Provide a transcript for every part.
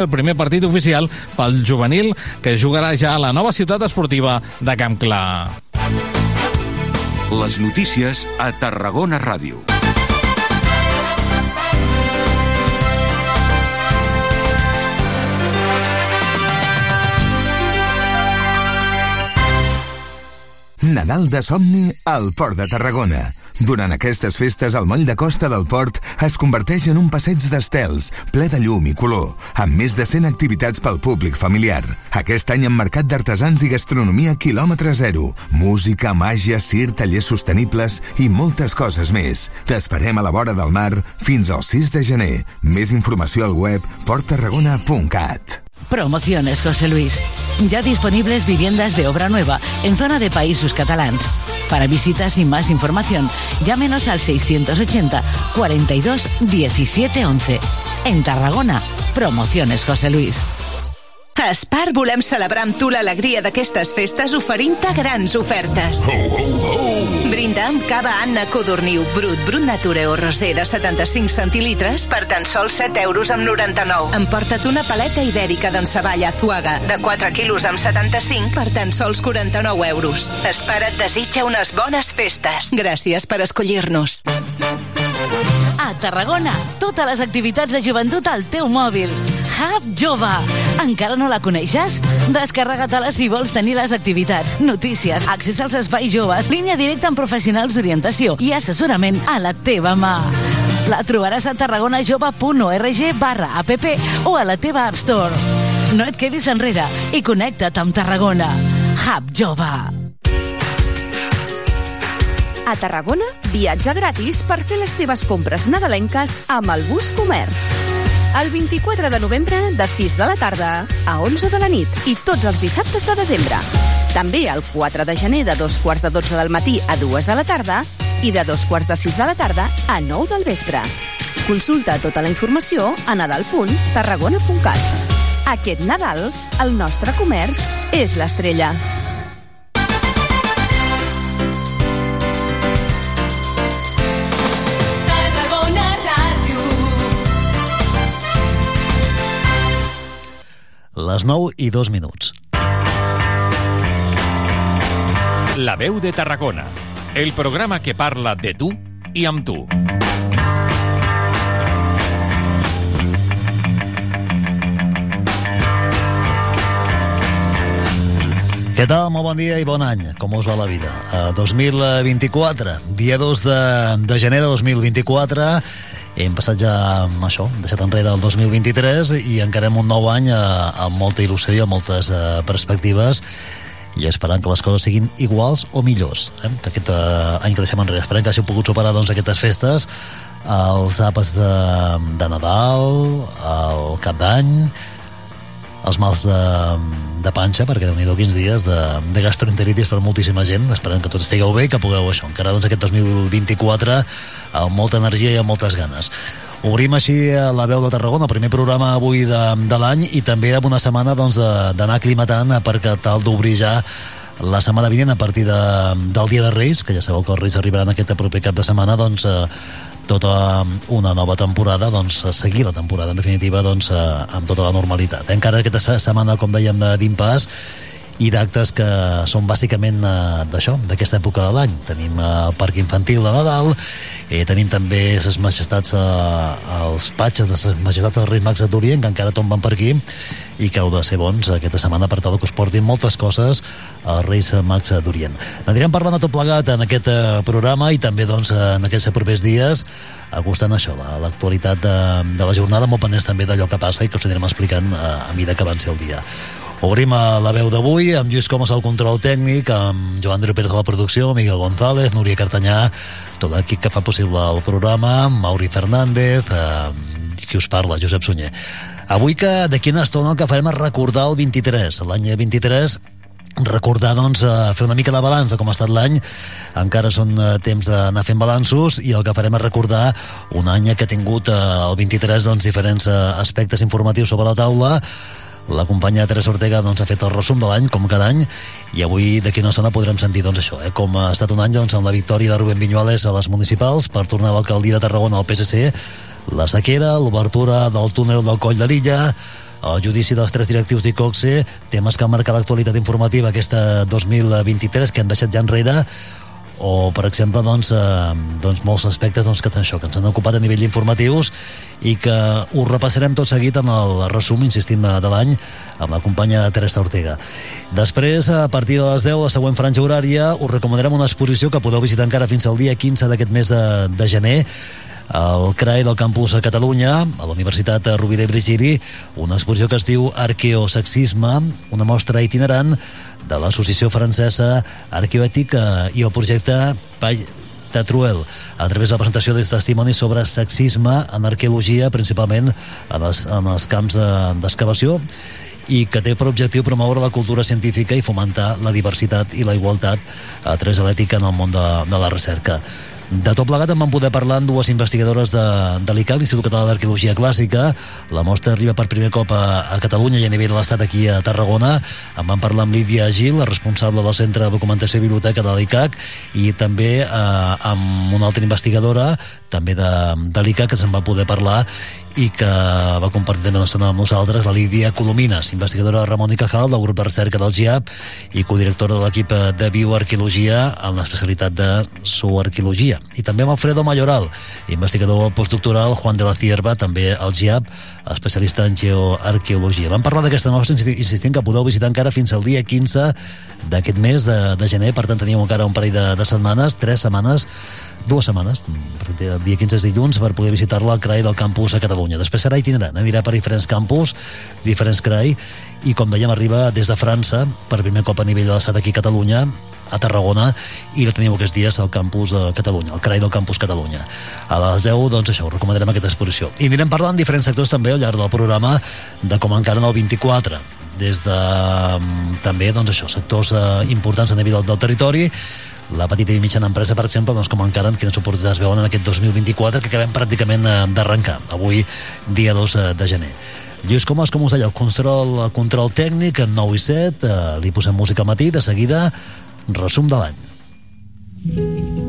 el primer partit oficial pel juvenil que jugarà ja a la nova ciutat esportiva de Camp Clar. Les notícies a Tarragona Ràdio. Nadal de somni al Port de Tarragona. Durant aquestes festes, el moll de costa del port es converteix en un passeig d'estels, ple de llum i color, amb més de 100 activitats pel públic familiar. Aquest any amb mercat d'artesans i gastronomia quilòmetre zero, música, màgia, cir, tallers sostenibles i moltes coses més. T'esperem a la vora del mar fins al 6 de gener. Més informació al web porttarragona.cat. Promociones José Luis. Ya disponibles viviendas de obra nueva en zona de países catalans. Para visitas y más información, llámenos al 680 42 17 11. En Tarragona, Promociones José Luis. A Spar volem celebrar amb tu l'alegria d'aquestes festes oferint-te grans ofertes. Ho, ho, ho! Brinda amb cava Anna Codorniu Brut, Brut Nature o Rosé de 75 centilitres per tan sols 7 euros amb 99. Emporta't una paleta ibèrica d'enceballa Azuaga de 4 quilos amb 75 per tan sols 49 euros. Spar et desitja unes bones festes. Gràcies per escollir-nos. A Tarragona, totes les activitats de joventut al teu mòbil. Hub Jove. Encara no la coneixes? Descarrega-te-la si vols tenir les activitats, notícies, accés als espais joves, línia directa amb professionals d'orientació i assessorament a la teva mà. La trobaràs a tarragonajove.org barra app o a la teva App Store. No et quedis enrere i connecta't amb Tarragona. Hub Jove. A Tarragona, viatge gratis per fer les teves compres nadalenques amb el Bus Comerç. El 24 de novembre, de 6 de la tarda a 11 de la nit i tots els dissabtes de desembre. També el 4 de gener de dos quarts de 12 del matí a 2 de la tarda i de dos quarts de 6 de la tarda a 9 del vespre. Consulta tota la informació a nadal.tarragona.cat. Aquest Nadal, el nostre comerç és l'estrella. Les 9 i 2 minuts. La veu de Tarragona, el programa que parla de tu i amb tu. Què tal? Molt bon dia i bon any. Com us va la vida? Uh, 2024, dia 2 de, de gener de 2024, hem passat ja amb això, deixat enrere el 2023 i encarem un nou any uh, amb molta il·lusió i amb moltes uh, perspectives i esperant que les coses siguin iguals o millors eh? que aquest uh, any que deixem enrere esperem que hagi pogut superar doncs, aquestes festes els àpats de, de Nadal el Cap d'Any els mals de, de panxa, perquè déu nhi quins dies de, de gastroenteritis per moltíssima gent. Esperem que tots estigueu bé i que pugueu això, encara doncs, aquest 2024 amb molta energia i amb moltes ganes. Obrim així la veu de Tarragona, el primer programa avui de, de l'any i també amb una setmana doncs, d'anar doncs, aclimatant perquè tal d'obrir ja la setmana vinent a partir de, del Dia de Reis, que ja sabeu que els Reis arribaran aquest proper cap de setmana, doncs eh, tota una nova temporada, doncs seguir la temporada en definitiva doncs, eh, amb tota la normalitat. Encara aquesta se- setmana, com dèiem, de- d'impàs i d'actes que són bàsicament eh, d'això, d'aquesta època de l'any. Tenim el Parc Infantil de Nadal, eh, tenim també les majestats, eh, els patxes de les majestats dels Reis Mags d'Orient, que encara tomben per aquí, i que heu de ser bons aquesta setmana per tal que us portin moltes coses als Reis Mags d'Orient. Anirem parlant de tot plegat en aquest eh, programa i també doncs, en aquests propers dies acostant això, la- l'actualitat de, de la jornada, molt pendents també d'allò que passa i que us anirem explicant eh, a mida que avanci el dia. Obrim a la veu d'avui amb Lluís Comas al control tècnic, amb Joan Andreu Pérez a la producció, Miguel González, Núria Cartanyà, tot l'equip que fa possible el programa, Mauri Fernández, eh, qui us parla, Josep Sunyer. Avui que d'aquí una estona el que farem és recordar el 23, l'any 23, recordar, doncs, eh, fer una mica de balanç de com ha estat l'any. Encara són eh, temps d'anar fent balanços i el que farem és recordar un any que ha tingut eh, el 23 doncs, diferents aspectes informatius sobre la taula. La companya Teresa Ortega doncs, ha fet el resum de l'any, com cada any, i avui d'aquí una estona podrem sentir doncs, això, eh, com ha estat un any doncs, amb la victòria de Rubén Viñuales a les municipals per tornar a l'alcaldia de Tarragona al PSC, la sequera, l'obertura del túnel del Coll de l'Illa, el judici dels tres directius d'ICOXE, temes que han marcat l'actualitat informativa aquesta 2023 que han deixat ja enrere o per exemple doncs, eh, doncs molts aspectes doncs, que, això, que ens han ocupat a nivell informatius i que ho repassarem tot seguit en el resum, insistim, de l'any amb la companya Teresa Ortega. Després, a partir de les 10, la següent franja horària, us recomanarem una exposició que podeu visitar encara fins al dia 15 d'aquest mes de, de gener al CRAE del campus a Catalunya, a la Universitat Rovira i Virgili, una exposició que es diu Arqueosexisme, una mostra itinerant de l'Associació Francesa Arqueoètica i el projecte Pall Tatruel, a través de la presentació de testimonis sobre sexisme en arqueologia, principalment en els, en els camps d'excavació, i que té per objectiu promoure la cultura científica i fomentar la diversitat i la igualtat a través de l'ètica en el món de, de la recerca. De tot plegat en van poder parlar amb dues investigadores de, de l'ICAC, l'Institut Català d'Arqueologia Clàssica. La mostra arriba per primer cop a, a Catalunya i a nivell de l'Estat aquí a Tarragona. En van parlar amb Lídia Gil, la responsable del Centre de Documentació i Biblioteca de l'ICAC, i també eh, amb una altra investigadora, també de, de l'ICAC, que se'n va poder parlar i que va compartir també amb nosaltres la Lídia Colomines, investigadora Ramon i Cajal del grup de recerca del GIAP i codirectora de l'equip de bioarqueologia en l'especialitat de zooarqueologia. I també amb Alfredo Mayoral, investigador postdoctoral, Juan de la Cierva, també al GIAP, especialista en geoarqueologia. Vam parlar d'aquesta nostra insistint que podeu visitar encara fins al dia 15 d'aquest mes de, de gener, per tant teníem encara un parell de, de setmanes, tres setmanes dues setmanes, el dia 15 és dilluns, per poder visitar-la CRAI del campus a Catalunya. Després serà itinerant, anirà per diferents campus, diferents CRAI, i com dèiem, arriba des de França, per primer cop a nivell de l'estat aquí a Catalunya, a Tarragona i la teniu aquests dies al campus de Catalunya, al CRAI del campus Catalunya. A les 10, doncs això, us recomanarem aquesta exposició. I anirem parlant diferents sectors també al llarg del programa de com encara en el 24 des de també doncs això, sectors eh, importants a nivell del, del territori la petita i mitjana empresa, per exemple, doncs com encara quines oportunitats veuen en aquest 2024 que acabem pràcticament eh, d'arrencar, avui dia 2 eh, de gener. Lluís Comas, com us deia, el control, el control tècnic en 9 i 7, eh, li posem música al matí, de seguida, resum de l'any.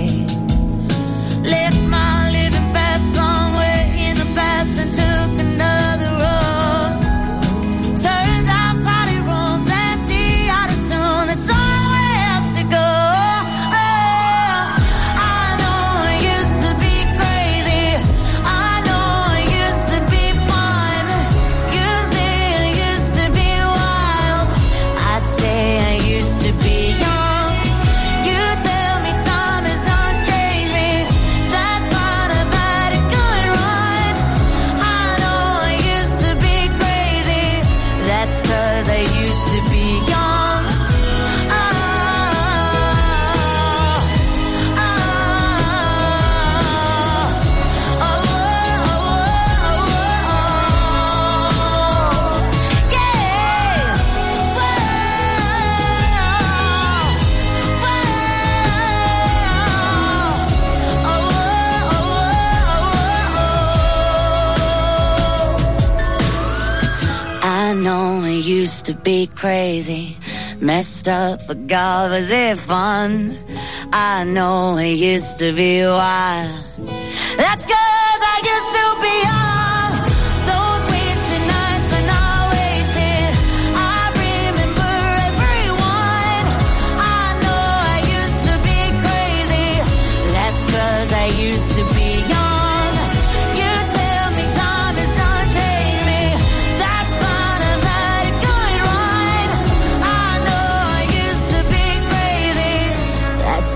Used to be crazy, messed up, but God, was it fun? I know it used to be wild. That's cause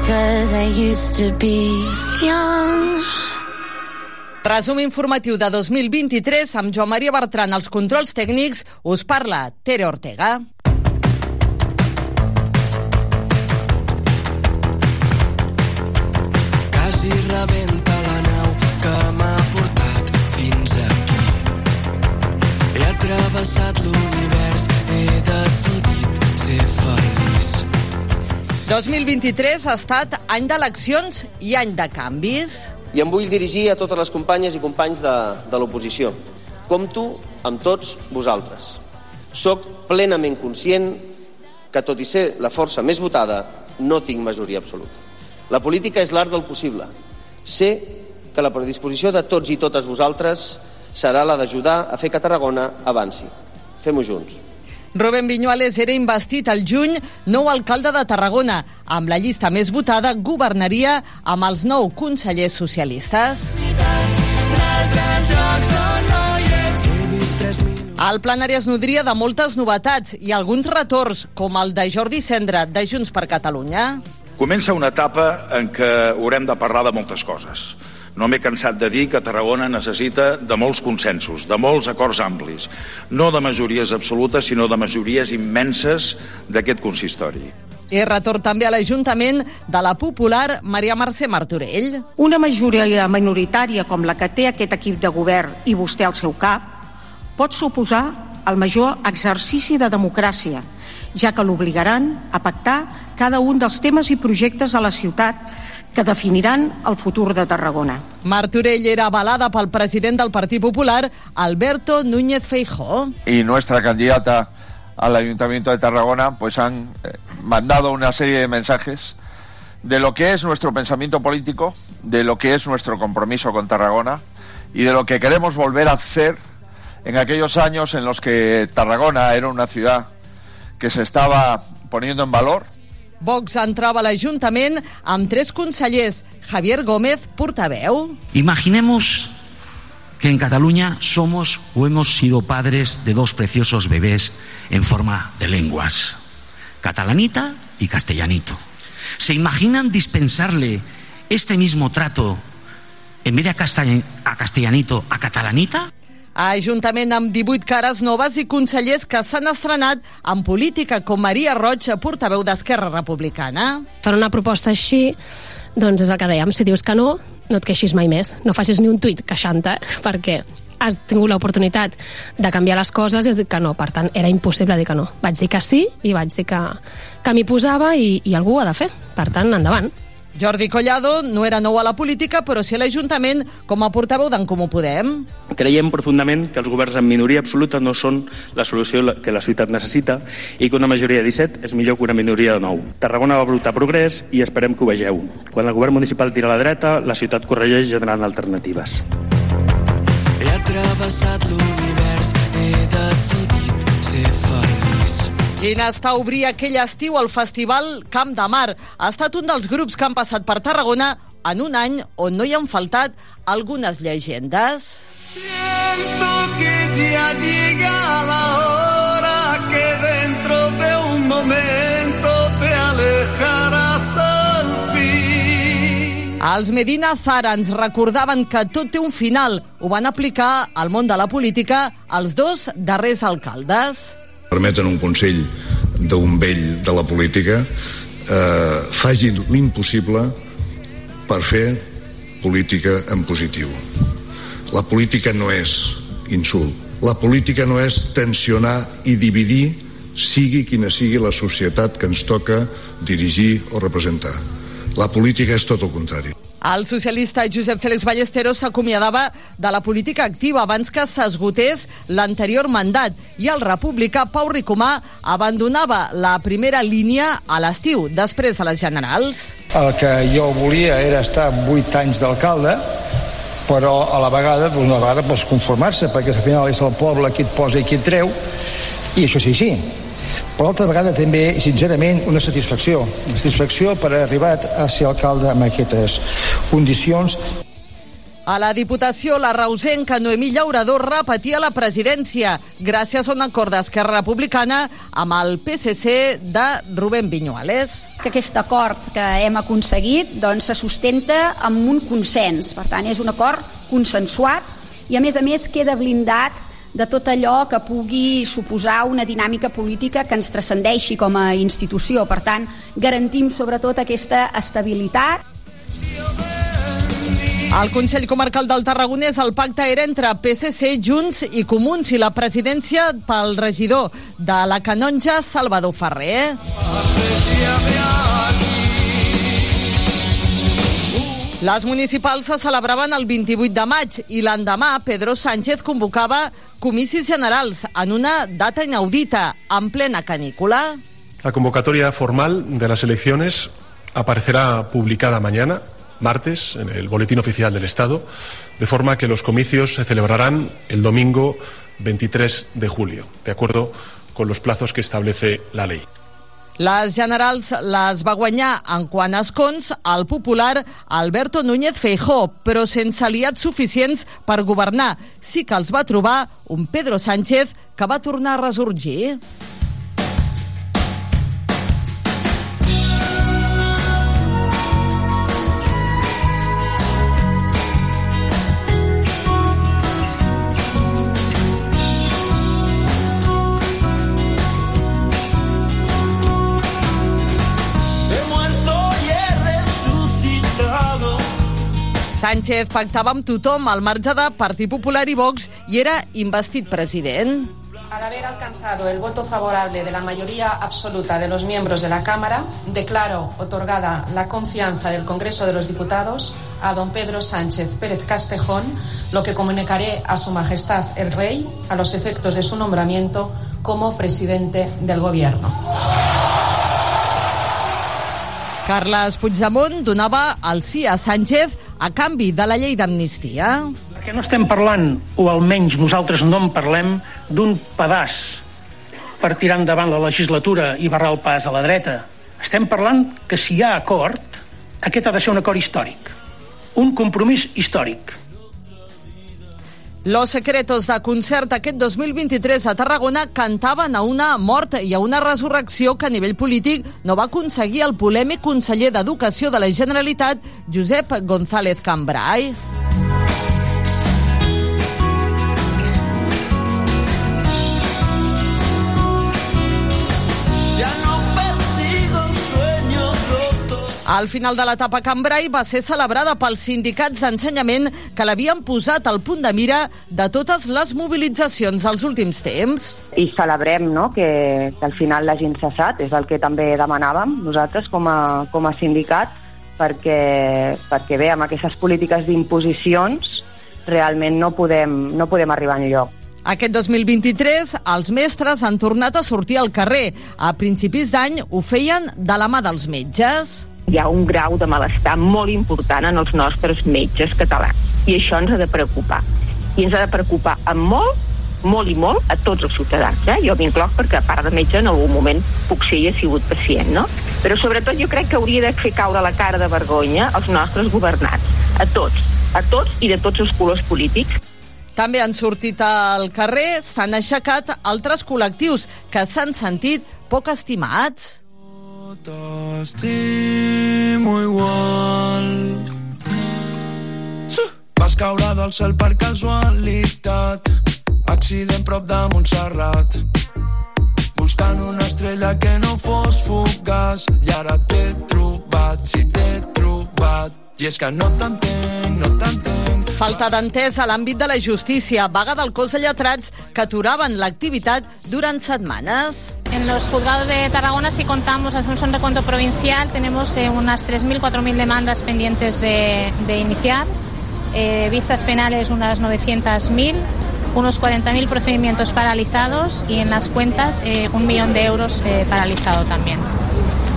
I used to be young. Resum informatiu de 2023 amb Joan Maria Bertran als controls tècnics us parla Tere Ortega. Quasi rebenta la nau que m'ha portat fins aquí. He atravessat l'univers, he decidit. 2023 ha estat any d'eleccions i any de canvis. I em vull dirigir a totes les companyes i companys de, de l'oposició. Compto amb tots vosaltres. Soc plenament conscient que, tot i ser la força més votada, no tinc majoria absoluta. La política és l'art del possible. Sé que la predisposició de tots i totes vosaltres serà la d'ajudar a fer que Tarragona avanci. Fem-ho junts. Rubén Viñuales era investit al juny nou alcalde de Tarragona. Amb la llista més votada, governaria amb els nou consellers socialistes. El plenari es nodria de moltes novetats i alguns retorns, com el de Jordi Cendra, de Junts per Catalunya. Comença una etapa en què haurem de parlar de moltes coses. No m'he cansat de dir que Tarragona necessita de molts consensos, de molts acords amplis, no de majories absolutes, sinó de majories immenses d'aquest consistori. I retorn també a l'Ajuntament de la popular Maria Mercè Martorell. Una majoria minoritària com la que té aquest equip de govern i vostè al seu cap pot suposar el major exercici de democràcia, ja que l'obligaran a pactar cada un dels temes i projectes a la ciutat que definiran el futur de Tarragona. Martorell era avalada pel president del Partit Popular, Alberto Núñez Feijó. Y nuestra candidata al Ayuntamiento de Tarragona pues han eh, mandado una serie de mensajes de lo que es nuestro pensamiento político, de lo que es nuestro compromiso con Tarragona y de lo que queremos volver a hacer en aquellos años en los que Tarragona era una ciudad que se estaba poniendo en valor, Vox entrava a l'Ajuntament amb tres consellers. Javier Gómez, portaveu. Imaginemos que en Cataluña somos o hemos sido padres de dos preciosos bebés en forma de lenguas, catalanita y castellanito. ¿Se imaginan dispensarle este mismo trato en vez de a, castell a castellanito a catalanita? Ajuntament amb 18 cares noves i consellers que s'han estrenat en política, com Maria Roig, portaveu d'Esquerra Republicana. Fan una proposta així, doncs és el que dèiem, si dius que no, no et queixis mai més. No facis ni un tuit queixant-te, perquè has tingut l'oportunitat de canviar les coses i has dit que no. Per tant, era impossible dir que no. Vaig dir que sí i vaig dir que, que m'hi posava i, i algú ho ha de fer. Per tant, endavant. Jordi Collado no era nou a la política, però sí a l'Ajuntament com a portaveu d'en Comú Podem. Creiem profundament que els governs en minoria absoluta no són la solució que la ciutat necessita i que una majoria de 17 és millor que una minoria de 9. Tarragona va brotar progrés i esperem que ho vegeu. Quan el govern municipal tira a la dreta, la ciutat corregeix generant alternatives. He atravessat l'univers, Gina està a obrir aquell estiu al Festival Camp de Mar. Ha estat un dels grups que han passat per Tarragona en un any on no hi han faltat algunes llegendes. Siento que ya llega la hora que dentro de un momento te alejarás al fin. Els Medina Zara ens recordaven que tot té un final. Ho van aplicar al món de la política els dos darrers alcaldes. Permeten un consell d'un vell de la política eh, facin l'impossible per fer política en positiu. La política no és insult. La política no és tensionar i dividir sigui quina sigui la societat que ens toca dirigir o representar. La política és tot el contrari. El socialista Josep Félix Ballesteros s'acomiadava de la política activa abans que s'esgotés l'anterior mandat i el republicà Pau Ricomà abandonava la primera línia a l'estiu, després de les generals. El que jo volia era estar 8 anys d'alcalde, però a la vegada, doncs, una vegada pots conformar-se, perquè al final és el poble qui et posa i qui et treu, i això sí, sí. Però l'altra vegada també, sincerament, una satisfacció. Una satisfacció per haver arribat a ser alcalde amb aquestes condicions. A la Diputació, la reusenca Noemí Llaurador repetia la presidència gràcies a un acord d'Esquerra Republicana amb el PSC de Rubén Viñuales. que aquest acord que hem aconseguit doncs, se sustenta amb un consens. Per tant, és un acord consensuat i, a més a més, queda blindat de tot allò que pugui suposar una dinàmica política que ens transcendeixi com a institució. Per tant, garantim sobretot aquesta estabilitat. Al Consell Comarcal del Tarragonès el pacte era entre PSC, Junts i Comuns i la presidència pel regidor de la Canonja, Salvador Ferrer. Les municipals se celebraven el 28 de maig i l'endemà Pedro Sánchez convocava comicis generals en una data inaudita, en plena canícula. La convocatoria formal de las elecciones aparecerá publicada mañana, martes, en el Boletín Oficial del Estado, de forma que los comicios se celebrarán el domingo 23 de julio, de acuerdo con los plazos que establece la ley. Les generals les va guanyar en quant a escons el popular Alberto Núñez Feijó, però sense aliats suficients per governar. Sí que els va trobar un Pedro Sánchez que va tornar a resorgir. Sánchez pactava amb tothom al marge de Partit Popular i Vox i era investit president. Al haber alcanzado el voto favorable de la mayoría absoluta de los miembros de la Cámara, declaro otorgada la confianza del Congreso de los Diputados a don Pedro Sánchez Pérez Castejón, lo que comunicaré a Su Majestad el Rey a los efectos de su nombramiento como presidente del Gobierno. Carles Puigdemont donava el sí a Sánchez a canvi de la llei d'amnistia. Perquè no estem parlant, o almenys nosaltres no en parlem, d'un pedaç per tirar endavant la legislatura i barrar el pas a la dreta. Estem parlant que si hi ha acord, aquest ha de ser un acord històric. Un compromís històric. Los Secretos de concert aquest 2023 a Tarragona cantaven a una mort i a una resurrecció que a nivell polític no va aconseguir el polèmic conseller d'Educació de la Generalitat, Josep González Cambrai. Al final de l'etapa Cambrai va ser celebrada pels sindicats d'ensenyament que l'havien posat al punt de mira de totes les mobilitzacions dels últims temps. i celebrem no, que, que al final l'hagin cessat, és el que també demanàvem nosaltres com a, com a sindicat, perquè, perquè bé, amb aquestes polítiques d'imposicions realment no podem, no podem arribar enlloc. Aquest 2023, els mestres han tornat a sortir al carrer. A principis d'any ho feien de la mà dels metges. Hi ha un grau de malestar molt important en els nostres metges catalans i això ens ha de preocupar i ens ha de preocupar amb molt molt i molt a tots els ciutadans. Eh? Jo m'incloc perquè a part de metge en algun moment puc ser i he sigut pacient, no? Però sobretot jo crec que hauria de fer caure la cara de vergonya als nostres governants, a tots, a tots i de tots els colors polítics. També han sortit al carrer, s'han aixecat altres col·lectius que s'han sentit poc estimats. T'estimo igual. Vas caure del cel per casualitat. Accident prop de Montserrat. Buscant una estrella que no fos fugaç. I ara t'he trobat, sí t'he trobat. I és que no t'entenc, no t'entenc. Falta d'entès a l'àmbit de la justícia, vaga del cos de lletrats que aturaven l'activitat durant setmanes. En los juzgados de Tarragona, si contamos, hacemos un recuento provincial, tenemos eh, unas 3.000, 4.000 demandas pendientes de, de iniciar, eh, vistas penales unas 900.000, unos 40.000 procedimientos paralizados y en las cuentas eh, un millón de euros eh, paralizado también.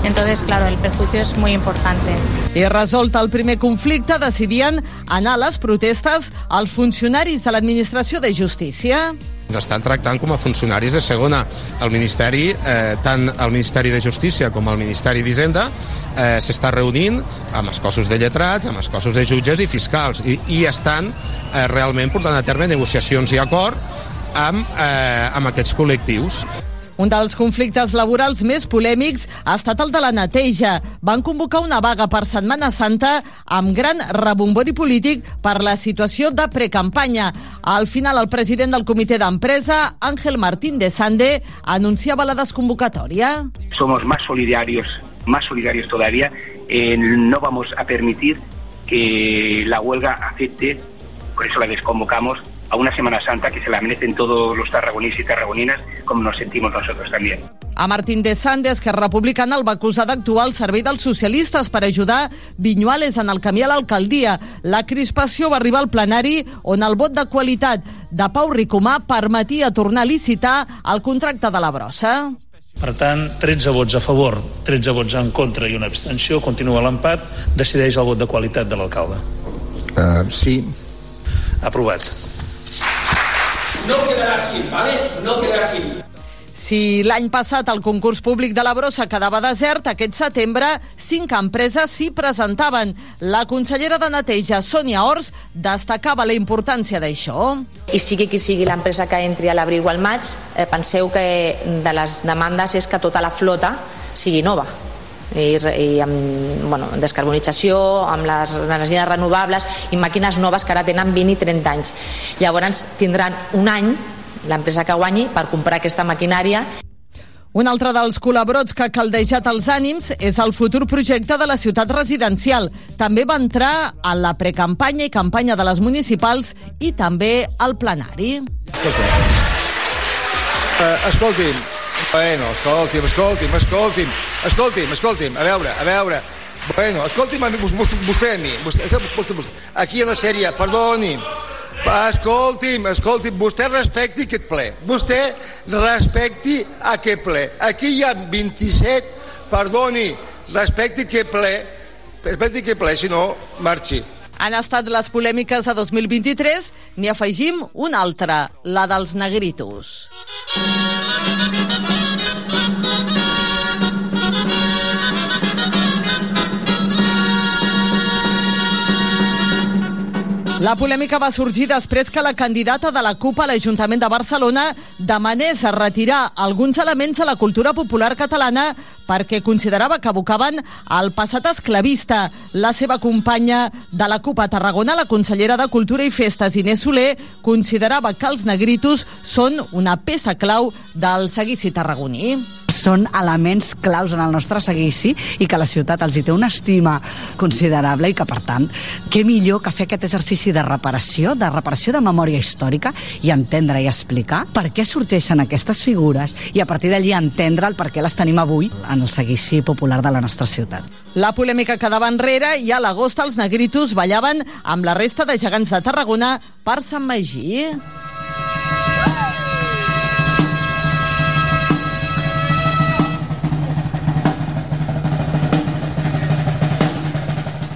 Entonces, claro, el perjuicio es muy importante. I resolt el primer conflicte, decidien anar a les protestes els funcionaris de l'Administració de Justícia. Ens estan tractant com a funcionaris de segona. El Ministeri, eh, tant el Ministeri de Justícia com el Ministeri d'Hisenda, eh, s'està reunint amb els cossos de lletrats, amb els cossos de jutges i fiscals, i, i estan eh, realment portant a terme negociacions i acord amb, eh, amb aquests col·lectius. Un dels conflictes laborals més polèmics ha estat el de la neteja. Van convocar una vaga per Setmana Santa amb gran rebombori polític per la situació de precampanya. Al final, el president del comitè d'empresa, Ángel Martín de Sande, anunciava la desconvocatòria. somos más solidarios, más solidarios todavía. Eh, no vamos a permitir que la huelga afecte, por eso la desconvocamos, a una Semana Santa que se la merecen todos los tarragoníes y tarragoninas, como nos sentimos nosotros también. A Martín de Sande, Esquerra Republicana, el va acusar d'actuar al servei dels socialistes per ajudar Vinyuales en el camí a l'alcaldia. La crispació va arribar al plenari on el vot de qualitat de Pau Ricomà permetia tornar a licitar el contracte de la brossa. Per tant, 13 vots a favor, 13 vots en contra i una abstenció, continua l'empat, decideix el vot de qualitat de l'alcalde. Uh, sí. Aprovat. No quedarà així, ¿vale? No quedarà així. Si l'any passat el concurs públic de la brossa quedava desert, aquest setembre cinc empreses s'hi presentaven. La consellera de Neteja, Sònia Ors, destacava la importància d'això. I sigui qui sigui l'empresa que entri a l'abril o al maig, eh, penseu que de les demandes és que tota la flota sigui nova i, i amb bueno, descarbonització, amb les energies renovables i màquines noves que ara tenen 20 i 30 anys. Llavors tindran un any l'empresa que guanyi per comprar aquesta maquinària Un altre dels col·laborats que ha caldejat els ànims és el futur projecte de la ciutat residencial. També va entrar a la precampanya i campanya de les municipals i també al plenari. Uh, escolti'm, bueno, escolti'm, escolti'm, escolti'm, escolti'm, escolti'm, a veure, a veure, bueno, escolti'm a mi, vostè, vostè a mi, vostè, vostè, aquí en la sèrie, perdoni, escolti'm, escolti'm, vostè respecti aquest ple, vostè respecti aquest ple, aquí hi ha 27, perdoni, respecti aquest ple, respecti aquest ple, si no, marxi. Han estat les polèmiques de 2023, n'hi afegim una altra, la dels negritos. La polèmica va sorgir després que la candidata de la CUP a l'Ajuntament de Barcelona demanés retirar alguns elements de la cultura popular catalana perquè considerava que abocaven al passat esclavista. La seva companya de la CUP a Tarragona, la consellera de Cultura i Festes, Inés Soler, considerava que els negritos són una peça clau del seguici tarragoní. Són elements claus en el nostre seguici i que la ciutat els hi té una estima considerable i que, per tant, què millor que fer aquest exercici de reparació, de reparació de memòria històrica i entendre i explicar per què sorgeixen aquestes figures i a partir d'allí entendre el per què les tenim avui en el seguici popular de la nostra ciutat. La polèmica quedava enrere i a l'agost els negritos ballaven amb la resta de gegants de Tarragona per Sant Magí.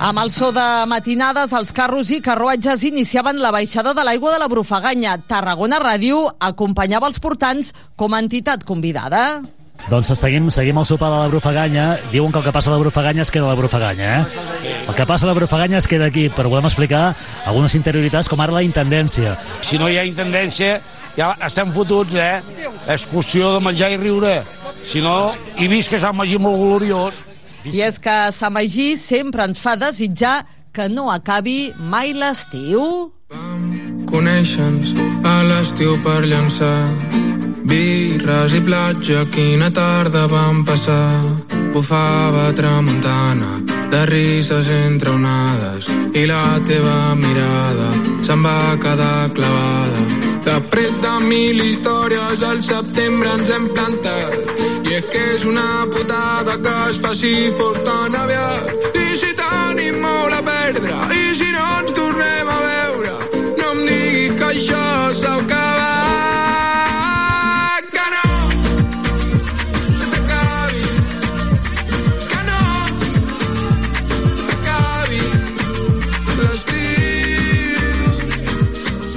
Amb el so de matinades, els carros i carruatges iniciaven la baixada de l'aigua de la Brufaganya. Tarragona Ràdio acompanyava els portants com a entitat convidada. Doncs seguim, seguim el sopar de la Brufaganya. Diuen que el que passa a la Brufaganya es queda a la Brufaganya, eh? El que passa a la Brufaganya es queda aquí, però volem explicar algunes interioritats, com ara la intendència. Si no hi ha intendència, ja estem fotuts, eh? Excursió de menjar i riure. Si no, i vist que Sant Magí molt gloriós. I és que Sant Magí sempre ens fa desitjar que no acabi mai l'estiu. Coneixen-nos a l'estiu per llançar birres i platja, quina tarda vam passar. Bufava tramuntana, de rises entre onades, i la teva mirada se'n va quedar clavada. De pret de mil històries al setembre ens hem plantat i és que és una putada que es faci fort tan aviat. I si tenim molt a perdre i si no ens tornem a veure no em diguis que això s'ha acabat que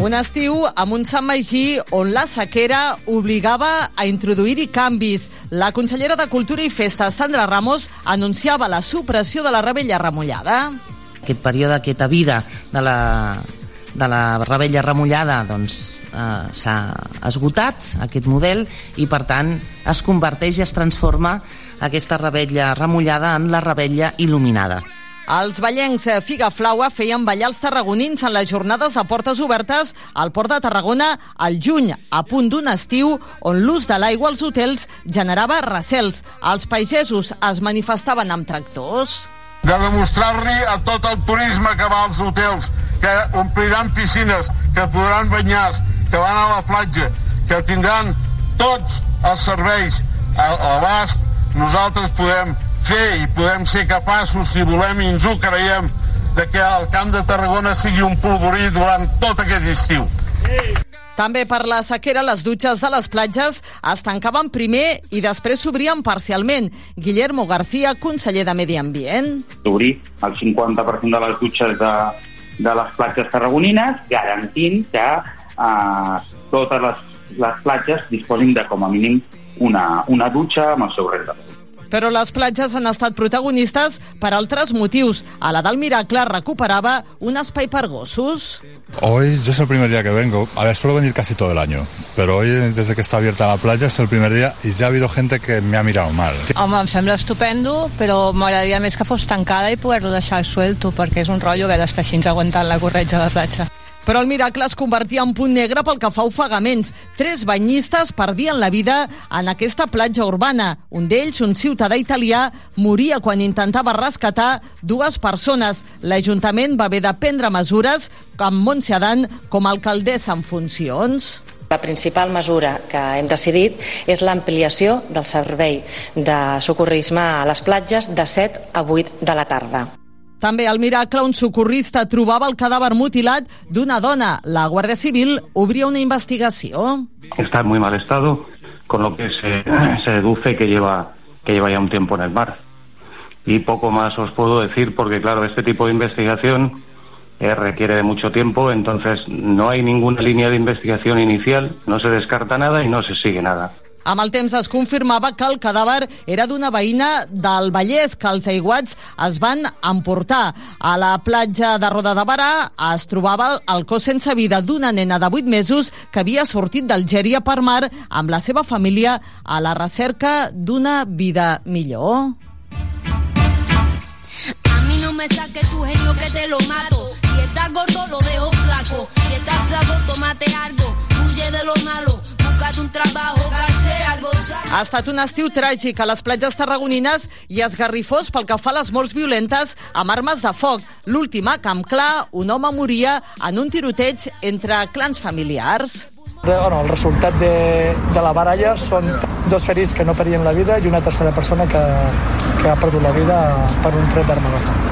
Un estiu amb un Sant Magí on la sequera obligava a introduir-hi canvis. La consellera de Cultura i Festa, Sandra Ramos, anunciava la supressió de la rebella remullada. Aquest període, aquesta vida de la, de la rebella remullada doncs, eh, s'ha esgotat, aquest model, i per tant es converteix i es transforma aquesta rebella remullada en la rebella il·luminada. Els ballencs eh, Figaflaua feien ballar els tarragonins en les jornades de portes obertes al Port de Tarragona al juny, a punt d'un estiu on l'ús de l'aigua als hotels generava recels. Els pagesos es manifestaven amb tractors. de demostrar-li a tot el turisme que va als hotels que ompliran piscines, que podran banyar, que van a la platja, que tindran tots els serveis a l'abast, nosaltres podem fer i podem ser capaços, si volem i ens ho creiem, de que el Camp de Tarragona sigui un polvorí durant tot aquest estiu. També per la sequera, les dutxes de les platges es tancaven primer i després s'obrien parcialment. Guillermo García, conseller de Medi Ambient. d'obrir el 50% de les dutxes de, de les platges tarragonines, garantint que eh, totes les, les platges disposin de, com a mínim, una, una dutxa amb el seu rentador. Però les platges han estat protagonistes per altres motius. A la del Miracle recuperava un espai per gossos. Hoy yo es el primer día que vengo. A ver, suelo venir casi todo el año, pero hoy desde que está abierta la playa es el primer día y ya ha habido gente que me ha mirado mal. Home, em sembla estupendo, però m'agradaria més que fos tancada i poder-lo deixar suelto, perquè és un rotllo haver d'estar així aguantant la corretja de la platja. Però el miracle es convertia en punt negre pel que fa a ofegaments. Tres banyistes perdien la vida en aquesta platja urbana. Un d'ells, un ciutadà italià, moria quan intentava rescatar dues persones. L'Ajuntament va haver de prendre mesures amb Montse Adan com a alcaldessa en funcions. La principal mesura que hem decidit és l'ampliació del servei de socorrisme a les platges de 7 a 8 de la tarda. També al Miracle, un socorrista trobava el cadàver mutilat d'una dona. La Guàrdia Civil obria una investigació. Está en muy mal estado, con lo que se, se deduce que lleva, que lleva ya un tiempo en el mar. Y poco más os puedo decir porque, claro, este tipo de investigación eh, requiere de mucho tiempo, entonces no hay ninguna línea de investigación inicial, no se descarta nada y no se sigue nada. Amb el temps es confirmava que el cadàver era d'una veïna del Vallès, que els aiguats es van emportar. A la platja de Roda de Barà es trobava el cos sense vida d'una nena de 8 mesos que havia sortit d'Algèria per mar amb la seva família a la recerca d'una vida millor. A no me saques tu genio que te lo mato. Si estás gordo, lo dejo flaco. Si estás flaco, tómate algo. Huye de lo malo. Un trabajo, que sea. Ha estat un estiu tràgic a les platges tarragonines i esgarrifós pel que fa a les morts violentes amb armes de foc. L'última, Camp Clar, un home moria en un tiroteig entre clans familiars. Bueno, el resultat de, de la baralla són dos ferits que no perdien la vida i una tercera persona que, que ha perdut la vida per un tret d'arma de foc.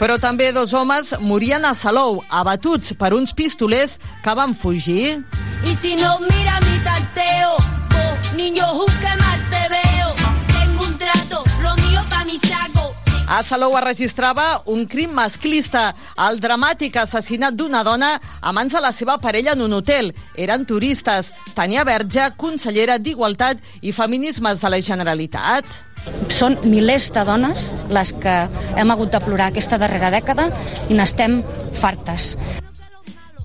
Però també dos homes morien a Salou, abatuts per uns pistolers que van fugir. Y si no mira mi tarteo, oh, niño, juzgue mal te veo. Tengo un trato, lo mío pa' mi saco. A Salou es registrava un crim masclista, el dramàtic assassinat d'una dona a mans de la seva parella en un hotel. Eren turistes. Tania Verge, consellera d'Igualtat i Feminismes de la Generalitat. Són milers de dones les que hem hagut de plorar aquesta darrera dècada i n'estem fartes.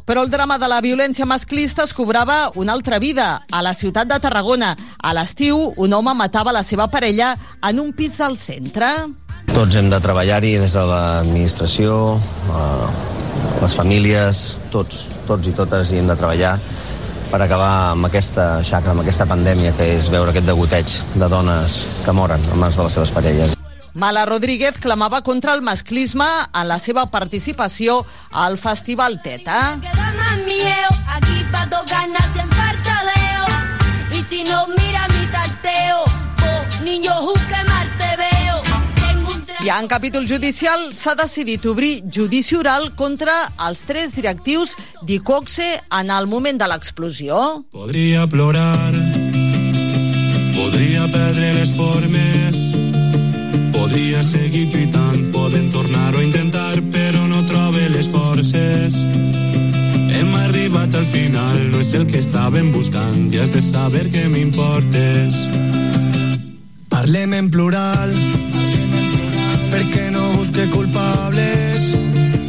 Però el drama de la violència masclista es cobrava una altra vida, a la ciutat de Tarragona. A l'estiu, un home matava la seva parella en un pis del centre. Tots hem de treballar-hi des de l'administració, eh, les famílies, tots, tots i totes hi hem de treballar per acabar amb aquesta xacra, amb aquesta pandèmia que és veure aquest degoteig de dones que moren a mans de les seves parelles. Mala Rodríguez clamava contra el masclisme en la seva participació al Festival Teta. En si no mira mi tarteo, oh, niño, juzgue mal te veo. I en capítol judicial s'ha decidit obrir judici oral contra els tres directius d'Icoxe en el moment de l'explosió. Podria plorar, podria perdre les formes, podria seguir lluitant, podem tornar-ho a intentar, però no trobe les forces. Hem arribat al final no és el que estàvem buscant i has de saber que m'importes. Parlem en plural perquè no busque culpables.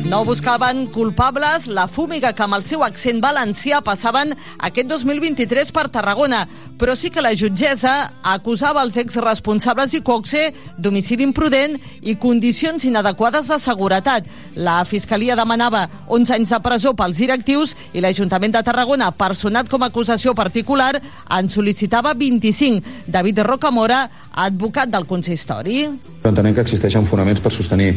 No buscaven culpables, la fúmiga que amb el seu accent valencià passaven aquest 2023 per Tarragona, però sí que la jutgessa acusava els exresponsables i Coxe d'homicidi imprudent i condicions inadequades de seguretat. La Fiscalia demanava 11 anys de presó pels directius i l'Ajuntament de Tarragona, personat com a acusació particular, en sol·licitava 25. David Rocamora, advocat del consistori. Entenem que existeixen fonaments per sostenir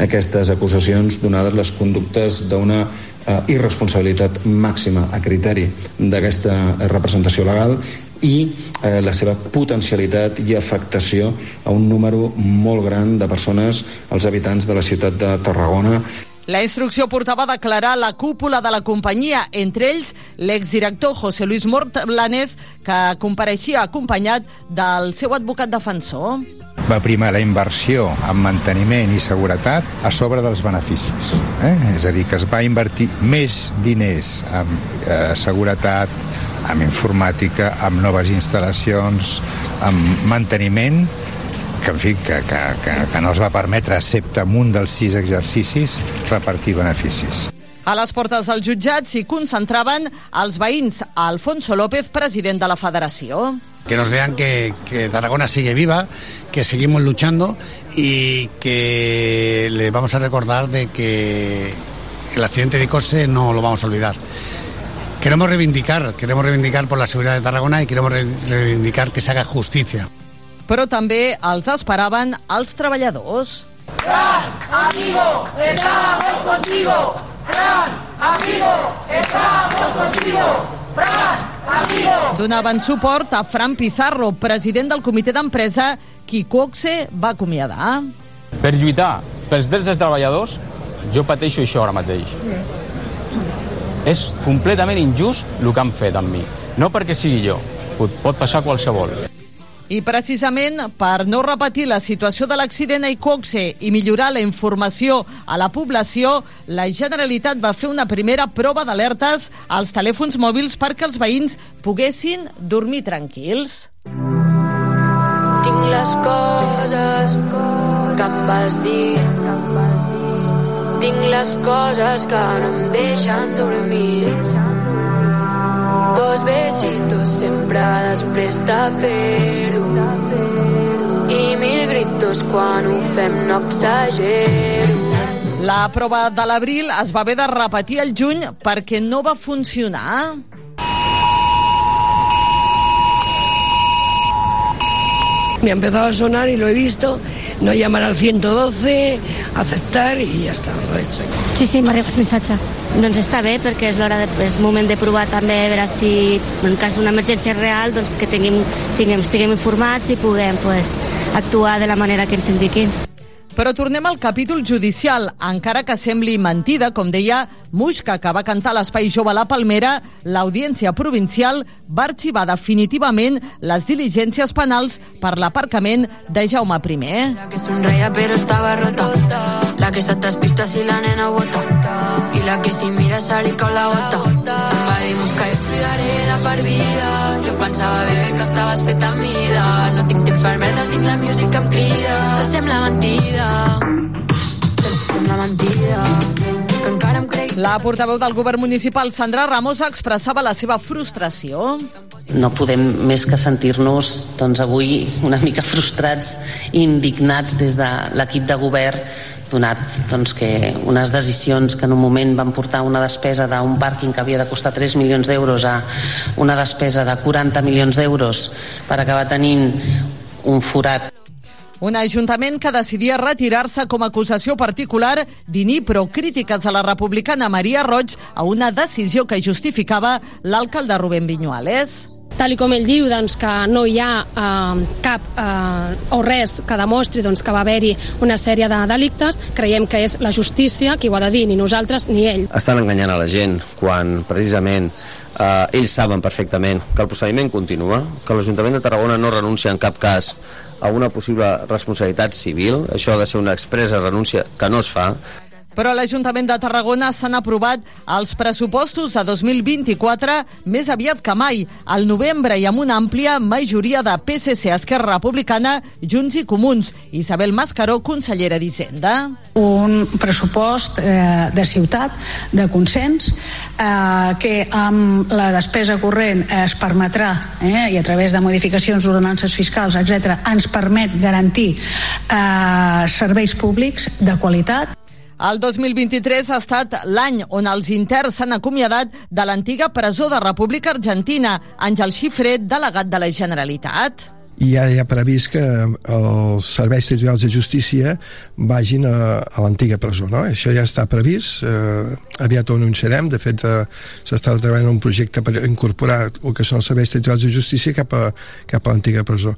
aquestes acusacions donades les conductes d'una eh, irresponsabilitat màxima a criteri d'aquesta representació legal i eh, la seva potencialitat i afectació a un número molt gran de persones, els habitants de la ciutat de Tarragona. La instrucció portava a declarar la cúpula de la companyia, entre ells l'exdirector José Luis Mortlanes, que compareixia acompanyat del seu advocat defensor. Va primar la inversió en manteniment i seguretat a sobre dels beneficis. Eh? És a dir, que es va invertir més diners en eh, seguretat, en informàtica, en noves instal·lacions, en manteniment, que, en fi, que, que, que, que no es va permetre, excepte en un dels sis exercicis, repartir beneficis. A les portes del jutjat s'hi concentraven els veïns Alfonso López, president de la federació. Que nos vean que, que Tarragona sigue viva, que seguimos luchando y que le vamos a recordar de que el accidente de Cose no lo vamos a olvidar. Queremos reivindicar, queremos reivindicar por la seguridad de Tarragona y queremos reivindicar que se haga justicia. Però també els esperaven els treballadors. Fran, amigo, estamos contigo. Fran, amigo, estamos contigo. Fran, amigo. Donaven suport a Fran Pizarro, president del comitè d'empresa, qui Coxe va acomiadar. Per lluitar pels drets dels treballadors, jo pateixo això ara mateix. És completament injust el que han fet amb mi. No perquè sigui jo, pot, pot passar qualsevol. I precisament per no repetir la situació de l'accident a Icoxe i millorar la informació a la població, la Generalitat va fer una primera prova d'alertes als telèfons mòbils perquè els veïns poguessin dormir tranquils. Tinc les coses que em vas dir Tinc les coses que no em deixen dormir Dos besitos sempre després de fer-ho i mil gritos quan ho fem no exagero. La prova de l'abril es va haver de repetir el juny perquè no va funcionar. Me ha empezado a sonar y lo he visto. No llamar al 112, aceptar y ya está, lo he hecho. Sí, sí, m'ha arribat missatge. Doncs està bé, perquè és l'hora de, és moment de provar també a veure si en cas d'una emergència real doncs que tinguem, tinguem, estiguem informats i puguem pues, actuar de la manera que ens indiquin. Però tornem al capítol judicial. Encara que sembli mentida, com deia Muixca, que va cantar l'Espai Jove a la Palmera, l'Audiència Provincial va arxivar definitivament les diligències penals per l'aparcament de Jaume I. La que sonreia però estava rota La que se t'espista si la nena bota I la que si mira sali con la bota Em va dir Musca, jo cuidaré de per vida Jo pensava, bebé, que estaves feta a mida No tinc temps per merdes, tinc la música que em crida Passem la mentida La portaveu del govern municipal, Sandra Ramos, expressava la seva frustració. No podem més que sentir-nos doncs, avui una mica frustrats i indignats des de l'equip de govern donat doncs, que unes decisions que en un moment van portar una despesa d'un pàrquing que havia de costar 3 milions d'euros a una despesa de 40 milions d'euros per acabar tenint un forat Un ajuntament que decidia retirar-se com a acusació particular d'Inipro, crítiques a la republicana Maria Roig a una decisió que justificava l'alcalde Rubén Viñuales. tal com ell diu doncs, que no hi ha eh, cap eh, o res que demostri doncs, que va haver-hi una sèrie de delictes, creiem que és la justícia qui ho ha de dir, ni nosaltres ni ell. Estan enganyant a la gent quan precisament eh, ells saben perfectament que el procediment continua, que l'Ajuntament de Tarragona no renuncia en cap cas a una possible responsabilitat civil, això ha de ser una expressa renúncia que no es fa, Però a l'Ajuntament de Tarragona s'han aprovat els pressupostos de 2024 més aviat que mai, al novembre i amb una àmplia majoria de PSC, Esquerra Republicana, Junts i Comuns. Isabel Mascaró, consellera d'Hisenda. Un pressupost eh, de ciutat, de consens, eh, que amb la despesa corrent es permetrà, eh, i a través de modificacions d'ordenances fiscals, etc ens permet garantir eh, serveis públics de qualitat. El 2023 ha estat l'any on els interns s'han acomiadat de l'antiga presó de República Argentina. Àngel Xifret, delegat de la Generalitat i ja hi ha previst que els serveis territorials de justícia vagin a, a l'antiga presó. No? Això ja està previst, eh, aviat ho anunciarem, de fet eh, s'està treballant un projecte per incorporar el que són els serveis territorials de justícia cap a, cap a l'antiga presó.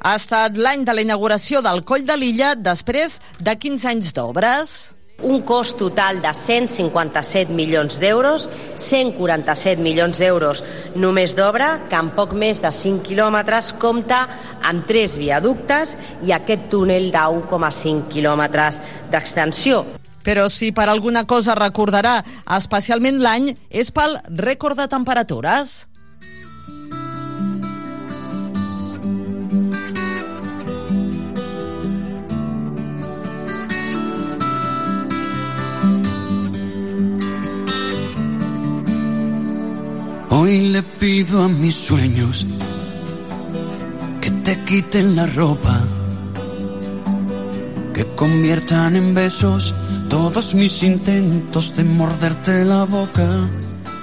Ha estat l'any de la inauguració del Coll de l'Illa després de 15 anys d'obres. Un cost total de 157 milions d'euros, 147 milions d'euros només d'obra, que en poc més de 5 quilòmetres compta amb tres viaductes i aquest túnel de 1,5 quilòmetres d'extensió. Però si per alguna cosa recordarà especialment l'any és pel rècord de temperatures. Hoy le pido a mis sueños que te quiten la ropa, que conviertan en besos todos mis intentos de morderte la boca.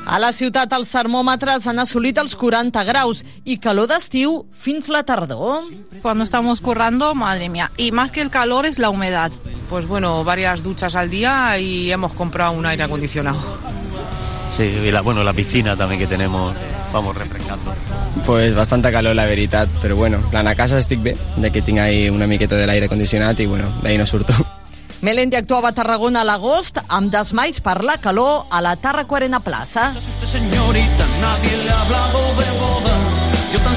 A la ciutat els termòmetres han assolit els 40 graus i calor d'estiu fins la tardor. Cuando estamos currando, madre mía. Y más que el calor es la humedad. Pues bueno, varias duchas al día y hemos comprado un aire acondicionado. Sí, y la, bueno, la piscina también que tenemos, vamos refrescando. Pues bastante calor, la veritat, però bueno, plan, a casa estic bé, de que tinc ahí una miqueta de l'aire condicionat i bueno, d'ahí no surto. Melendi actuava a Tarragona a l'agost amb desmais per la calor a la Tarraco Arena Plaça. Señorita, nadie le ha hablado de boda.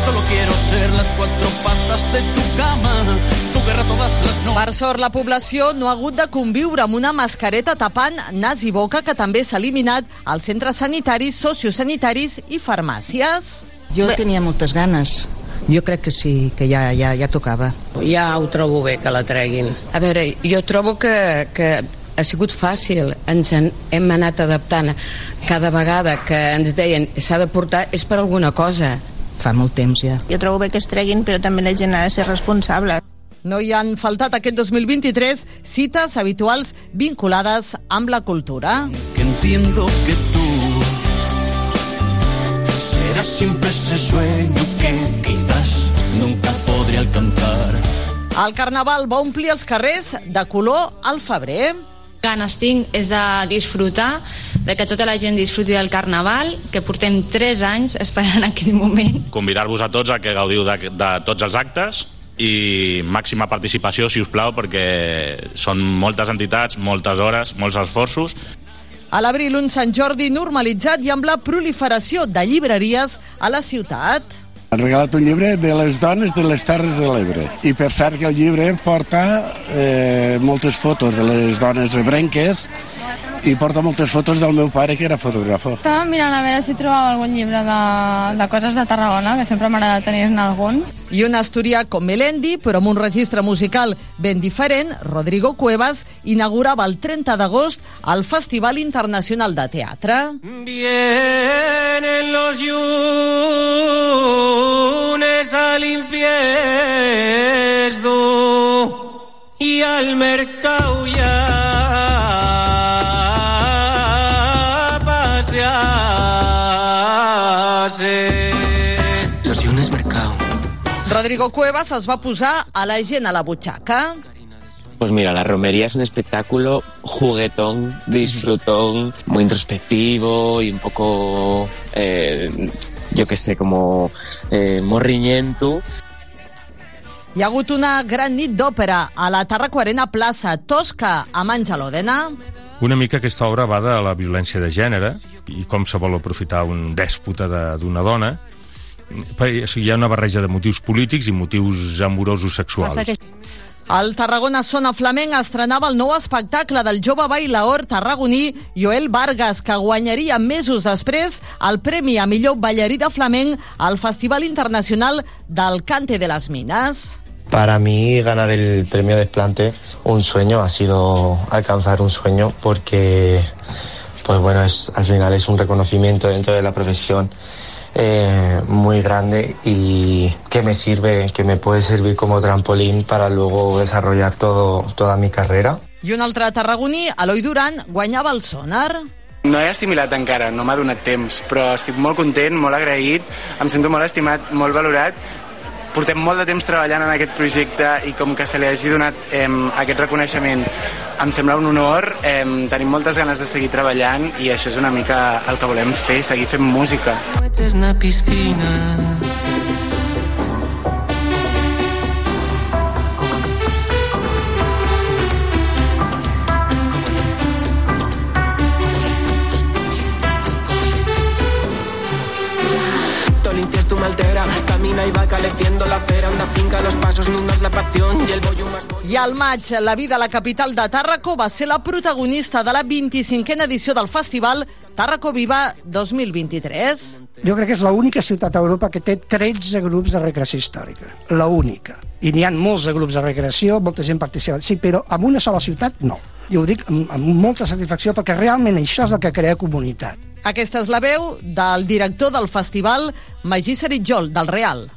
Solo quiero ser las cuatro patas de tu cama. Tu guerra todas las noches. Per sort, la població no ha hagut de conviure amb una mascareta tapant nas i boca que també s'ha eliminat als centres sanitaris, sociosanitaris i farmàcies. Jo tenia moltes ganes. Jo crec que sí, que ja, ja, ja tocava. Ja ho trobo bé que la treguin. A veure, jo trobo que, que ha sigut fàcil, ens en, hem anat adaptant. Cada vegada que ens deien s'ha de portar és per alguna cosa. Fa molt temps ja. Jo trobo bé que es treguin, però també la gent ha de ser responsable. No hi han faltat aquest 2023 cites habituals vinculades amb la cultura. Que entiendo que tú serás siempre ese sueño que quizás nunca podré alcanzar. El Carnaval va omplir els carrers de color al febrer. Ganes tinc és de disfrutar, de que tota la gent disfruti del Carnaval, que portem 3 anys esperant aquest moment. Convidar-vos a tots a que gaudiu de, de tots els actes i màxima participació, si us plau, perquè són moltes entitats, moltes hores, molts esforços. A l'abril, un Sant Jordi normalitzat i amb la proliferació de llibreries a la ciutat. Han regalat un llibre de les dones de les Terres de l'Ebre. I per cert que el llibre porta eh, moltes fotos de les dones ebrenques i porta moltes fotos del meu pare, que era fotògrafo. Estava mirant a veure si trobava algun llibre de, de coses de Tarragona, que sempre m'agrada tenir-ne algun. I un asturià com Melendi, però amb un registre musical ben diferent, Rodrigo Cuevas inaugurava el 30 d'agost el Festival Internacional de Teatre. Vienen los lunes al infiesto y al mercado ya pasearse. Los lunes mercado. Rodrigo Cuevas es va posar a la gent a la butxaca. Pues mira, la romería es un espectáculo juguetón, disfrutón, muy introspectivo y un poco, eh, yo qué sé, como eh, morriñento. Hi ha hagut una gran nit d'òpera a la Tarraco Arena Plaça Tosca amb Àngel Odena. Una mica aquesta obra va de la violència de gènere i com se vol aprofitar un dèspota d'una dona. O sigui, hi ha una barreja de motius polítics i motius amorosos sexuals. El Tarragona Sona Flamenc estrenava el nou espectacle del jove bailaor tarragoní Joel Vargas, que guanyaria mesos després el Premi a millor ballarí de flamenc al Festival Internacional del Cante de las Minas. Para mí ganar el premio Desplante, un sueño, ha sido alcanzar un sueño porque, pues bueno, es, al final es un reconocimiento dentro de la profesión eh, muy grande y que me sirve, que me puede servir como trampolín para luego desarrollar todo, toda mi carrera. I un altre tarragoní, Eloi Duran, guanyava el sonar. No he assimilat encara, no m'ha donat temps, però estic molt content, molt agraït, em sento molt estimat, molt valorat. Portem molt de temps treballant en aquest projecte i com que se li hagi donat eh, aquest reconeixement em sembla un honor, eh, tenim moltes ganes de seguir treballant i això és una mica el que volem fer, seguir fent música. Es na piscina. Caleciendo la cera, una finca, los pasos, nudas la pasión y el bollo más... I al maig, la vida a la capital de Tàrraco va ser la protagonista de la 25a edició del festival Tàrraco Viva 2023. Jo crec que és l'única ciutat a Europa que té 13 grups de recreació històrica. La única. I n'hi ha molts de grups de recreació, molta gent participa. Sí, però en una sola ciutat, no. I ho dic amb, amb molta satisfacció perquè realment això és el que crea comunitat. Aquesta és la veu del director del festival, Magí Seritjol, del Real.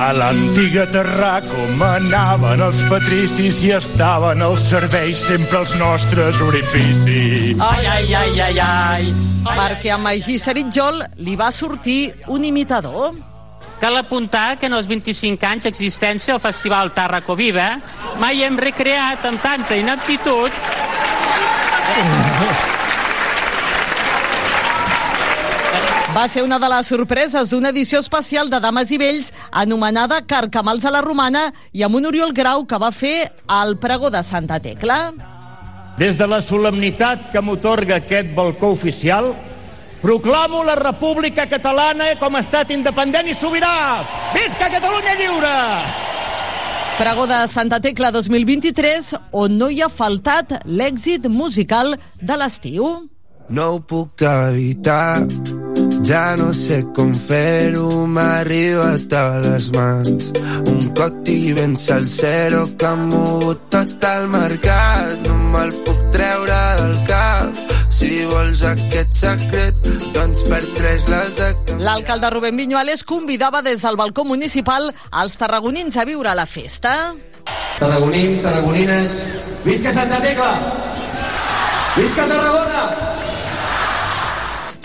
A l'antiga Terraco manaven els patricis i estaven al servei sempre els nostres orificis. Ai, ai, ai, ai, ai. Perquè a Magí Seritjol li va sortir un imitador. Cal apuntar que en els 25 anys d'existència del Festival Tàrraco Viva mai hem recreat amb tanta inaptitud Va ser una de les sorpreses d'una edició especial de Dames i Vells anomenada Carcamals a la Romana i amb un Oriol Grau que va fer el pregó de Santa Tecla. Des de la solemnitat que m'otorga aquest balcó oficial, proclamo la República Catalana com a estat independent i sobirà! Visca Catalunya lliure! Pregó de Santa Tecla 2023, on no hi ha faltat l'èxit musical de l'estiu. No ho puc evitar, ja no sé com fer-ho, m'ha arribat a les mans. Un coti ben salsero que ha mogut tot el mercat, no me'l puc treure del cap. Si vols aquest secret, doncs per tres les de... L'alcalde Rubén Viñuales convidava des del balcó municipal als tarragonins a viure la festa. Tarragonins, tarragonines, visca Santa Tecla! Visca Tarragona!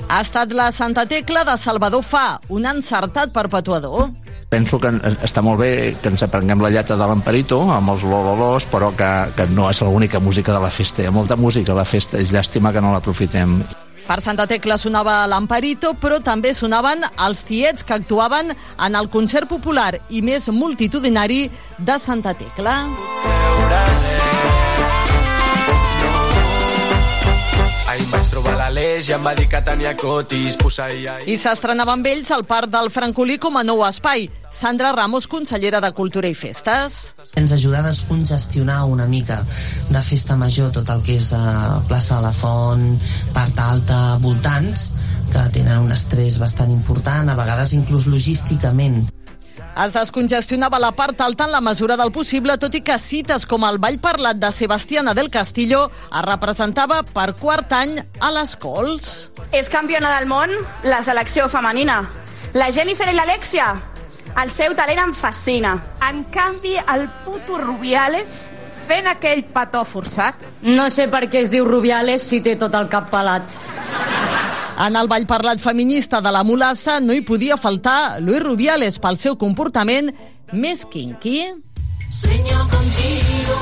Ha estat la Santa Tecla de Salvador Fa, un encertat perpetuador. Penso que està molt bé que ens aprenguem la lletra de l'Amperito amb els lololós, però que, que no és l'única música de la festa. Hi ha molta música a la festa, és llàstima que no l'aprofitem. Per Santa Tecla sonava l'Amparito, però també sonaven els tiets que actuaven en el concert popular i més multitudinari de Santa Tecla. Ahir l'Aleix i em va dir que tenia cotis, posseïa... I s'estrenava amb ells al Parc del Francolí com a nou espai. Sandra Ramos, consellera de Cultura i Festes. ens ajuda a descongestionar una mica de festa major tot el que és uh, plaça de la Font, part alta, voltants, que tenen un estrès bastant important, a vegades inclús logísticament. Es descongestionava la part alta en la mesura del possible, tot i que cites com el Ball Parlat de Sebastiana del Castillo es representava per quart any a les Cols. És campiona del món la selecció femenina. La Jennifer i l'Alexia, el seu talent em fascina. En canvi, el puto Rubiales fent aquell petó forçat. No sé per què es diu Rubiales si té tot el cap pelat. En el ball parlat feminista de la Mulassa no hi podia faltar Luis Rubiales pel seu comportament més kinky. Sueño contigo,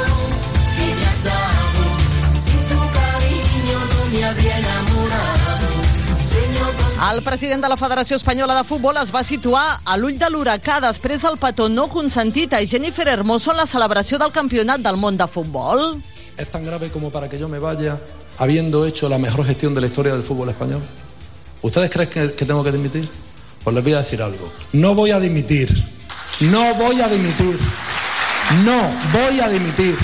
que me has dado. Sin tu cariño no me habría enamorado. El president de la Federació Espanyola de Futbol es va situar a l'ull de l'huracà després del petó no consentit a Jennifer Hermoso en la celebració del Campionat del Món de Futbol. ¿Es tan grave como para que yo me vaya habiendo hecho la mejor gestión de la historia del fútbol español? ¿Ustedes creen que, que tengo que dimitir? Pues les voy a decir algo. No voy a dimitir. No voy a dimitir. No voy a dimitir.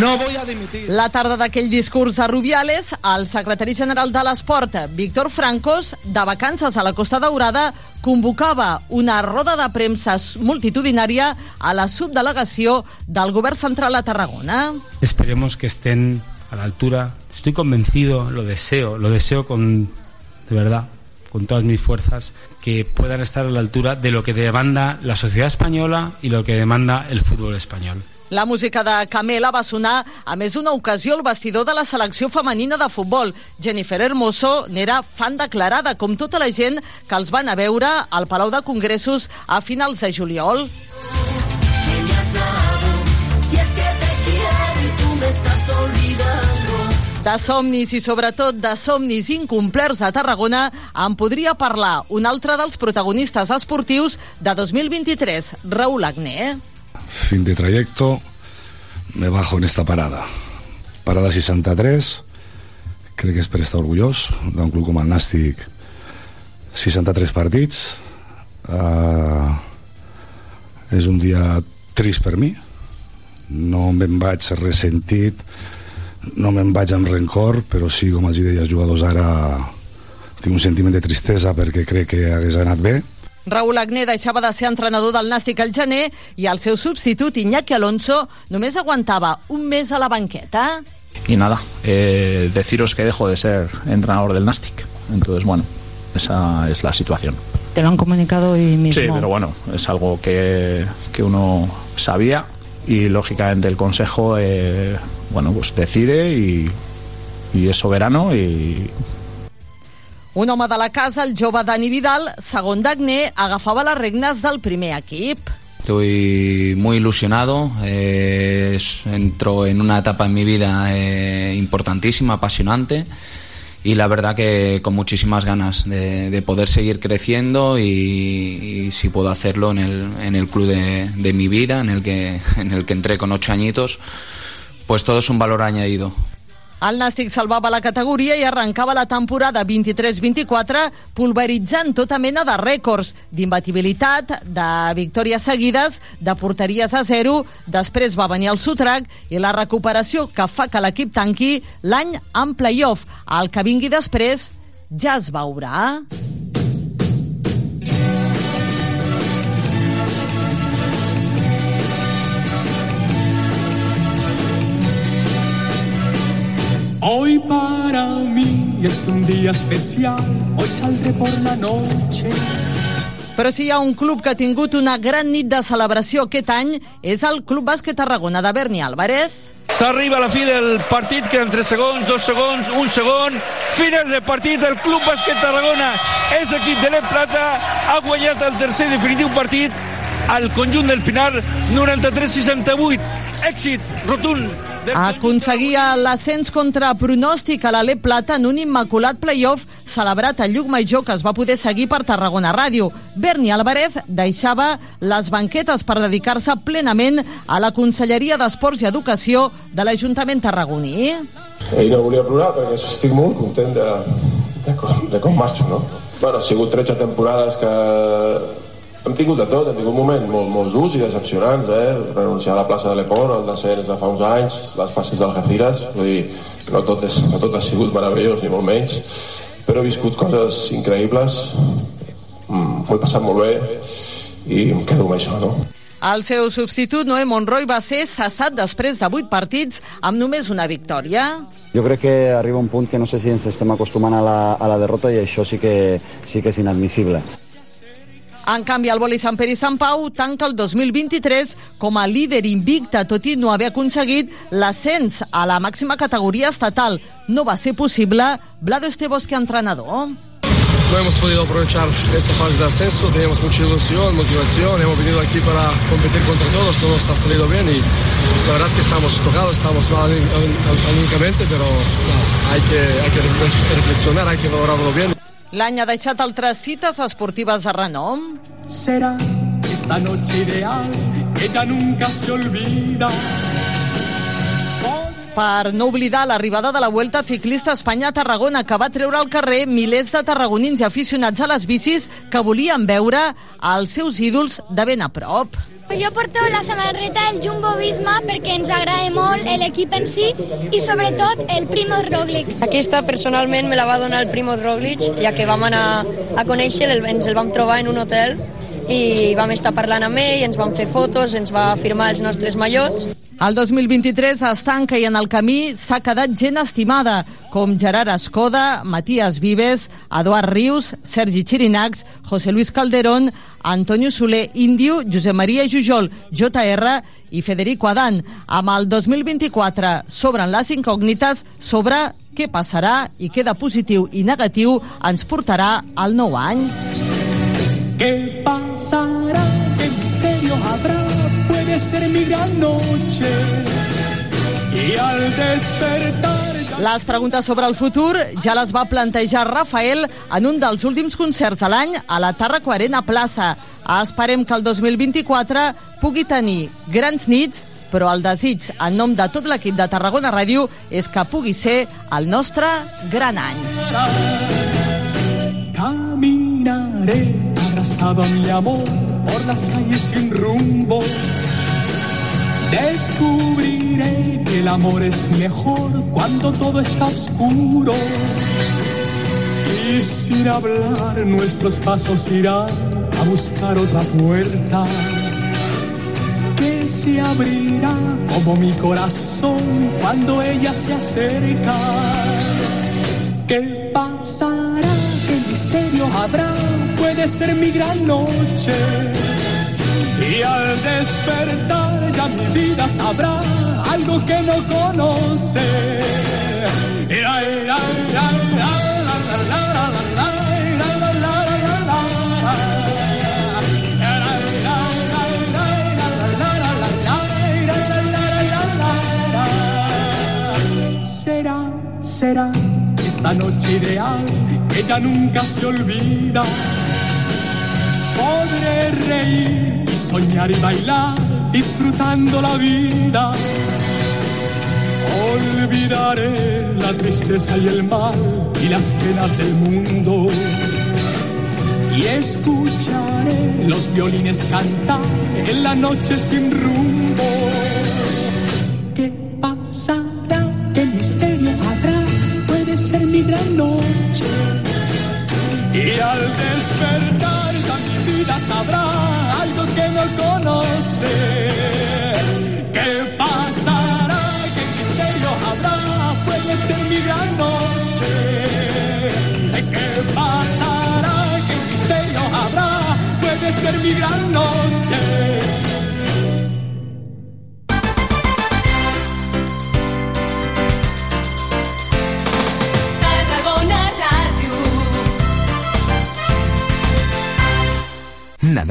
No voy a dimitir. La tarda d'aquell discurs a Rubiales, el secretari general de l'Esport, Víctor Francos, de vacances a la Costa Daurada, convocava una roda de premsa multitudinària a la subdelegació del govern central a Tarragona. Esperemos que estén a la altura. Estoy convencido, lo deseo, lo deseo con, de verdad, con todas mis fuerzas, que puedan estar a la altura de lo que demanda la sociedad española y lo que demanda el fútbol español. La música de Camela va sonar a més d'una ocasió al vestidor de la selecció femenina de futbol. Jennifer Hermoso n'era fan declarada, com tota la gent que els van a veure al Palau de Congressos a finals de juliol. De somnis i sobretot de somnis incomplerts a Tarragona en podria parlar un altre dels protagonistes esportius de 2023, Raúl Agné. Fin de trayecto, me bajo en esta parada. Parada 63, crec que és per estar orgullós d'un club com el Nàstic. 63 partits, uh, és un dia trist per mi, no me'n vaig ressentit, no me'n vaig amb rencor, però sí, com els deia als jugadors ara, tinc un sentiment de tristesa perquè crec que hagués anat bé, Raúl Agné deixava de ser entrenador del Nàstic al gener i el seu substitut, Iñaki Alonso, només aguantava un mes a la banqueta. Y nada, eh, deciros que dejo de ser entrenador del Nastic. Entonces, bueno, esa es la situación. Te lo han comunicado hoy mismo. Sí, pero bueno, es algo que, que uno sabía y lógicamente el Consejo, eh, bueno, pues decide y, y es soberano y Un home de la casa, el jove Dani Vidal, segon d'Agné, agafava les regnes del primer equip. Estoy muy ilusionado, eh, entro en una etapa en mi vida eh, importantísima, apasionante y la verdad que con muchísimas ganas de, de poder seguir creciendo y, y si puedo hacerlo en el, en el club de, de mi vida, en el, que, en el que entré con ocho añitos, pues todo es un valor añadido. El Nàstic salvava la categoria i arrencava la temporada 23-24 pulveritzant tota mena de rècords d'imbatibilitat, de victòries seguides, de porteries a zero, després va venir el sotrac i la recuperació que fa que l'equip tanqui l'any en playoff. El que vingui després ja es veurà. Hoy para mí es un día especial, hoy saldré por la noche. Però si hi ha un club que ha tingut una gran nit de celebració aquest any és el Club Bàsquet Tarragona de Berni Álvarez. S'arriba a la fi del partit, queden 3 segons, 2 segons, 1 segon. Final del partit, el Club Bàsquet Tarragona és equip de l'Ep Plata, ha guanyat el tercer definitiu partit al conjunt del Pinar, 93-68. Èxit rotund Aconseguia l'ascens contra pronòstic a l'Alep Plata en un immaculat playoff celebrat a Llucmajor que es va poder seguir per Tarragona Ràdio. Berni Álvarez deixava les banquetes per dedicar-se plenament a la Conselleria d'Esports i Educació de l'Ajuntament tarragoní. I no volia plorar perquè estic molt content de, de, com, de com marxo, no? Bueno, ha sigut 13 temporades que hem tingut de tot, hem tingut moments molt, molt durs i decepcionants, eh? Renunciar a la plaça de l'Epor, el descens de fa uns anys, les fases del Algeciras, vull dir, no tot, és, no tot ha sigut meravellós, ni molt menys, però he viscut coses increïbles, mm, m'ho he passat molt bé i em quedo amb això, no? El seu substitut, Noé Monroy, va ser cessat després de 8 partits amb només una victòria. Jo crec que arriba un punt que no sé si ens estem acostumant a la, a la derrota i això sí que, sí que és inadmissible. En canvi, el Boli Sant Pere i Sant Pau tanca el 2023 com a líder invicta, tot i no haver aconseguit l'ascens a la màxima categoria estatal. No va ser possible. Vlado Estebos, que entrenador. No hemos podido aprovechar esta fase de ascenso, teníamos mucha ilusión, motivación, hemos venido aquí para competir contra todos, todo nos ha salido bien y la verdad que estamos tocados, estamos mal aní- aní- anímicamente, pero no, hay, que, hay que refle- reflexionar, hay que valorarlo bien. L'any ha deixat altres cites esportives de renom. Será esta noche ideal que ya nunca se olvida. Per no oblidar l'arribada de la Vuelta Ciclista a Espanya a Tarragona, que va treure al carrer milers de tarragonins i aficionats a les bicis que volien veure els seus ídols de ben a prop. Jo porto la samarreta del Jumbo Visma perquè ens agrada molt l'equip en si i sobretot el Primo Roglic. Aquesta personalment me la va donar el Primo Roglic, ja que vam anar a conèixer, ens el vam trobar en un hotel i vam estar parlant amb ell, ens vam fer fotos, ens va firmar els nostres mallots. El 2023 es tanca i en el camí s'ha quedat gent estimada, com Gerard Escoda, Matías Vives, Eduard Rius, Sergi Chirinacs, José Luis Calderón, Antonio Soler, Índio, Josep Maria Jujol, JR i Federico Adán. Amb el 2024 s'obren les incògnites sobre què passarà i què de positiu i negatiu ens portarà el nou any. ¿Qué pasará? ¿Qué misterio habrá? Puede ser mi gran noche. Y al despertar Les preguntes sobre el futur ja les va plantejar Rafael en un dels últims concerts a l'any a la Tàrraco Arena Plaça. Esperem que el 2024 pugui tenir grans nits, però el desig en nom de tot l'equip de Tarragona Ràdio és que pugui ser el nostre gran any. caminaré abrazado a mi amor por las calles sin rumbo. Descubriré que el amor es mejor cuando todo está oscuro. Y sin hablar nuestros pasos irán a buscar otra puerta que se abrirá como mi corazón cuando ella se acerca. ¿Qué pasará? ¿Qué misterio habrá? puede ser mi gran noche. Y al despertar ya mi vida sabrá algo que no conoce. Será, será esta noche ideal ya nunca se olvida. Podré reír soñar y bailar disfrutando la vida. Olvidaré la tristeza y el mal y las penas del mundo. Y escucharé los violines cantar en la noche sin rumbo. ¿Qué pasará? ¿Qué misterio habrá? Puede ser mi gran noche. Y al despertar mi vida sabrá algo que no conoce. ¿Qué pasará? ¿Qué misterio habrá? Puede ser mi gran noche. ¿Qué pasará? ¿Qué misterio habrá? Puede ser mi gran noche.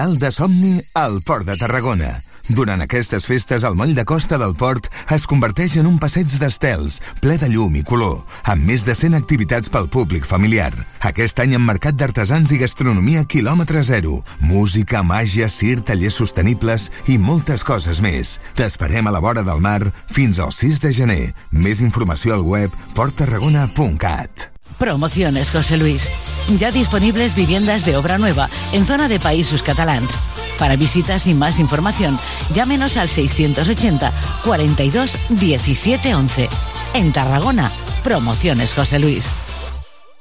Nadal de somni al Port de Tarragona. Durant aquestes festes, el moll de costa del port es converteix en un passeig d'estels, ple de llum i color, amb més de 100 activitats pel públic familiar. Aquest any amb mercat d'artesans i gastronomia quilòmetre zero, música, màgia, cir, tallers sostenibles i moltes coses més. T'esperem a la vora del mar fins al 6 de gener. Més informació al web porttarragona.cat. Promociones José Luis. Ya disponibles viviendas de obra nueva en zona de Países Catalans. Para visitas y más información, llámenos al 680 42 17 11. En Tarragona, Promociones José Luis.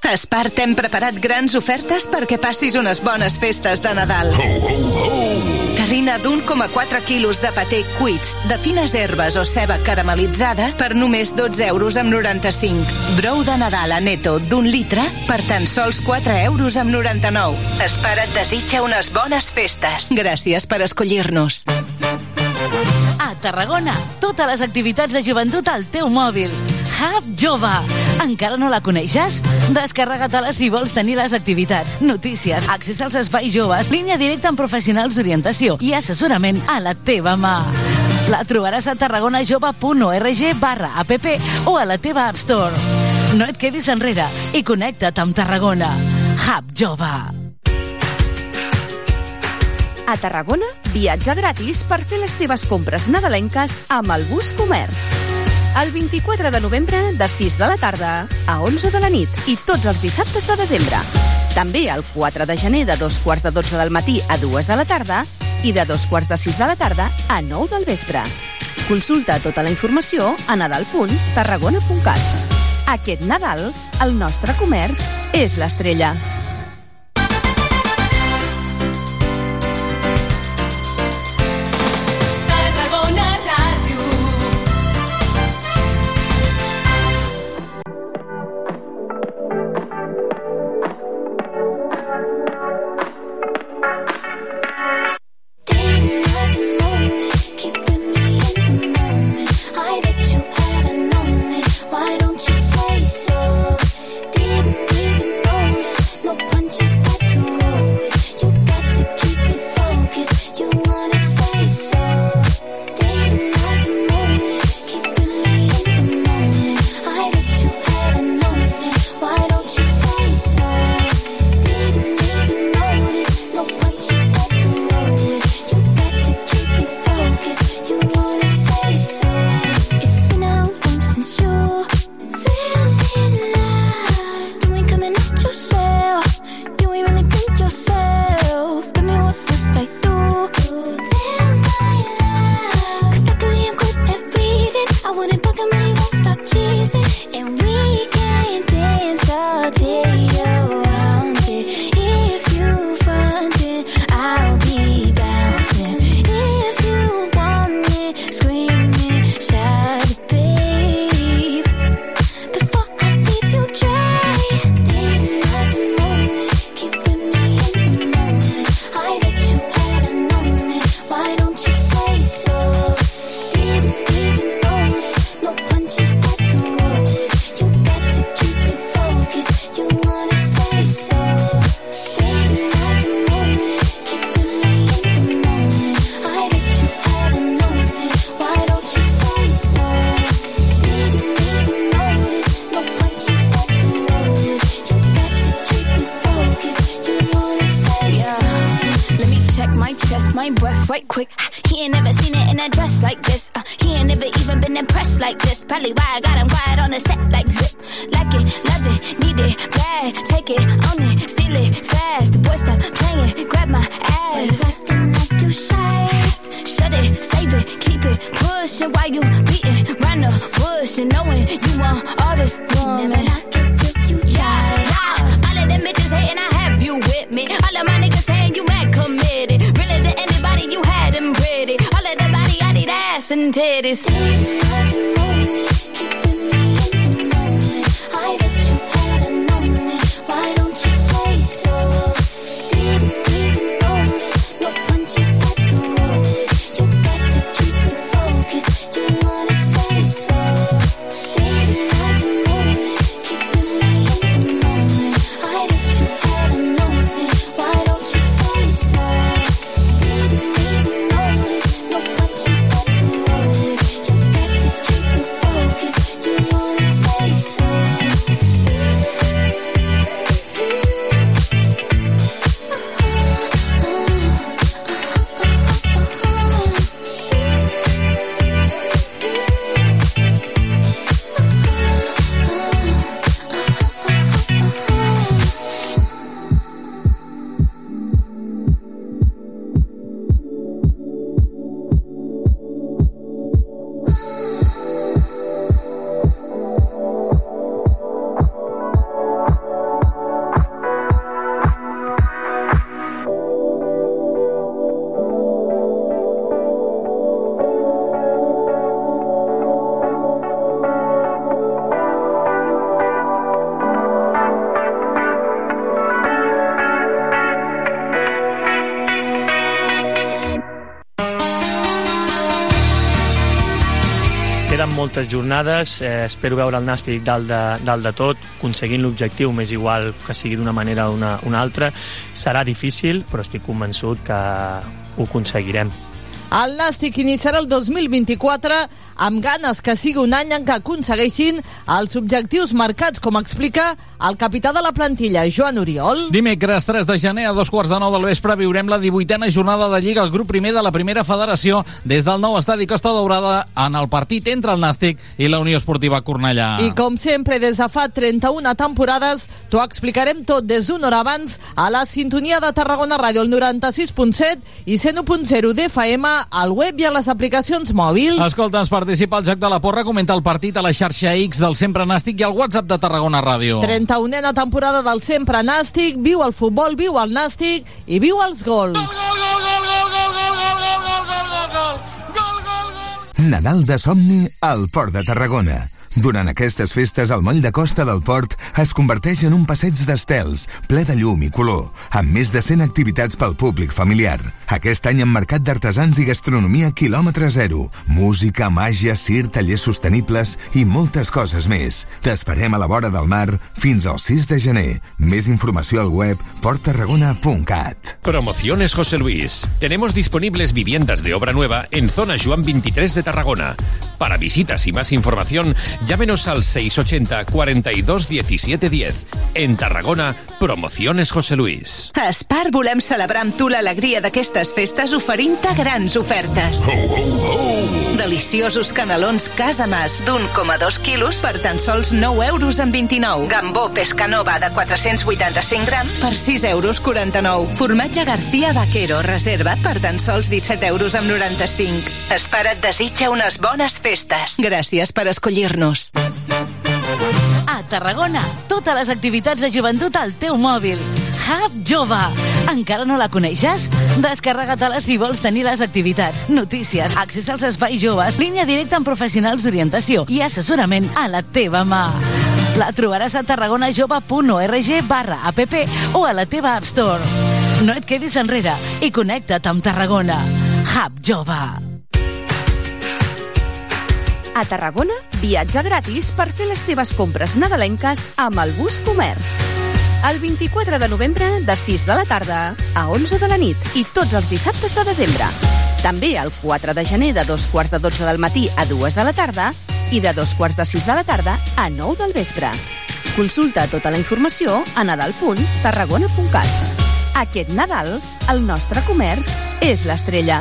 A Espart hem preparat grans ofertes perquè passis unes bones festes de Nadal. Terrina d'1,4 quilos de paté cuits, de fines herbes o ceba caramelitzada per només 12 euros amb 95. Brou de Nadal a Neto d'un litre per tan sols 4 euros amb 99. Espart et desitja unes bones festes. Gràcies per escollir-nos. A Tarragona, totes les activitats de joventut al teu mòbil. Hub Jove. Encara no la coneixes? Descarrega-te-la si vols tenir les activitats, notícies, accés als espais joves, línia directa amb professionals d'orientació i assessorament a la teva mà. La trobaràs a tarragonajove.org barra app o a la teva App Store. No et quedis enrere i connecta't amb Tarragona. Hub Jove. A Tarragona, viatge gratis per fer les teves compres nadalenques amb el bus comerç. El 24 de novembre, de 6 de la tarda a 11 de la nit i tots els dissabtes de desembre. També el 4 de gener de dos quarts de 12 del matí a 2 de la tarda i de dos quarts de 6 de la tarda a 9 del vespre. Consulta tota la informació a nadal.tarragona.cat. Aquest Nadal, el nostre comerç és l'estrella. jornades. Eh, espero veure el Nàstic dalt de, dalt de tot, aconseguint l'objectiu, més igual que sigui d'una manera o una, una altra. Serà difícil, però estic convençut que ho aconseguirem. El Nàstic iniciarà el 2024 amb ganes que sigui un any en què aconsegueixin els objectius marcats, com explica el capità de la plantilla, Joan Oriol. Dimecres 3 de gener a dos quarts de nou del vespre viurem la 18a jornada de Lliga al grup primer de la primera federació des del nou estadi Costa Daurada en el partit entre el Nàstic i la Unió Esportiva Cornellà. I com sempre, des de fa 31 temporades, t'ho explicarem tot des d'una hora abans a la sintonia de Tarragona Ràdio, el 96.7 i 101.0 d'FM, al web i a les aplicacions mòbils. Escolta'ns, participa al Joc de la Porra, comenta el partit a la xarxa X del Sempre Nàstic i al WhatsApp de Tarragona Ràdio. 31a temporada del Sempre Nàstic, viu el futbol, viu el Nàstic i viu els gols. Nadal de somni al Port de Tarragona. Durant aquestes festes, el moll de costa del port es converteix en un passeig d'estels, ple de llum i color, amb més de 100 activitats pel públic familiar. Aquest any amb mercat d'artesans i gastronomia quilòmetre zero, música, màgia, cir, tallers sostenibles i moltes coses més. T'esperem a la vora del mar fins al 6 de gener. Més informació al web porttarragona.cat. Promociones José Luis. Tenemos disponibles viviendas de obra nueva en zona Juan 23 de Tarragona. Para visitas y más información, llámenos al 680 42 17 10. En Tarragona, Promociones José Luis. A Espar volem celebrar amb tu l'alegria d'aquestes festes oferint-te grans ofertes. Deliciosos canelons Casa Mas d'1,2 quilos per tan sols 9 euros amb 29. Gambó Pescanova de 485 grams per 6 euros 49. Formatge García Vaquero Reserva per tan sols 17 euros amb 95. Espar et desitja unes bones festes. Gràcies per escollir-nos. A Tarragona, totes les activitats de joventut al teu mòbil. Hub Jove. Encara no la coneixes? Descarrega-te-la si vols tenir les activitats, notícies, accés als espais joves, línia directa amb professionals d'orientació i assessorament a la teva mà. La trobaràs a tarragonajove.org barra app o a la teva App Store. No et quedis enrere i connecta't amb Tarragona. Hub Jove. A Tarragona, viatge gratis per fer les teves compres nadalenques amb el bus comerç. El 24 de novembre, de 6 de la tarda a 11 de la nit i tots els dissabtes de desembre. També el 4 de gener de dos quarts de 12 del matí a 2 de la tarda i de dos quarts de 6 de la tarda a 9 del vespre. Consulta tota la informació a nadal.tarragona.cat. Aquest Nadal, el nostre comerç és l'estrella.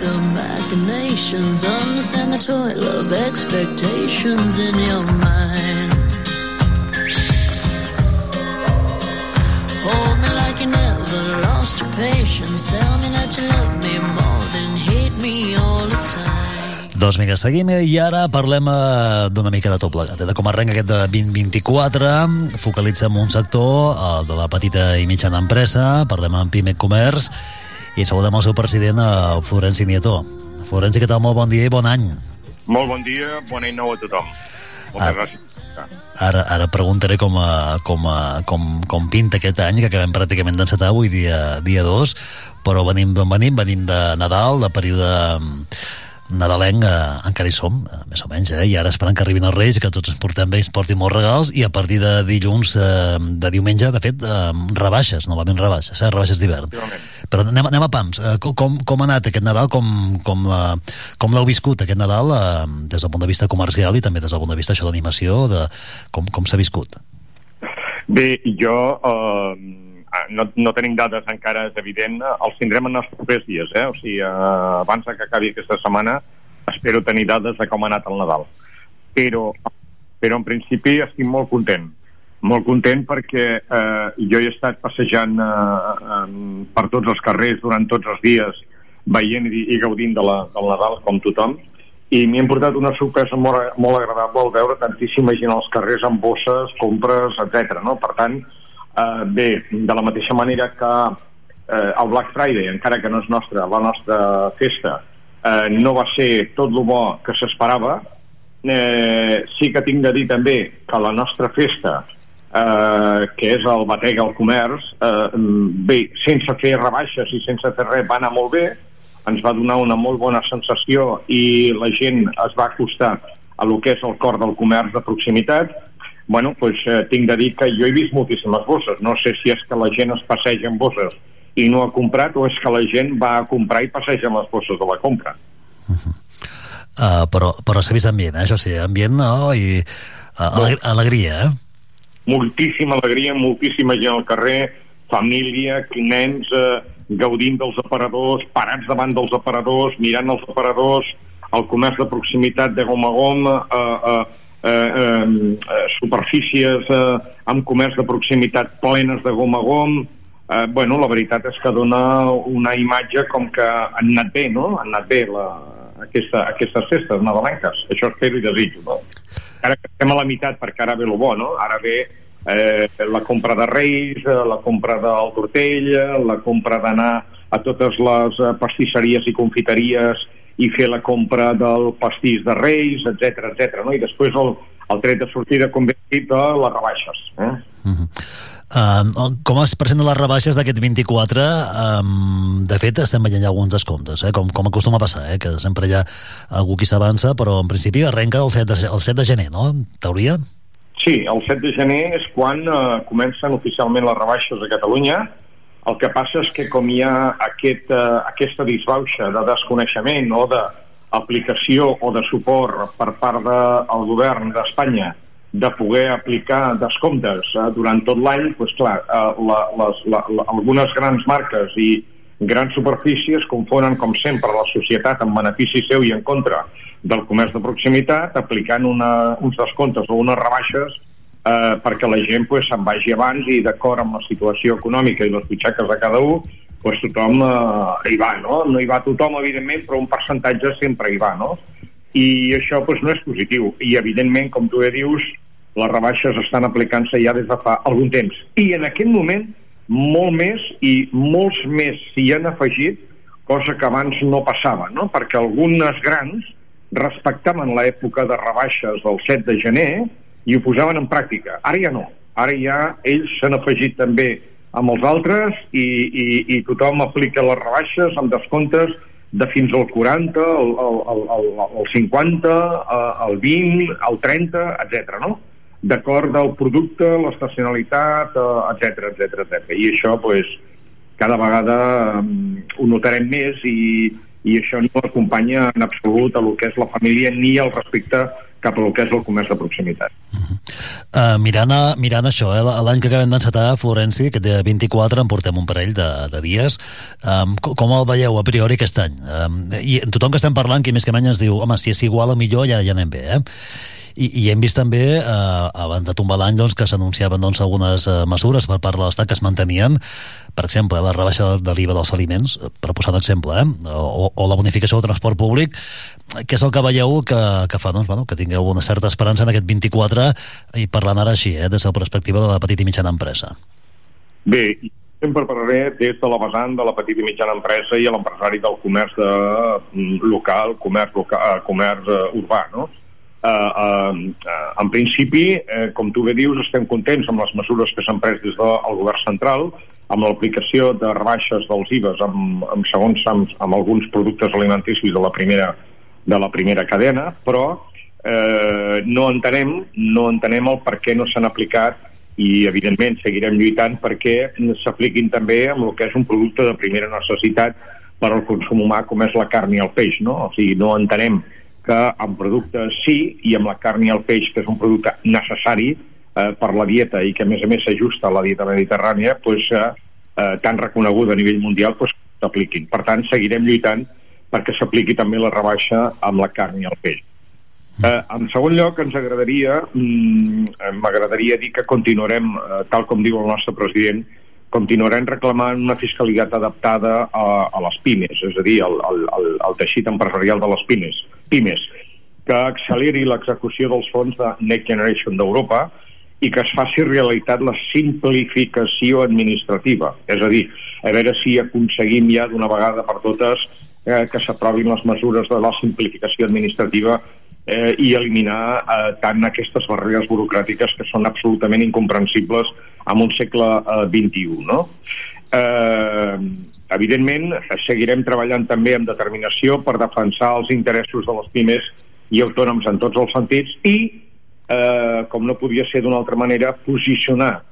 The machinations, understand the toil of expectations in your mind. Hold me like you never lost your patience. Tell me that you love me more than hate me all the time. Doncs vinga, seguim i ara parlem eh, d'una mica de tot plegat. eh, De com arrenca aquest de 2024, focalitza en un sector, el de la petita i mitjana empresa, parlem amb Pime Comerç i saludem el seu president, eh, Florenci Nieto. Florenci, què tal? Molt bon dia i bon any. Molt bon dia, bon any nou a tothom. Moltes gràcies. Ara, ara preguntaré com, a, com, a, com, com pinta aquest any, que acabem pràcticament d'encetar avui, dia, dia 2, però venim d'on venim, venim de Nadal, de període nadalenc, eh, encara hi som, eh, més o menys, eh? i ara esperant que arribin els Reis, que tots ens portem bé, ens portin molts regals, i a partir de dilluns, eh, de diumenge, de fet, eh, rebaixes, novament rebaixes, eh? rebaixes d'hivern. Però anem, anem a pams. Eh, com- com, com ha anat aquest Nadal? Com, com, la, com l'heu viscut aquest Nadal eh, des del punt de vista comercial i també des del punt de vista això d'animació? De, com, com s'ha viscut? Bé, jo... Eh, no, no tenim dades encara, és evident. Els tindrem en els propers dies, eh? O sigui, eh, abans que acabi aquesta setmana espero tenir dades de com ha anat el Nadal. Però, però en principi estic molt content. Molt content perquè eh, jo he estat passejant eh, per tots els carrers durant tots els dies veient i, i gaudint de la, del Nadal com tothom i m'hi hem portat una sorpresa molt, molt agradable al veure tantíssima gent als carrers amb bosses, compres, etc. No? Per tant, bé, de la mateixa manera que eh, el Black Friday, encara que no és nostra, la nostra festa, eh, no va ser tot el bo que s'esperava, eh, sí que tinc de dir també que la nostra festa, eh, que és el Batega al Comerç, eh, bé, sense fer rebaixes i sense fer res, va anar molt bé, ens va donar una molt bona sensació i la gent es va acostar a lo que és el cor del comerç de proximitat, bueno, pues, eh, tinc de dir que jo he vist moltíssimes bosses. No sé si és que la gent es passeja amb bosses i no ha comprat o és que la gent va a comprar i passeja amb les bosses de la compra. Uh, però però s'ha vist ambient, eh? això sí, ambient no? i uh, alegr alegria, eh? moltíssima alegria, moltíssima gent al carrer, família, nens eh, gaudint dels aparadors, parats davant dels aparadors, mirant els aparadors, el comerç de proximitat de gom a gom, eh, eh, eh, eh, superfícies eh, amb comerç de proximitat plenes de gom a gom, eh, bueno, la veritat és que dona una imatge com que han anat bé, no? Han anat bé la, aquesta, aquestes festes nadalenques. Això espero i desitjo, no? Ara que estem a la meitat, perquè ara ve el bo, no? Ara ve eh, la compra de Reis, eh, la compra del tortell, eh, la compra d'anar a totes les eh, pastisseries i confiteries i fer la compra del pastís de Reis, etc etc. no? I després el, el tret de sortida, com bé dit, de les rebaixes. Eh? Uh, com es presenten les rebaixes d'aquest 24? Um, de fet, estem veient ja alguns descomptes, eh? com, com acostuma a passar, eh? que sempre hi ha algú qui s'avança, però en principi arrenca el 7 de, el 7 de gener, no? En teoria? Sí, el 7 de gener és quan eh, comencen oficialment les rebaixes a Catalunya. El que passa és que com hi ha aquest, eh, aquesta disbauxa de desconeixement o d'aplicació o de suport per part del govern d'Espanya de poder aplicar descomptes eh, durant tot l'any, doncs clar, eh, la, les, la, la, algunes grans marques i grans superfícies confonen, com sempre, la societat en benefici seu i en contra del comerç de proximitat, aplicant una, uns descomptes o unes rebaixes eh, perquè la gent pues, se'n vagi abans i d'acord amb la situació econòmica i les butxaques de cada un, pues, tothom eh, hi va, no? No hi va tothom, evidentment, però un percentatge sempre hi va, no? I això pues, no és positiu. I, evidentment, com tu bé dius, les rebaixes estan aplicant-se ja des de fa algun temps. I en aquest moment, molt més i molts més s'hi han afegit, cosa que abans no passava, no? Perquè algunes grans respectaven l'època de rebaixes del 7 de gener i ho posaven en pràctica. Ara ja no. Ara ja ells s'han afegit també amb els altres i, i, i tothom aplica les rebaixes amb descomptes de fins al 40, el, el, el, el 50, eh, el 20, el 30, etc. no? D'acord del producte, l'estacionalitat, etc etc etc. I això, pues, cada vegada um, ho notarem més i, i això no acompanya en absolut a lo que és la família ni el respecte cap a lo que és el comerç de proximitat. Uh, mirant, a, mirant això, eh, l'any que acabem d'encetar, Florenci, que té 24, en portem un parell de, de dies, um, com el veieu a priori aquest any? Um, I tothom que estem parlant, qui més que menys ens diu, home, si és igual o millor ja, ja anem bé, eh? I, i hem vist també, eh, abans de tombar l'any, doncs, que s'anunciaven doncs, algunes eh, mesures per part de l'Estat que es mantenien, per exemple, la rebaixa de, de l'IVA dels aliments, eh, per posar un exemple, eh? o, o la bonificació del transport públic, què és el que veieu que, que fa doncs, bueno, que tingueu una certa esperança en aquest 24 i parlant ara així, eh, des de la perspectiva de la petita i mitjana empresa? Bé, sempre parlaré des de la vessant de la petita i mitjana empresa i l'empresari del comerç mm, local, comerç, local, comerç uh, urbà, no? Uh, uh, en principi, uh, com tu bé dius, estem contents amb les mesures que s'han pres des del govern central, amb l'aplicació de rebaixes dels IVAs amb, amb segons amb, amb alguns productes alimenticis de la primera, de la primera cadena, però eh, no entenem no entenem el per què no s'han aplicat i evidentment seguirem lluitant perquè s'apliquin també amb el que és un producte de primera necessitat per al consum humà com és la carn i el peix no? o sigui, no entenem que amb productes sí i amb la carn i el peix que és un producte necessari eh, per la dieta i que a més a més s'ajusta a la dieta mediterrània pues, eh, eh, tan reconeguda a nivell mundial pues, s'apliquin. Per tant, seguirem lluitant perquè s'apliqui també la rebaixa amb la carn i el peix. Eh, en segon lloc, ens agradaria mm, eh, m'agradaria dir que continuarem, eh, tal com diu el nostre president, continuarem reclamant una fiscalitat adaptada a, a les pimes, és a dir, al, al, al, teixit empresarial de les pimes, pimes que acceleri l'execució dels fons de Next Generation d'Europa i que es faci realitat la simplificació administrativa. És a dir, a veure si aconseguim ja d'una vegada per totes eh, que s'aprovin les mesures de la simplificació administrativa eh, i eliminar eh, tant aquestes barreres burocràtiques que són absolutament incomprensibles en un segle eh. No? Eh, evidentment, seguirem treballant també amb determinació per defensar els interessos de les pimes i autònoms en tots els sentits i, eh, com no podia ser d'una altra manera, posicionar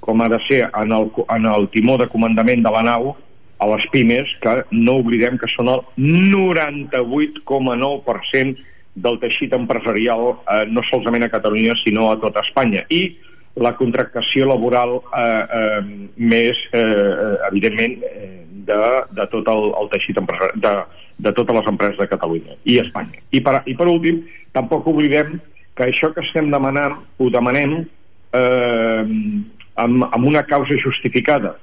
com ha de ser en el, en el timó de comandament de la nau a les pimes, que no oblidem que són el 98,9% del teixit empresarial, eh, no solament a Catalunya, sinó a tota Espanya. I la contractació laboral eh, eh, més, eh, evidentment, eh, de, de tot el, el teixit empresarial, de, de totes les empreses de Catalunya i Espanya. I per, I per últim, tampoc oblidem que això que estem demanant, ho demanem eh, amb, amb una causa justificada.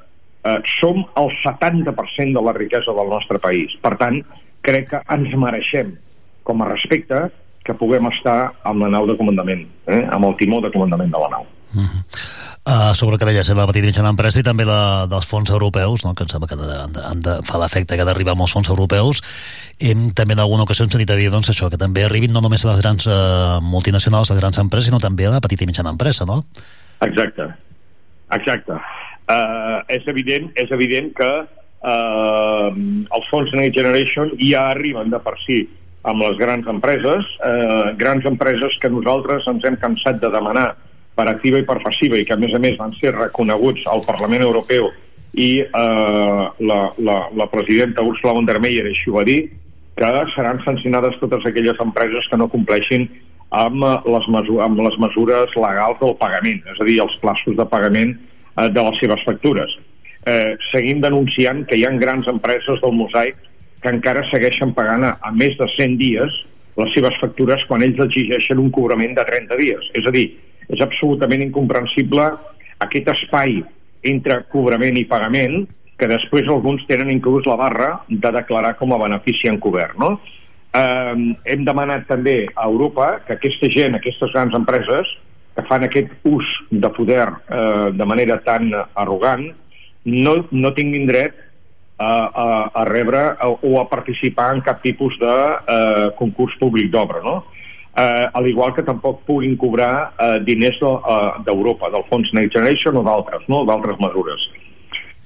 Eh, som el 70% de la riquesa del nostre país. Per tant, crec que ens mereixem, com a respecte, que puguem estar amb la nau de comandament, eh, amb el timó de comandament de la nau. Uh, sobre el que deies, eh, la petita i mitjana empresa i també la, dels fons europeus, no? que em sembla que han de, han de, fa l'efecte que ha d'arribar els fons europeus. Hem també en alguna ocasió hem sentit a dir doncs, això, que també arribin no només a les grans uh, multinacionals, a les grans empreses, sinó també a la petita i mitjana empresa, no? Exacte. Exacte. Uh, és, evident, és evident que uh, els fons Next Generation ja arriben de per si amb les grans empreses, uh, grans empreses que nosaltres ens hem cansat de demanar per activa i per passiva i que a més a més van ser reconeguts al Parlament Europeu i eh, la, la, la presidenta Ursula von der Meyer així ho va dir, que seran sancionades totes aquelles empreses que no compleixin amb les, mesu amb les mesures legals del pagament, és a dir, els plaços de pagament eh, de les seves factures. Eh, seguim denunciant que hi ha grans empreses del mosaic que encara segueixen pagant a, a més de 100 dies les seves factures quan ells exigeixen un cobrament de 30 dies. És a dir, és absolutament incomprensible aquest espai entre cobrament i pagament que després alguns tenen inclús la barra de declarar com a benefici encobert. No? Eh, hem demanat també a Europa que aquesta gent, aquestes grans empreses, que fan aquest ús de poder eh, de manera tan arrogant, no, no tinguin dret a, a, a rebre o a participar en cap tipus de eh, concurs públic d'obra. No? Eh, al igual que tampoc puguin cobrar eh, diners d'Europa, de, uh, del Fons Next Generation o d'altres, no? d'altres mesures.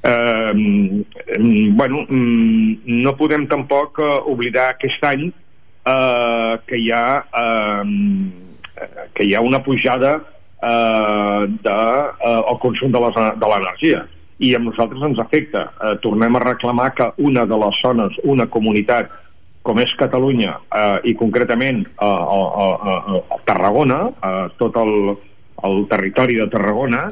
Eh, bueno, mm, no podem tampoc uh, oblidar aquest any eh, que hi ha eh, que hi ha una pujada eh, de, eh, el consum de l'energia i a nosaltres ens afecta. Eh, tornem a reclamar que una de les zones, una comunitat com és Catalunya eh, i concretament a, a, a, a Tarragona, a tot el, el territori de Tarragona,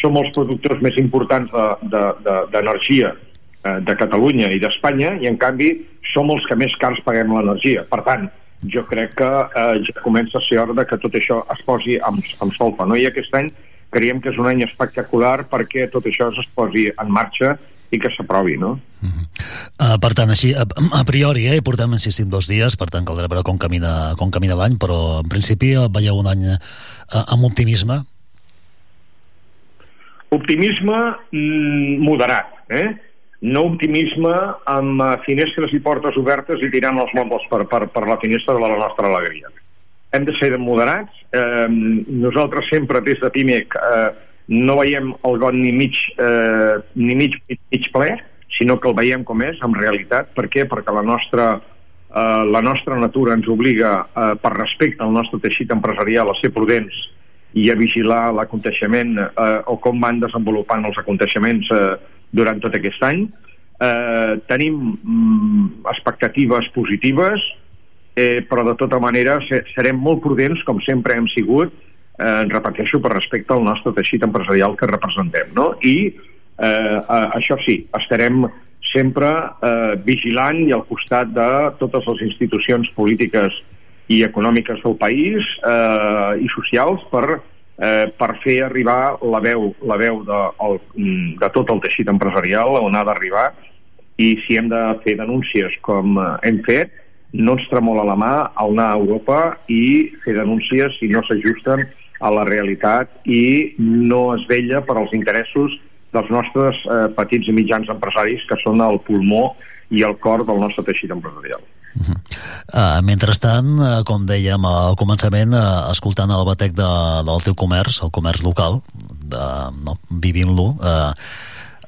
som els productors més importants d'energia de, de, de, eh, de Catalunya i d'Espanya i en canvi som els que més cars paguem l'energia. Per tant, jo crec que eh, ja comença a ser hora que tot això es posi amb, amb solfa. No? I aquest any creiem que és un any espectacular perquè tot això es posi en marxa i que s'aprovi, no? Uh, per tant, així, a, a priori, eh, portem insistim dos dies, per tant caldrà veure com camina, com camina l'any, però en principi eh, veieu un any uh, amb optimisme. Optimisme mm, moderat, eh? No optimisme amb eh, finestres i portes obertes i tirant els mobles per, per, per la finestra de la nostra alegria. Hem de ser moderats. Eh, nosaltres sempre, des de PIMEC, eh, no veiem el got ni mig, eh, ni mig, mig, mig ple, sinó que el veiem com és, en realitat. Per què? Perquè la nostra, eh, la nostra natura ens obliga, eh, per respecte al nostre teixit empresarial, a ser prudents i a vigilar l'aconteixement eh, o com van desenvolupant els aconteixements eh, durant tot aquest any. Eh, tenim mm, expectatives positives, eh, però de tota manera se, serem molt prudents, com sempre hem sigut, eh, repeteixo, per respecte al nostre teixit empresarial que representem. No? I eh, això sí, estarem sempre eh, vigilant i al costat de totes les institucions polítiques i econòmiques del país eh, i socials per, eh, per fer arribar la veu, la veu de, el, de tot el teixit empresarial on ha d'arribar i si hem de fer denúncies com eh, hem fet, no ens tremola la mà al anar a Europa i fer denúncies si no s'ajusten a la realitat i no es vella per als interessos dels nostres eh, petits i mitjans empresaris que són el pulmó i el cor del nostre teixit empresarial. Uh, mentrestant, uh, com dèiem al començament, uh, escoltant el batec de, del teu comerç, el comerç local, de, no, vivint-lo, uh,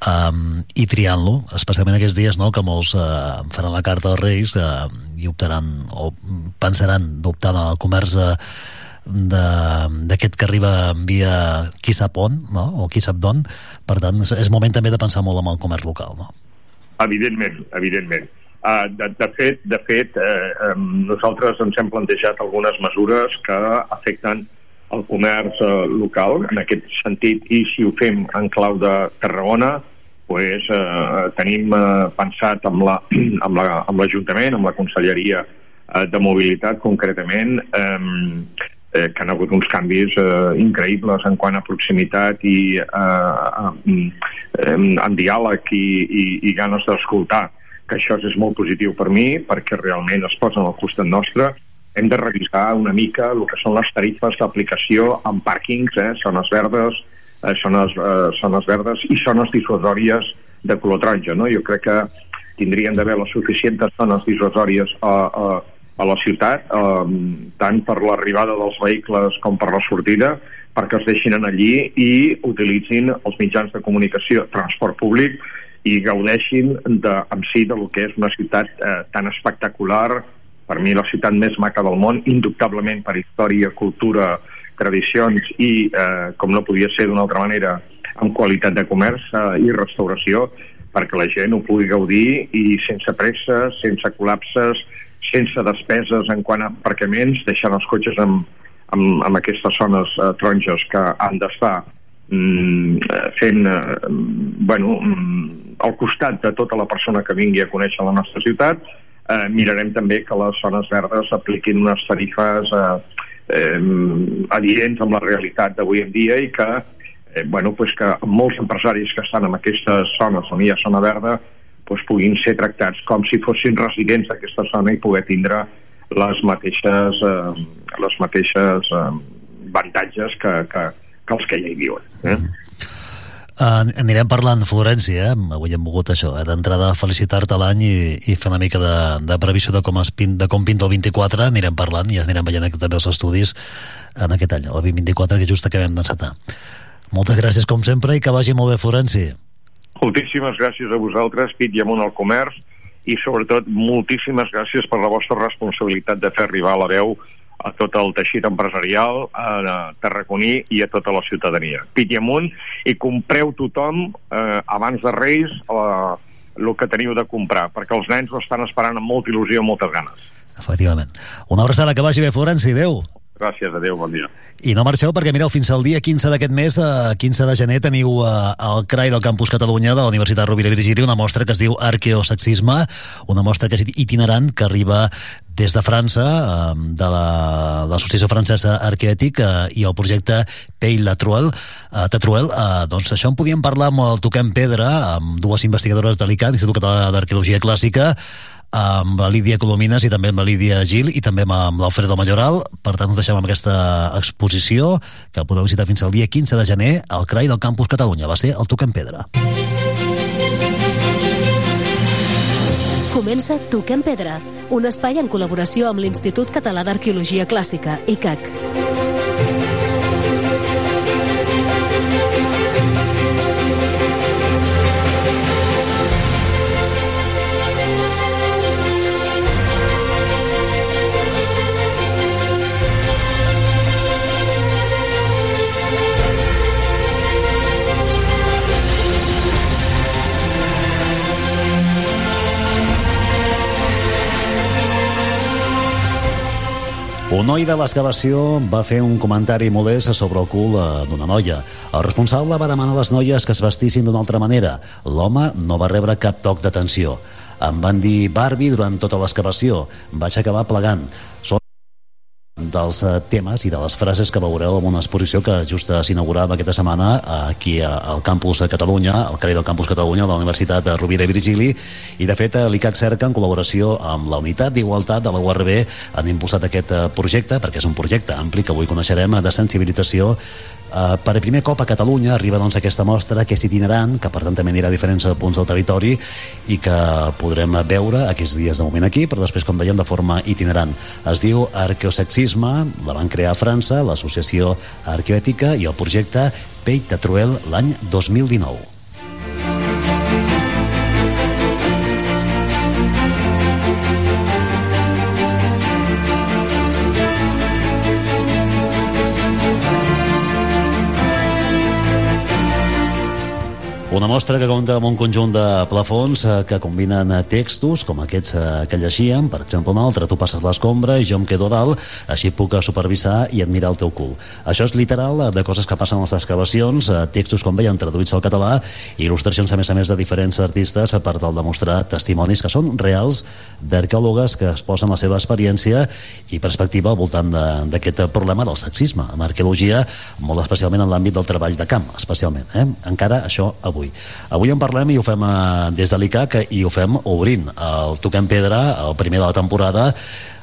um, i triant-lo, especialment aquests dies no, que molts uh, faran la carta als Reis uh, i optaran o pensaran d'optar en el comerç uh, d'aquest que arriba via qui sap on, no? o qui sap d'on, per tant és, moment també de pensar molt en el comerç local. No? Evidentment, evidentment. Uh, de, de fet, de fet eh, um, nosaltres ens hem plantejat algunes mesures que afecten el comerç uh, local en aquest sentit i si ho fem en clau de Tarragona pues, uh, tenim uh, pensat amb la- amb la- amb l'Ajuntament, la Conselleria uh, de Mobilitat concretament um, eh, que han hagut uns canvis eh, increïbles en quant a proximitat i eh, en, en diàleg i, i, i ganes d'escoltar que això és molt positiu per mi perquè realment es posen al costat nostre hem de revisar una mica el que són les tarifes d'aplicació en pàrquings, eh, zones verdes, eh, zones, eh, zones verdes i zones dissuasòries de color taronja. No? Jo crec que tindrien d'haver les suficients zones dissuasòries a, a, a la ciutat, eh, tant per l'arribada dels vehicles com per la sortida, perquè es deixin allí i utilitzin els mitjans de comunicació, transport públic, i gaudeixin de, en si del que és una ciutat eh, tan espectacular, per mi la ciutat més maca del món, indubtablement per història, cultura, tradicions i, eh, com no podia ser d'una altra manera, amb qualitat de comerç eh, i restauració, perquè la gent ho pugui gaudir i sense pressa, sense col·lapses, sense despeses en quant a aparcaments, deixant els cotxes amb, amb, amb aquestes zones eh, taronges que han d'estar mm, fent eh, bueno, mm, al costat de tota la persona que vingui a conèixer la nostra ciutat eh, mirarem també que les zones verdes apliquin unes tarifes eh, eh, adients amb la realitat d'avui en dia i que, eh, bueno, pues que molts empresaris que estan en aquestes zones on hi ha zona verda pues, puguin ser tractats com si fossin residents d'aquesta zona i poder tindre les mateixes, eh, les mateixes eh, avantatges que, que, que els que ja hi viuen. Eh? Uh, anirem parlant, Florència, eh? avui hem volgut això, eh? d'entrada felicitar-te l'any i, i fer una mica de, de previsió de com, es pin, de com pinta el 24, anirem parlant i es anirem veient també els estudis en aquest any, el 2024, que just acabem d'encetar. Moltes gràcies, com sempre, i que vagi molt bé, Florenci. Moltíssimes gràcies a vosaltres, Pit i amunt al comerç, i sobretot moltíssimes gràcies per la vostra responsabilitat de fer arribar la veu a tot el teixit empresarial, a Tarraconí i a tota la ciutadania. Pit i amunt, i compreu tothom eh, abans de Reis eh, el que teniu de comprar, perquè els nens ho estan esperant amb molta il·lusió i moltes ganes. Efectivament. Una abraçada, que vagi bé, Florenci, adeu. Gràcies, adeu, bon dia. I no marxeu perquè, mireu, fins al dia 15 d'aquest mes, eh, 15 de gener, teniu eh, al CRAI del Campus Catalunya de la Universitat Rovira i Virgili una mostra que es diu Arqueosexisme, una mostra que és itinerant, que arriba des de França, eh, de la- l'Associació Francesa Arqueètic i el projecte Pell Latruel. Eh, Tatruel, doncs això en podíem parlar amb el Toquem Pedra, amb dues investigadores de l'ICAT, Institut Català d'Arqueologia Clàssica, amb la Lídia Colomines i també amb la Lídia Gil i també amb, l'Alfredo Mayoral. Per tant, us deixem amb aquesta exposició que podeu visitar fins al dia 15 de gener al CRAI del Campus Catalunya. Va ser el Toquem Pedra. Comença Toquem Pedra, un espai en col·laboració amb l'Institut Català d'Arqueologia Clàssica, ICAC. Un noi de l'excavació va fer un comentari molest sobre el cul eh, d'una noia. El responsable va demanar a les noies que es vestissin d'una altra manera. L'home no va rebre cap toc d'atenció. Em van dir Barbie durant tota l'excavació. Vaig acabar plegant. Són dels eh, temes i de les frases que veureu en una exposició que just s'inaugurava aquesta setmana aquí al campus de Catalunya, al carrer del campus Catalunya de la Universitat de Rovira i Virgili. I de fet eh, l'ICAC Cerca en col·laboració amb la Unitat d'Igualtat de la URB han impulsat aquest eh, projecte perquè és un projecte ampli que avui coneixerem de sensibilització Uh, per primer cop a Catalunya arriba doncs, aquesta mostra que és itinerant, que per tant també anirà a diferents eh, punts del territori i que podrem veure aquests dies de moment aquí, però després, com deien, de forma itinerant. Es diu Arqueosexisme, la van crear a França, l'Associació Arqueoètica i el projecte Pell Tatruel l'any 2019. Una mostra que compta amb un conjunt de plafons eh, que combinen eh, textos, com aquests eh, que llegíem, per exemple un altre, tu passes l'escombra i jo em quedo dalt, així puc supervisar i admirar el teu cul. Això és literal de coses que passen a les excavacions, textos, com veien, traduïts al català, i il·lustracions, a més a més, de diferents artistes per tal de mostrar testimonis que són reals d'arqueòlogues que es posen la seva experiència i perspectiva al voltant de- d'aquest eh, problema del sexisme en arqueologia, molt especialment en l'àmbit del treball de camp, especialment. Eh? Encara això avui. Avui. En parlem i ho fem eh, des de l'ICAC i ho fem obrint. El Toquem Pedra, el primer de la temporada,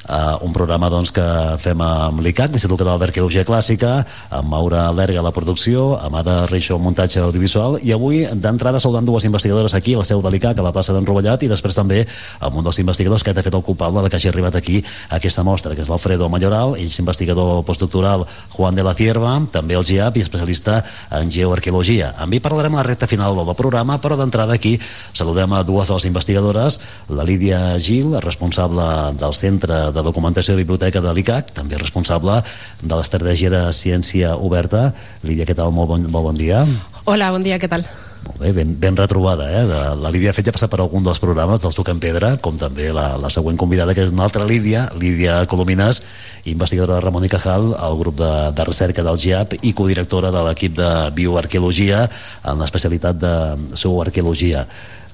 Uh, un programa doncs, que fem amb l'ICAC, l'Institut Català d'Arqueologia Clàssica, amb Maura Lerga a la producció, amb Ada Reixó, muntatge audiovisual, i avui d'entrada saludant dues investigadores aquí a la seu de l'ICAC, a la plaça d'en Rovellat, i després també amb un dels investigadors que ha fet el culpable de que hagi arribat aquí a aquesta mostra, que és l'Alfredo Mayoral, ell és investigador postdoctoral Juan de la Cierva, també el GIAP i especialista en geoarqueologia. Amb ell parlarem a la recta final del programa, però d'entrada aquí saludem a dues de les investigadores, la Lídia Gil, responsable del Centre de Documentació de Biblioteca de l'ICAC, també responsable de l'estratègia de ciència oberta. Lídia, què tal? Molt bon, molt bon dia. Hola, bon dia, què tal? Molt bé, ben, ben retrobada, eh? De, la Lídia ha fet ja passar per algun dels programes dels Toquem Pedra, com també la, la següent convidada, que és una altra Lídia, Lídia Colomines, investigadora de Ramon i Cajal, al grup de, de recerca del GIAP i codirectora de l'equip de bioarqueologia en l'especialitat de zooarqueologia.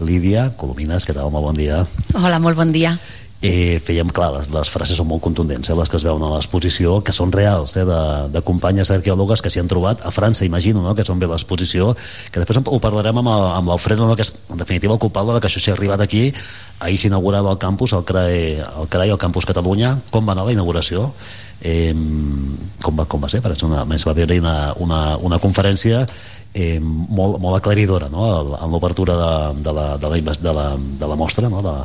Lídia Colomines, què tal? Molt bon dia. Hola, molt bon dia. Eh, fèiem clar, les, les frases són molt contundents, eh, les que es veuen a l'exposició, que són reals, eh, de, de companyes arqueòlogues que s'hi han trobat a França, imagino, no?, que són bé l'exposició, que després ho parlarem amb, amb l'Alfredo, no?, que és en definitiva el culpable de que això s'hi ha arribat aquí, ahir s'inaugurava el campus, el CRAE, el CRAE, el campus Catalunya, com va anar la inauguració? Eh, com, va, com va ser? Per exemple, una, va haver-hi una, una, una conferència eh, molt, molt aclaridora no? en l'obertura de, de, la, de, la, de, la, de la mostra no? de,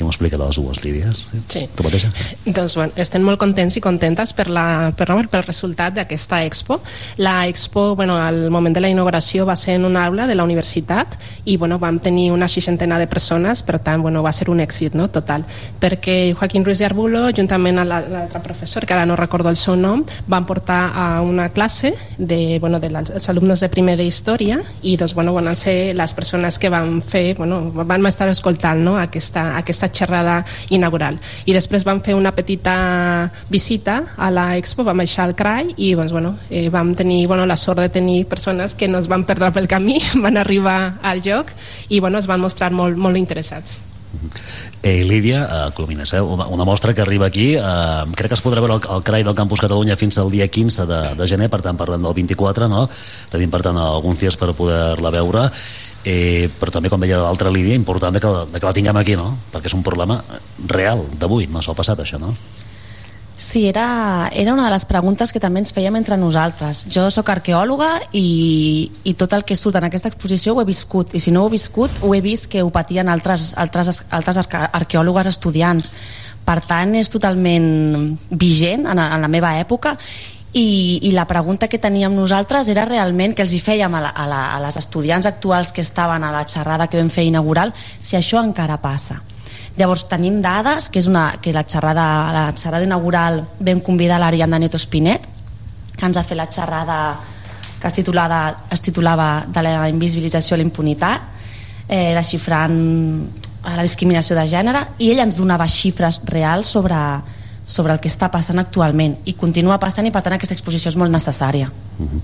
què m'ho explica de les dues lídies? Sí. Tu mateixa? Doncs bueno, estem molt contents i contentes per la, per, no, pel resultat d'aquesta expo. La expo, bueno, al moment de la inauguració va ser en una aula de la universitat i bueno, vam tenir una seixantena de persones, per tant bueno, va ser un èxit no, total, perquè Joaquín Ruiz de Arbulo, juntament amb la- l'altre professor, que ara no recordo el seu nom, van portar a una classe de, bueno, de les, els alumnes de primer de història i doncs, bueno, van ser les persones que van fer, bueno, van estar escoltant no, aquesta, aquesta xerrada inaugural. I després vam fer una petita visita a la Expo, vam baixar al CRAI i doncs, bueno, eh, vam tenir bueno, la sort de tenir persones que no es van perdre pel camí, van arribar al lloc i bueno, es van mostrar molt, molt interessats. Eh, Lídia, eh, Colomines, eh, una, una mostra que arriba aquí, eh, crec que es podrà veure al, al CRAI del Campus Catalunya fins al dia 15 de, de gener, per tant parlem del 24, no? Tenim per tant alguns dies per poder-la veure, eh, però també, com deia l'altra Lídia, important de que, de que la tinguem aquí, no? Perquè és un problema real d'avui, no s'ha passat això, no? Sí, era, era una de les preguntes que també ens fèiem entre nosaltres. Jo sóc arqueòloga i, i tot el que surt en aquesta exposició ho he viscut, i si no ho he viscut, ho he vist que ho patien altres, altres, altres arque arqueòlogues estudiants. Per tant, és totalment vigent en, en la meva època i, i la pregunta que teníem nosaltres era realment que els hi fèiem a, la, a, la, a les estudiants actuals que estaven a la xerrada que vam fer inaugural si això encara passa Llavors tenim dades, que és una, que la xerrada, la xerrada inaugural vam convidar l'Ariadna Neto Espinet, que ens ha fet la xerrada que es, titulada, es titulava de la invisibilització a la impunitat, eh, desxifrant la discriminació de gènere, i ell ens donava xifres reals sobre, sobre el que està passant actualment i continua passant i per tant aquesta exposició és molt necessària uh -huh.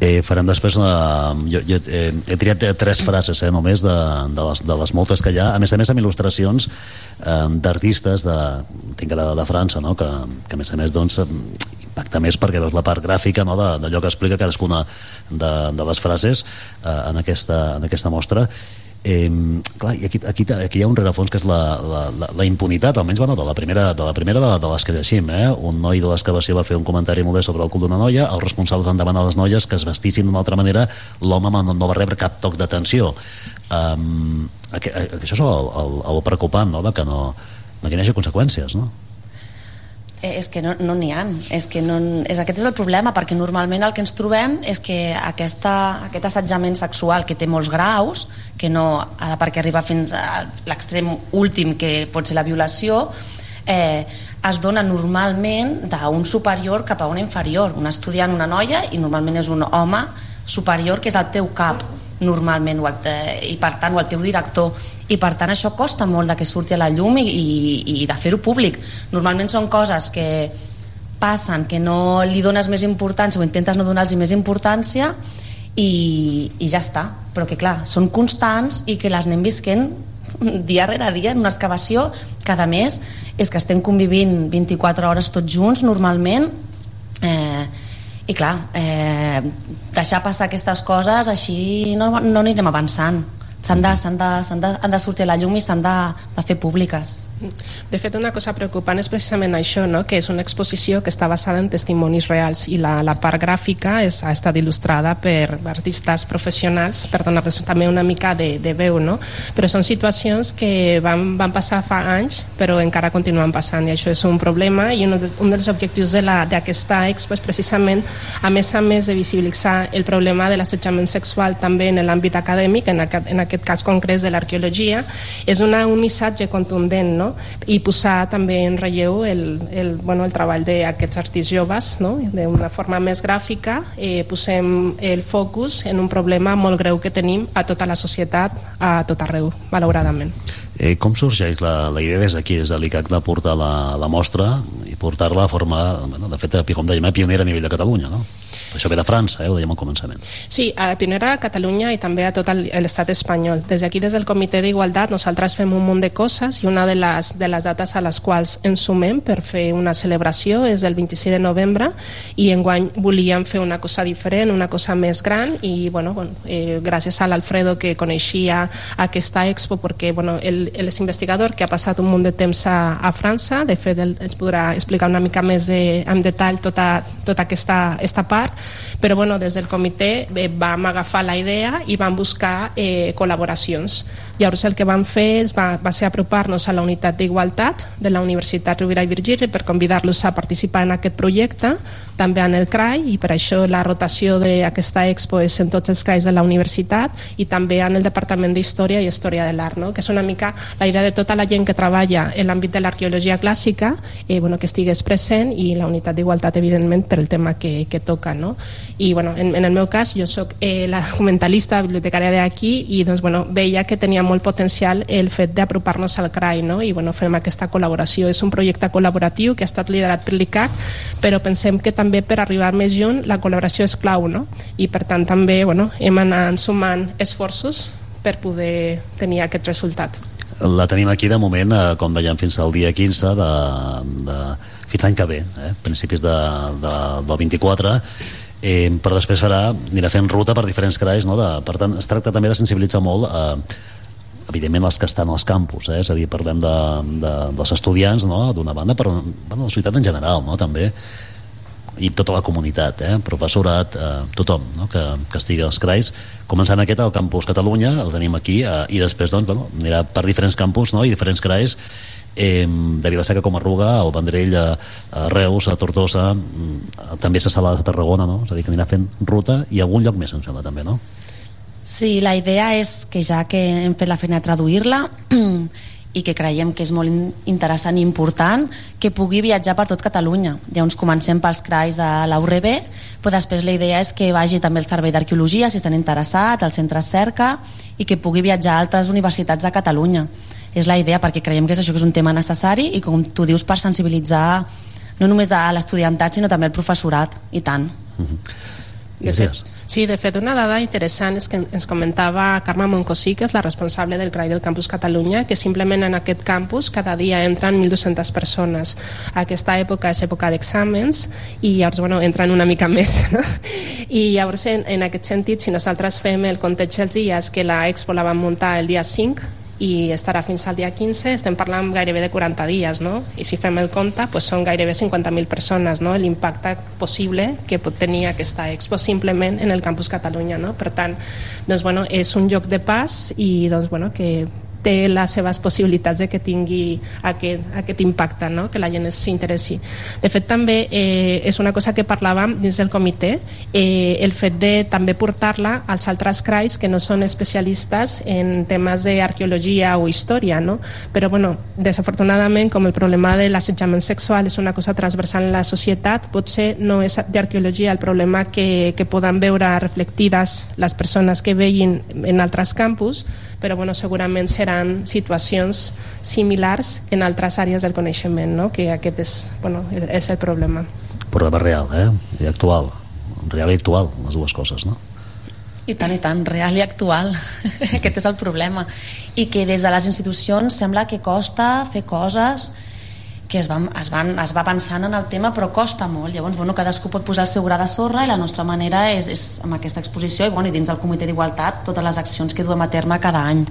eh, farem després una, jo, jo eh, he triat tres frases eh, només de, de, les, de les moltes que hi ha a més a més amb il·lustracions eh, d'artistes de, tinc de, de França no? que, que a més a més doncs, impacta més perquè veus la part gràfica no? d'allò que explica cadascuna de, de les frases eh, en, aquesta, en aquesta mostra Eh, clar, i aquí, aquí, aquí hi ha un rerefons que és la, la, la, la impunitat, almenys bueno, de la primera de, la primera de, de les que llegim. Eh? Un noi de l'excavació va fer un comentari molt bé sobre el cul d'una noia, els responsables van demanar a les noies que es vestissin d'una altra manera, l'home no, no va rebre cap toc d'atenció. Um, això és el, el, el preocupant, no? de que no, no hi hagi conseqüències, no? Eh, és que no n'hi no ha és que no, és, aquest és el problema perquè normalment el que ens trobem és que aquesta, aquest assetjament sexual que té molts graus que no, ara perquè arriba fins a l'extrem últim que pot ser la violació eh, es dona normalment d'un superior cap a un inferior un estudiant, una noia i normalment és un home superior que és el teu cap normalment o el, eh, i per tant o el teu director i per tant això costa molt de que surti a la llum i, i, i de fer-ho públic. Normalment són coses que passen que no li dones més importància o intentes no donar-los més importància i, i ja està. Però que clar, són constants i que les anem visquent dia rere dia en una excavació cada mes. És que estem convivint 24 hores tots junts normalment. Eh, i clar, eh, deixar passar aquestes coses així no, no anirem avançant s'han de, de, de, de sortir a la llum i s'han de, de fer públiques de fet, una cosa preocupant és precisament això, no? que és una exposició que està basada en testimonis reals i la, la part gràfica és, ha estat il·lustrada per artistes professionals per donar-los també una mica de, de veu, no? però són situacions que van, van passar fa anys però encara continuen passant i això és un problema i un, un dels objectius d'aquesta de expo és precisament, a més a més de visibilitzar el problema de l'assetjament sexual també en l'àmbit acadèmic, en aquest, en aquest cas concret de l'arqueologia, és una, un missatge contundent no? I posar també en relleu el, el, bueno, el treball d'aquests artistes joves no? d'una forma més gràfica eh, posem el focus en un problema molt greu que tenim a tota la societat a tot arreu, malauradament eh, Com sorgeix la, la idea des d'aquí, des de l'ICAC de portar la, la mostra i portar-la a forma, bueno, de fet, com dèiem, pionera a nivell de Catalunya, no? Això ve de França, eh, ho dèiem al començament. Sí, a Pionera a Catalunya i també a tot l'estat espanyol. Des d'aquí, des del Comitè d'Igualtat, nosaltres fem un munt de coses i una de les, de les dates a les quals ens sumem per fer una celebració és el 26 de novembre i enguany volíem fer una cosa diferent, una cosa més gran i bueno, bueno eh, gràcies a l'Alfredo que coneixia aquesta expo perquè bueno, ell, ell és investigador que ha passat un munt de temps a, a França, de fet ens podrà explicar una mica més de, en detall tota, tota aquesta, esta part però bueno, des del comitè eh, vam agafar la idea i vam buscar eh, col·laboracions llavors el que vam fer va, va ser apropar-nos a la unitat d'igualtat de la Universitat Rovira i Virgili per convidar-los a participar en aquest projecte també en el CRAI i per això la rotació d'aquesta expo és en tots els CRAIs de la universitat i també en el Departament d'Història i Història de l'Art no? que és una mica la idea de tota la gent que treballa en l'àmbit de l'arqueologia clàssica eh, bueno, que estigués present i la unitat d'igualtat evidentment per el tema que, que toca no? I bueno, en, en el meu cas jo sóc eh, la documentalista bibliotecària d'aquí i doncs, bueno, veia que teníem molt potencial el fet d'apropar-nos al CRAI no? i bueno, fem aquesta col·laboració. És un projecte col·laboratiu que ha estat liderat per l'ICAC, però pensem que també per arribar més junt la col·laboració és clau no? i per tant també bueno, hem anat sumant esforços per poder tenir aquest resultat. La tenim aquí de moment, eh, com veiem, fins al dia 15 de, de fins l'any que ve, eh? principis de, de, del 24, eh, però després farà, anirà fent ruta per diferents crais, no? de, per tant, es tracta també de sensibilitzar molt eh, evidentment els que estan als campus, eh? és a dir, parlem de, de, dels estudiants no? d'una banda, però bueno, la societat en general no? també, i tota la comunitat, eh? professorat, eh, tothom no? que, que estigui als CRAIs, començant aquest al campus Catalunya, el tenim aquí, eh, i després doncs, bueno, anirà per diferents campus no? i diferents CRAIs, eh, de Vilaseca com a Ruga, al Vendrell, a, a Reus, a Tortosa, mm, també a Sala de Tarragona, no? és a dir, que anirà fent ruta i algun lloc més, em sembla, també, no? Sí, la idea és que ja que hem fet la feina de traduir-la i que creiem que és molt in- interessant i important que pugui viatjar per tot Catalunya. Llavors comencem pels CRAIs de la però després la idea és que vagi també el Servei d'Arqueologia, si estan interessats, al centre Cerca, i que pugui viatjar a altres universitats de Catalunya. És la idea, perquè creiem que és això que és un tema necessari i com tu dius, per sensibilitzar no només de l'estudiantat, sinó també el professorat, i tant. De fet, sí, de fet, una dada interessant és que ens comentava Carme Moncosí, que és la responsable del CRAI del Campus Catalunya, que simplement en aquest campus cada dia entren 1.200 persones. Aquesta època és època d'exàmens i llavors bueno, entren una mica més. No? I llavors, en, en aquest sentit, si nosaltres fem el compteig dels dies que la Expo la vam muntar el dia 5, i estarà fins al dia 15, estem parlant gairebé de 40 dies, no? I si fem el compte, doncs són gairebé 50.000 persones, no? L'impacte possible que pot tenir aquesta expo simplement en el Campus Catalunya, no? Per tant, doncs, bueno, és un lloc de pas i doncs, bueno, que té les seves possibilitats de que tingui aquest, aquest impacte, no? que la gent s'interessi. De fet, també eh, és una cosa que parlàvem dins del comitè, eh, el fet de també portar-la als altres CRAIs que no són especialistes en temes d'arqueologia o història, no? però bueno, desafortunadament, com el problema de l'assetjament sexual és una cosa transversal en la societat, potser no és d'arqueologia el problema que, que poden veure reflectides les persones que veien en altres campus, però bueno, segurament seran situacions similars en altres àrees del coneixement, no? que aquest és, bueno, és el problema. Problema real, eh? I actual. Real i actual, les dues coses, no? I tant, i tant, real i actual. Aquest és el problema. I que des de les institucions sembla que costa fer coses que es, van, es, van, es va pensant en el tema però costa molt, llavors bueno, cadascú pot posar el seu gra de sorra i la nostra manera és, és amb aquesta exposició i, bueno, i dins del comitè d'igualtat totes les accions que duem a terme cada any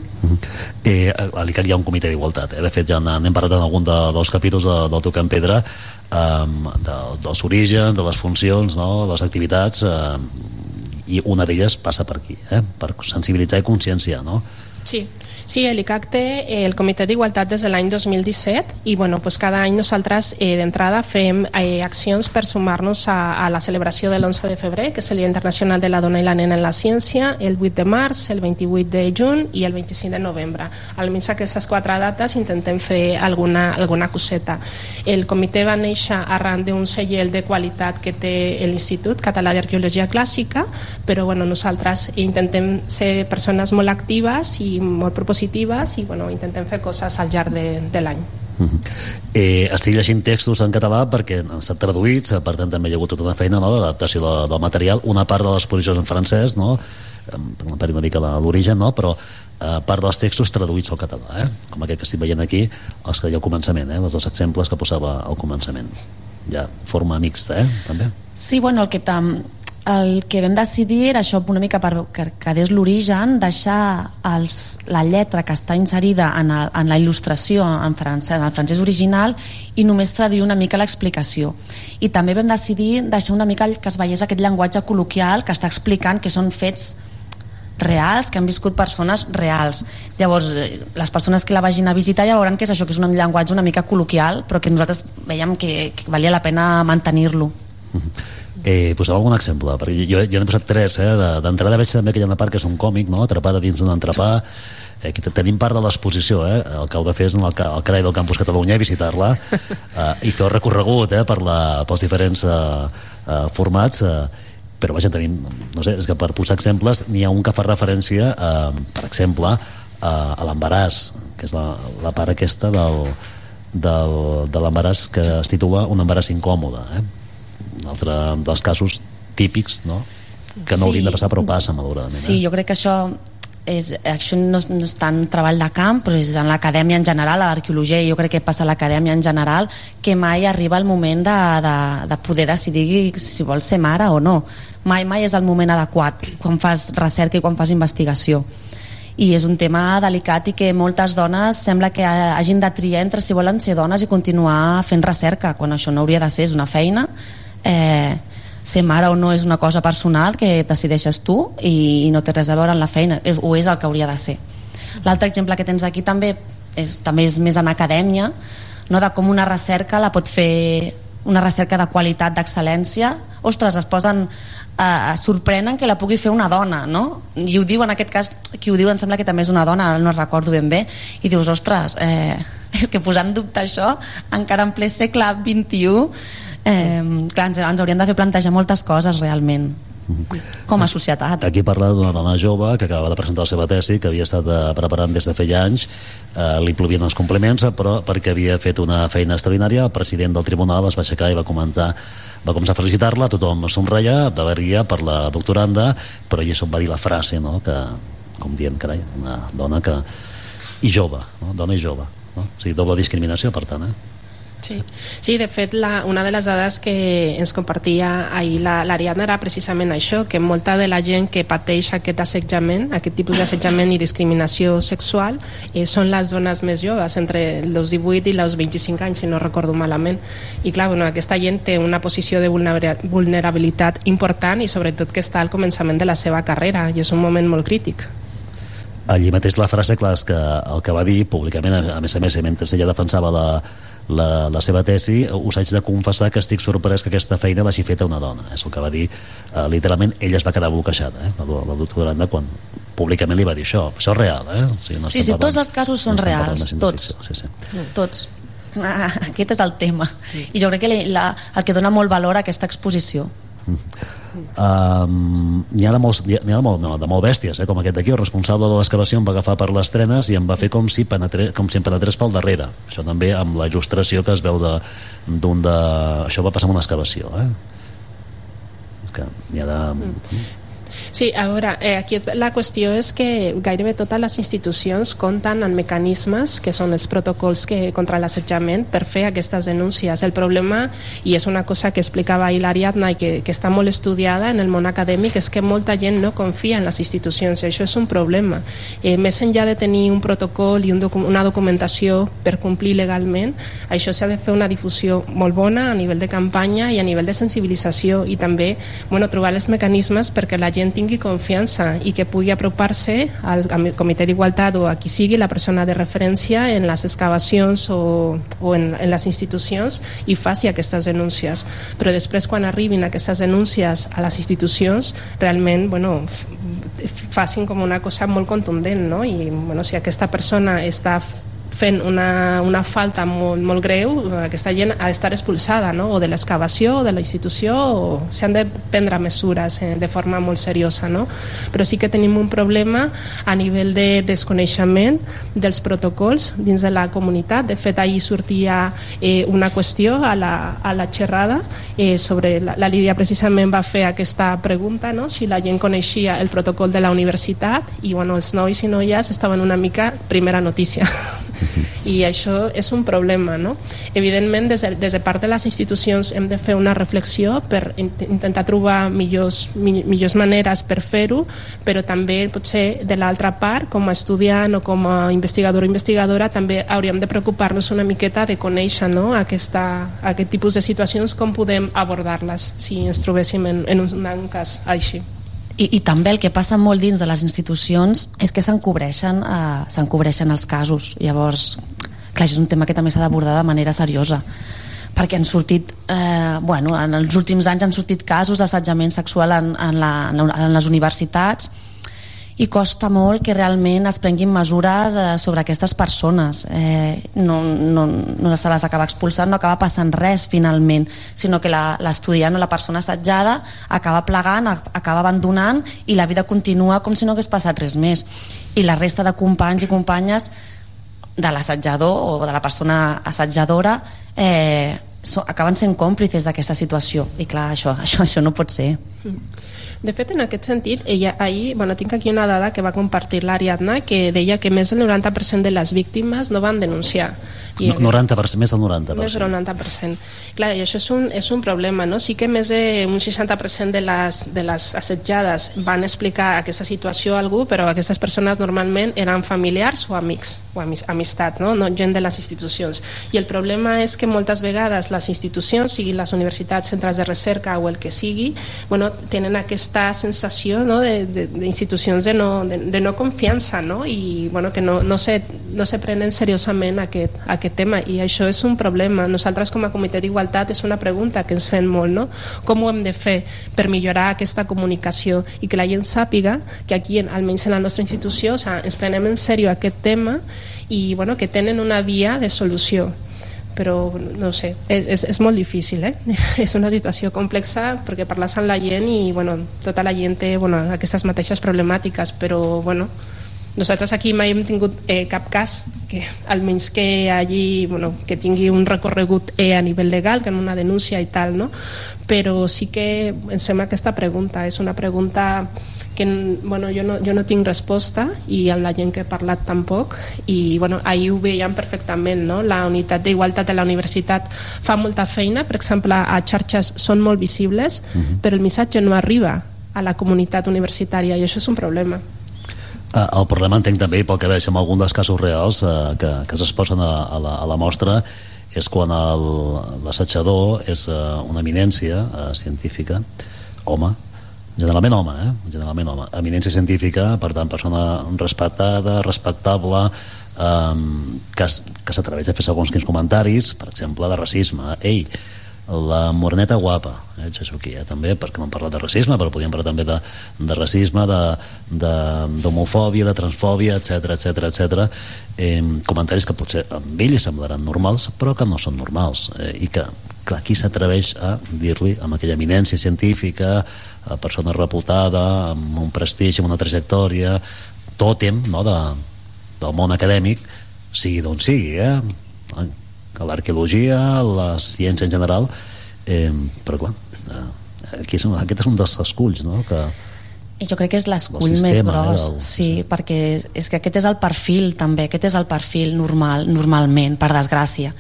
Eh, a l'ICAC hi ha un comitè d'igualtat. Eh? De fet, ja n'hem parlat en algun de, dels capítols de, del Toc en Pedra um, de, dels orígens, de les funcions, no? de les activitats, eh, i una d'elles passa per aquí, eh? per sensibilitzar i conscienciar, no? Sí, sí l'ICAC té eh, el Comitè d'Igualtat des de l'any 2017 i bueno, pues cada any nosaltres eh, d'entrada fem eh, accions per sumar-nos a, a la celebració de l'11 de febrer, que és el Dia Internacional de la Dona i la Nena en la Ciència, el 8 de març, el 28 de juny i el 25 de novembre. Almenys aquestes quatre dates intentem fer alguna, alguna coseta. El comitè va néixer arran d'un segell de qualitat que té l'Institut Català d'Arqueologia Clàssica, però bueno, nosaltres intentem ser persones molt actives i molt propositives i bueno, intentem fer coses al llarg de, de l'any. Eh, estic llegint textos en català perquè han estat traduïts, per tant també hi ha hagut tota una feina no, d'adaptació de, del material, una part de les posicions en francès, no? em perdre una mica la- l'origen, no? però eh, part dels textos traduïts al català, eh? com aquest que estic veient aquí, els que hi ha al començament, eh? els dos exemples que posava al començament. Ja, forma mixta, eh? també. Sí, bueno, el que, tam, el que vam decidir era això una mica per que quedés l'origen, deixar els, la lletra que està inserida en, el, en la il·lustració en francès, en el francès original i només traduir una mica l'explicació. I també vam decidir deixar una mica que es veiés aquest llenguatge col·loquial que està explicant que són fets reals, que han viscut persones reals. Llavors, eh, les persones que la vagin a visitar ja veuran que és això, que és un llenguatge una mica col·loquial, però que nosaltres veiem que, que valia la pena mantenir-lo. Eh, poseu algun exemple, perquè jo, jo n'he posat tres, eh? De- d'entrada veig també que hi ha una part que és un còmic, no? atrapada dins d'un entrepà, eh, aquí tenim part de l'exposició, eh? el que heu de fer és anar al, al CRAI del Campus Catalunya i visitar-la eh, i fer el recorregut eh? per la, pels diferents eh, eh, formats eh, però vaja, tenim, no sé, és que per posar exemples n'hi ha un que fa referència, eh, per exemple a, a l'embaràs, que és la, la part aquesta del, del, de l'embaràs que es titula un embaràs incòmode. Eh? Un altre dels casos típics, no?, que no Sí. haurien de passar però passa, malauradament. Sí, jo crec que això és, això no, és- no és tant treball de camp, però és en l'acadèmia en general, a l'arqueologia, jo crec que passa a l'acadèmia en general, que mai arriba el moment de, de, de poder decidir si vols ser mare o no. Mai, mai és el moment adequat quan fas recerca i quan fas investigació. I és un tema delicat i que moltes dones sembla que hagin de triar entre si volen ser dones i continuar fent recerca, quan això no hauria de ser, és una feina. Eh, ser mare o no és una cosa personal que decideixes tu i, i no té res a veure amb la feina, és, o és el que hauria de ser. L'altre exemple que tens aquí també és, també és més en acadèmia, no de com una recerca la pot fer una recerca de qualitat, d'excel·lència, ostres, es posen eh, sorprenen que la pugui fer una dona, no? I ho diu en aquest cas, qui ho diu em sembla que també és una dona, no recordo ben bé, i dius, ostres, eh, és que posant dubte això, encara en ple segle XXI, eh, clar, ens, ens hauríem de fer plantejar moltes coses realment com a societat. Aquí parla d'una dona jove que acaba de presentar la seva tesi, que havia estat eh, preparant des de feia anys, eh, li plovien els compliments, però perquè havia fet una feina extraordinària, el president del tribunal es va aixecar i va comentar va començar a felicitar-la, tothom somreia, de veria per la doctoranda, però ella va dir la frase, no?, que, com dient, carai, una dona que... i jove, no? dona i jove. No? O sigui, doble discriminació, per tant, eh? Sí, sí de fet, la, una de les dades que ens compartia ahir la- l'Ariadna era precisament això, que molta de la gent que pateix aquest assetjament, aquest tipus d'assetjament i discriminació sexual, eh, són les dones més joves, entre els 18 i els 25 anys, si no recordo malament. I clar, bueno, aquesta gent té una posició de vulnera- vulnerabilitat important i sobretot que està al començament de la seva carrera i és un moment molt crític. allí mateix la frase, clar, és que el que va dir públicament, a més a més, mentre ella defensava la, la, la seva tesi, us haig de confessar que estic sorprès que aquesta feina l'hagi feta una dona. És el que va dir, eh, literalment, ella es va quedar bloquejada, eh, la, la doctoranda, quan públicament li va dir això. Això és real, eh? O sigui, no Sí, sí, parlant- tots els casos són no reals, tots. Sí, sí. Tots. Ah, aquest és el tema. I jo crec que la, el que dona molt valor a aquesta exposició. Um, n'hi ha, de molts, ha de, molt, no, de molt bèsties, eh? com aquest d'aquí, el responsable de l'excavació em va agafar per les trenes i em va fer com si, penetre, com si em penetrés pel darrere. Això també amb la il·lustració que es veu d'un de, Això va passar amb una excavació, eh? És que n'hi ha de... Sí, a veure, eh, aquí la qüestió és que gairebé totes les institucions compten en mecanismes que són els protocols que, contra l'assetjament per fer aquestes denúncies. El problema, i és una cosa que explicava ahir l'Ariadna i que, que està molt estudiada en el món acadèmic, és que molta gent no confia en les institucions i això és un problema. Eh, més enllà de tenir un protocol i un docu una documentació per complir legalment, això s'ha de fer una difusió molt bona a nivell de campanya i a nivell de sensibilització i també bueno, trobar els mecanismes perquè la gent tingui confiança i que pugui apropar-se al comitè d'igualtat o a qui sigui la persona de referència en les excavacions o, o en, en les institucions i faci aquestes denúncies. Però després quan arribin aquestes denúncies a les institucions realment bueno, facin com una cosa molt contundent no? i bueno, si aquesta persona està fent una, una falta molt, molt greu, aquesta gent ha d'estar expulsada no? o de l'excavació o de la institució o s'han de prendre mesures eh, de forma molt seriosa. No? Però sí que tenim un problema a nivell de desconeixement dels protocols dins de la comunitat. De fet, ahir sortia eh, una qüestió a la, a la xerrada eh, sobre... La, la Lídia precisament va fer aquesta pregunta, no? si la gent coneixia el protocol de la universitat i bueno, els nois i noies estaven una mica primera notícia i això és un problema no? evidentment des de, des de part de les institucions hem de fer una reflexió per int intentar trobar millors, mi millors maneres per fer-ho però també potser de l'altra part com a estudiant o com a investigador o investigadora també hauríem de preocupar-nos una miqueta de conèixer no? Aquesta, aquest tipus de situacions com podem abordar-les si ens trobéssim en, en, un, en un cas així I, I també el que passa molt dins de les institucions és que s'encobreixen eh, els casos. Llavors, clar, és un tema que també s'ha d'abordar de manera seriosa perquè han sortit eh, bueno, en els últims anys han sortit casos d'assetjament sexual en, en, la, en, la, en les universitats i costa molt que realment es prenguin mesures eh, sobre aquestes persones. Eh, no, no, no se les acaba expulsant no acaba passant res finalment sinó que l'estudiant o la persona assetjada acaba plegant, acaba abandonant i la vida continua com si no hagués passat res més. I la resta de companys i companyes de l'assetjador o de la persona assetjadora eh, so, acaben sent còmplices d'aquesta situació. I clar, això, això, això no pot ser De fet, en aquest sentit, ella, ahir, bueno, tinc aquí una dada que va compartir l'Ariadna que deia que més del 90% de les víctimes no van denunciar. No, 90%, més del 90%. més del 90%. Clar, i això és un, és un problema, no? Sí que més d'un 60% de les, de les assetjades van explicar aquesta situació a algú, però aquestes persones normalment eren familiars o amics, o amis, amistat, no? no gent de les institucions. I el problema és que moltes vegades les institucions, siguin les universitats, centres de recerca o el que sigui, bueno, tenen aquesta sensació no? de- de- d'institucions de, de, no, de, de no confiança, no? i bueno, que no, no, se, no se prenen seriosament aquest, aquest tema i això és un problema. Nosaltres com a comitè d'igualtat és una pregunta que ens fem molt, no? Com ho hem de fer per millorar aquesta comunicació i que la gent sàpiga que aquí, en- almenys en la nostra institució, o sea, ens prenem en sèrio aquest tema i bueno, que tenen una via de solució però no sé, és, és, és molt difícil eh? és una situació complexa perquè parles amb la gent i bueno, tota la gent té bueno, aquestes mateixes problemàtiques però bueno, nosaltres aquí mai hem tingut eh, cap cas que almenys que allí bueno, que tingui un recorregut eh, a nivell legal que en una denúncia i tal no? però sí que ens fem aquesta pregunta. És una pregunta que bueno, jo, no, jo no tinc resposta i amb la gent que he parlat tampoc. I bueno, ahir ho veiem perfectament no? la unitat d'igualtat de la universitat fa molta feina, per exemple a xarxes són molt visibles però el missatge no arriba a la comunitat universitària i això és un problema el problema entenc també, pel que veig en algun dels casos reals eh, que, que s'exposen a, a, la, a la mostra és quan l'assetjador és eh, una eminència eh, científica home generalment home, eh? generalment home eminència científica, per tant persona respectada, respectable um, que, que s'atreveix a fer segons quins comentaris per exemple de racisme ei, la morneta guapa eh, aquí, eh, també, perquè no hem parlat de racisme però podríem parlar també de, de racisme de- de- d'homofòbia, de, de transfòbia etc etc etc. Comentaris que potser amb ell semblaran normals però que no són normals eh, i que clar, qui s'atreveix a dir-li amb aquella eminència científica a persona reputada amb un prestigi, amb una trajectòria tòtem no, de, del món acadèmic sigui d'on sigui eh? Que l'arqueologia, la ciència en general eh, però clar eh, aquí és un, aquest és un dels esculls no? que, jo crec que és l'escull més eh, gros, del- sí, perquè és, és que aquest és el perfil també, aquest és el perfil normal, normalment, per desgràcia.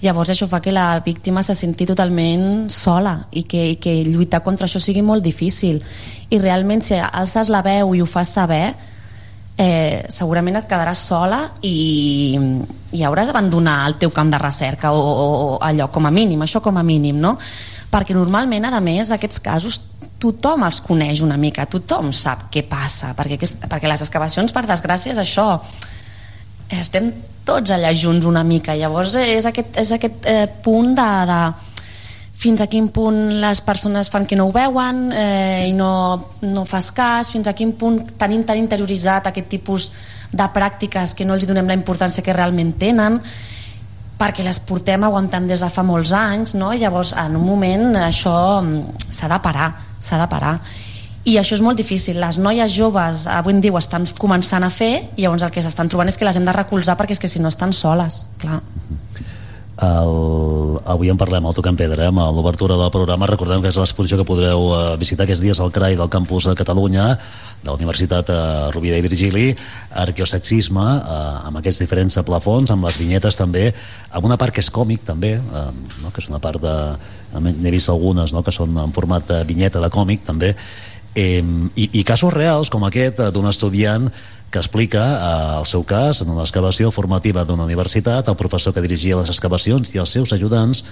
Llavors això fa que la víctima se senti totalment sola i que, i que lluitar contra això sigui molt difícil. I realment si alces la veu i ho fas saber, eh, segurament et quedaràs sola i, i hauràs d'abandonar el teu camp de recerca o, o, allò com a mínim, això com a mínim, no? Perquè normalment, a més, aquests casos tothom els coneix una mica, tothom sap què passa, perquè, aquest, perquè les excavacions, per desgràcia, és això, estem tots allà junts una mica, llavors és aquest, és aquest eh, punt de, de fins a quin punt les persones fan que no ho veuen eh, i no, no fas cas, fins a quin punt tenim tan interioritzat aquest tipus de pràctiques que no els donem la importància que realment tenen perquè les portem aguantant des de fa molts anys no? Llavors en un moment això mm, s'ha de parar s'ha de parar i això és molt difícil, les noies joves avui en dia estan començant a fer i llavors el que s'estan trobant és que les hem de recolzar perquè és que si no estan soles clar. El, avui en parlem al Tocant Pedra, eh, amb l'obertura del programa. Recordem que és l'exposició que podreu eh, visitar aquests dies al CRAI del campus de Catalunya, de la Universitat eh, Rovira i Virgili, arqueosexisme, eh, amb aquests diferents plafons, amb les vinyetes també, amb una part que és còmic també, eh, no? que és una part de... N'he vist algunes no? que són en format de vinyeta de còmic també, i, i casos reals com aquest eh, d'un estudiant que explica eh, el seu cas en una excavació formativa d'una universitat, el professor que dirigia les excavacions i els seus ajudants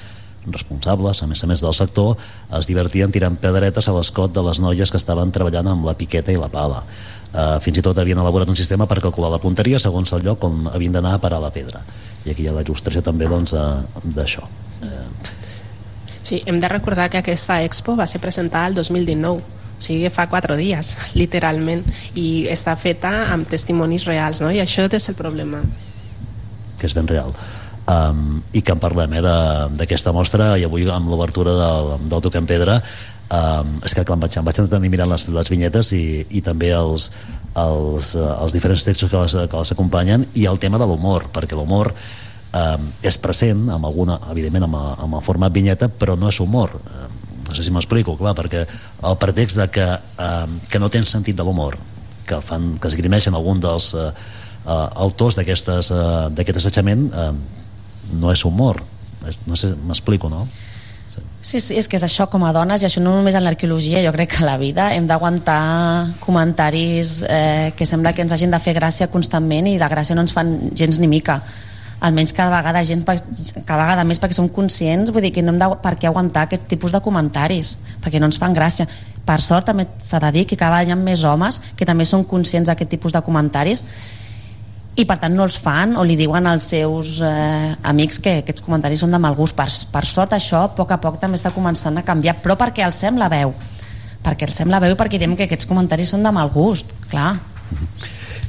responsables, a més a més del sector, es divertien tirant pedretes a l'escot de les noies que estaven treballant amb la piqueta i la pala. Eh, fins i tot havien elaborat un sistema per calcular la punteria segons el lloc on havien d'anar a parar la pedra. I aquí hi ha la il·lustració també doncs, eh, d'això. Sí, hem de recordar que aquesta expo va ser presentada el 2019 o sigui, fa quatre dies, literalment, i està feta amb testimonis reals, no? i això és el problema. que és ben real um, i que en parlem eh, d'aquesta mostra i avui amb l'obertura del, del Tocant Pedra um, és que clar, vaig, em vaig entretenir mirant les, les vinyetes i, i també els, els, eh, els diferents textos que les, que les acompanyen i el tema de l'humor, perquè l'humor um, és present, amb alguna, evidentment amb, amb el format vinyeta, però no és humor um, no sé si m'explico, clar, perquè el pretext de que, um, que no tens sentit de l'humor que, fan, que esgrimeixen algun dels uh, uh, autors uh, d'aquest assetjament uh, no és humor no sé, m'explico, no? Sí, sí, és que és això com a dones, i això no només en l'arqueologia, jo crec que a la vida hem d'aguantar comentaris eh, que sembla que ens hagin de fer gràcia constantment i de gràcia no ens fan gens ni mica almenys cada vegada gent, cada vegada més perquè som conscients, vull dir que no hem de per què aguantar aquest tipus de comentaris perquè no ens fan gràcia. Per sort també s'ha de dir que cada vegada hi ha més homes que també són conscients d'aquest tipus de comentaris i per tant no els fan o li diuen als seus eh, amics que aquests comentaris són de mal gust. Per, per sort això a poc a poc també està començant a canviar però perquè alcem la veu. Perquè alcem la veu perquè diem que aquests comentaris són de mal gust clar,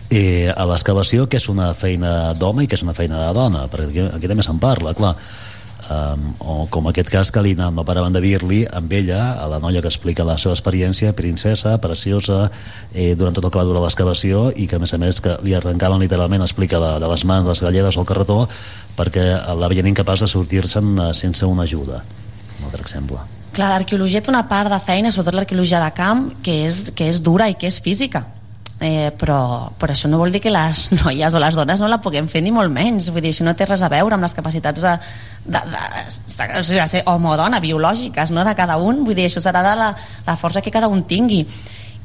I a l'excavació, que és una feina d'home i que és una feina de dona, perquè aquí, aquí també se'n parla, clar. Um, o com aquest cas que l'Ina no paraven de dir-li amb ella, a la noia que explica la seva experiència, princesa, preciosa eh, durant tot el que va durar l'excavació i que a més a més que li arrencaven literalment explica de, de les mans, les galledes o el carretó perquè la veien incapaç de sortir-se'n eh, sense una ajuda. Un altre exemple. Clar l'arqueologia té una part de feina, sobretot l'arqueologia de camp que és, que és dura i que és física eh, però, però això no vol dir que les noies o les dones no la puguem fer ni molt menys. Vull dir, això no té res a veure amb les capacitats de, de, de, de, de ser home o dona biològiques no? de cada un, vull dir, això serà de la, la força que cada un tingui.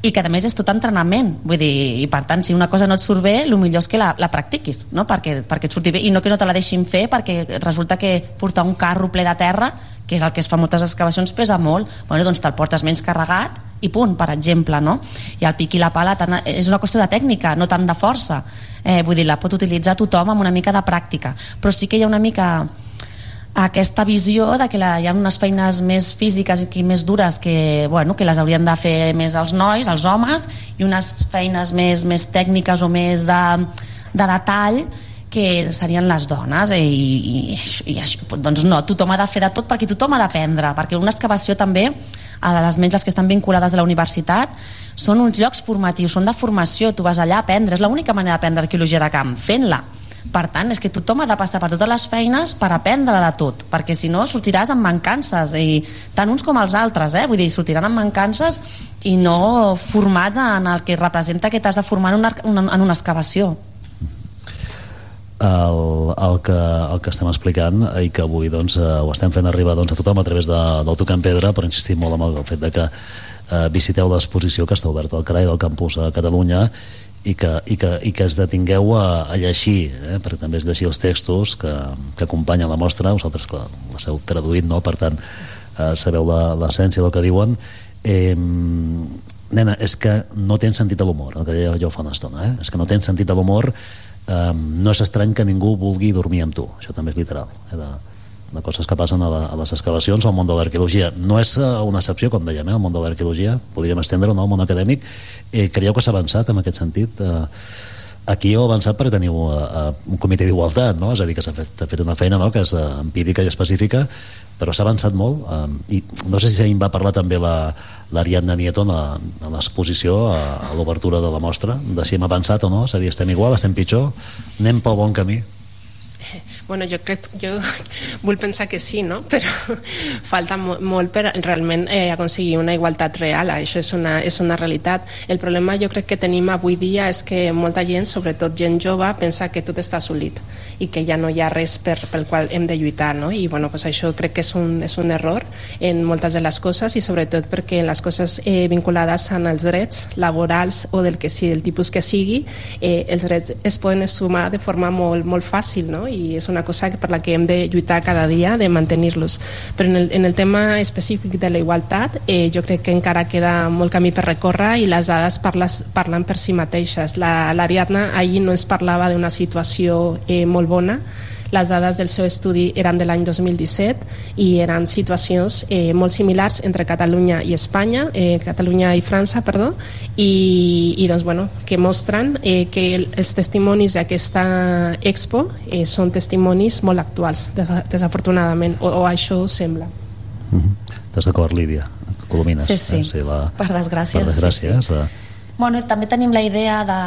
I que a més és tot entrenament. Vull dir, i per tant si una cosa no et surt bé el millor és que la, la practiquis no? perquè, perquè et surti bé. I no que no te la deixin fer perquè resulta que portar un carro ple de terra que és el que es fa moltes excavacions pesa molt. Bueno, doncs te'l portes menys carregat i punt, per exemple no? i el pic i la pala tant, és una qüestió de tècnica no tant de força. Eh, vull dir, la pot utilitzar tothom amb una mica de pràctica. Però sí que hi ha una mica aquesta visió de que la, hi ha unes feines més físiques i més dures que, bueno, que les haurien de fer més els nois, els homes, i unes feines més, més tècniques o més de, de detall que serien les dones. I, i, i això, doncs no, tothom ha de fer de tot perquè tothom ha d'aprendre perquè una excavació també a les menys les que estan vinculades a la universitat són uns llocs formatius, són de formació tu vas allà a aprendre, és l'única manera d'aprendre arqueologia de camp, fent-la per tant, és que tothom ha de passar per totes les feines per aprendre de tot, perquè si no sortiràs amb mancances, i tant uns com els altres, eh? vull dir, sortiran amb mancances i no formats en el que representa que t'has de formar en una, en una excavació. El, el, que, el que estem explicant i que avui doncs, eh, ho estem fent arribar doncs, a tothom a través de, del Tocant Pedra però insistim molt en el, el fet de que eh, visiteu l'exposició que està oberta al CRAI del campus a Catalunya i que, i que, i que es detingueu a, a llegir, eh? perquè també és llegir els textos que, que acompanyen la mostra, vosaltres clar, les heu traduït, no? per tant eh, sabeu l'essència del que diuen eh, nena, és que no tens sentit de l'humor el que deia jo fa una estona, eh? és que no tens sentit de l'humor eh, no és estrany que ningú vulgui dormir amb tu, això també és literal eh? de, de coses que passen a, la, a les excavacions al món de l'arqueologia. No és eh, una excepció, com dèiem, eh, al món de l'arqueologia, podríem estendre-ho no, al món acadèmic. Eh, creieu que s'ha avançat en aquest sentit? Eh, aquí heu avançat perquè teniu eh, un comitè d'igualtat, no? és a dir, que s'ha fet, fet una feina no? que és eh, empírica i específica, però s'ha avançat molt eh, i no sé si ahir en va parlar també la, l'Ariadna Nieto a, a l'exposició a, a l'obertura de la mostra de si hem avançat o no, és a dir, estem igual, estem pitjor anem pel bon camí Bueno, jo crec, jo vull pensar que sí, no? Però falta mo molt per realment eh, aconseguir una igualtat real, això és una, és una realitat. El problema jo crec que tenim avui dia és que molta gent, sobretot gent jove, pensa que tot està assolit i que ja no hi ha res per, pel qual hem de lluitar, no? I bueno, pues això crec que és un, és un error en moltes de les coses i sobretot perquè en les coses eh, vinculades als drets laborals o del que sigui, del tipus que sigui, eh, els drets es poden sumar de forma molt, molt fàcil, no? I és una cosa per la que hem de lluitar cada dia, de mantenir-los. Però en el, en el tema específic de la igualtat, eh, jo crec que encara queda molt camí per recórrer i les dades parles, parlen per si mateixes. La- L'Ariadna ahir no ens parlava d'una situació eh, molt bona, les dades del seu estudi eren de l'any 2017 i eren situacions eh, molt similars entre Catalunya i Espanya, eh, Catalunya i França, perdó, i, i doncs, bueno, que mostren eh, que el, els testimonis d'aquesta expo eh, són testimonis molt actuals, des- desafortunadament, o, o això sembla. Estàs d'acord, Lídia? Colomines. Sí, sí. Eh? sí la, Per desgràcia, Per desgràcia, sí, sí. eh? Bueno, també tenim la idea de...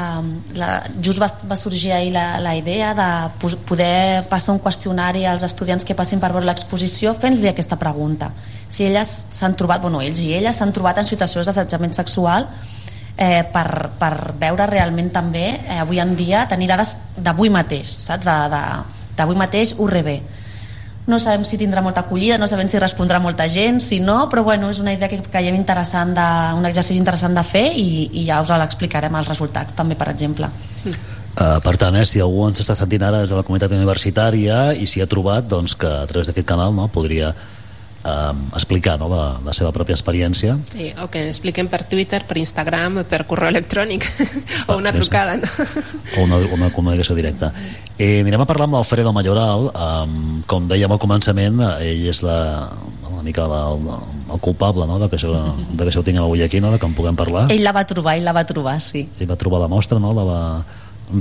La, just va, va sorgir ahir la, la idea de poder passar un qüestionari als estudiants que passin per veure l'exposició fent-los aquesta pregunta. Si elles s'han trobat, bueno, ells i elles s'han trobat en situacions d'assetjament sexual eh, per, per veure realment també, eh, avui en dia, tenir dades d'avui mateix, saps? D'avui mateix, URB. No sabem si tindrà molta acollida, no sabem si respondrà molta gent, si no, però bueno, és una idea que creiem interessant, de, un exercici interessant de fer i, i ja us l'explicarem els resultats també, per exemple. Uh, per tant, eh, si algú ens està sentint ara des de la comunitat universitària i s'hi ha trobat, doncs que a través d'aquest canal no, podria um, explicar no, la, la seva pròpia experiència Sí, o que expliquen per Twitter, per Instagram, per correu electrònic o una trucada. No? o una, una comunicació directa. Eh, anirem a parlar amb l'Alfredo Mayoral. Um, com dèiem al començament, eh, ell és la, una mica la, el, el culpable no? de, que això, de que això ho tinguem avui aquí, no? de que en puguem parlar. Ell la va trobar, ell la va trobar, sí. Ell va trobar la mostra, no? la va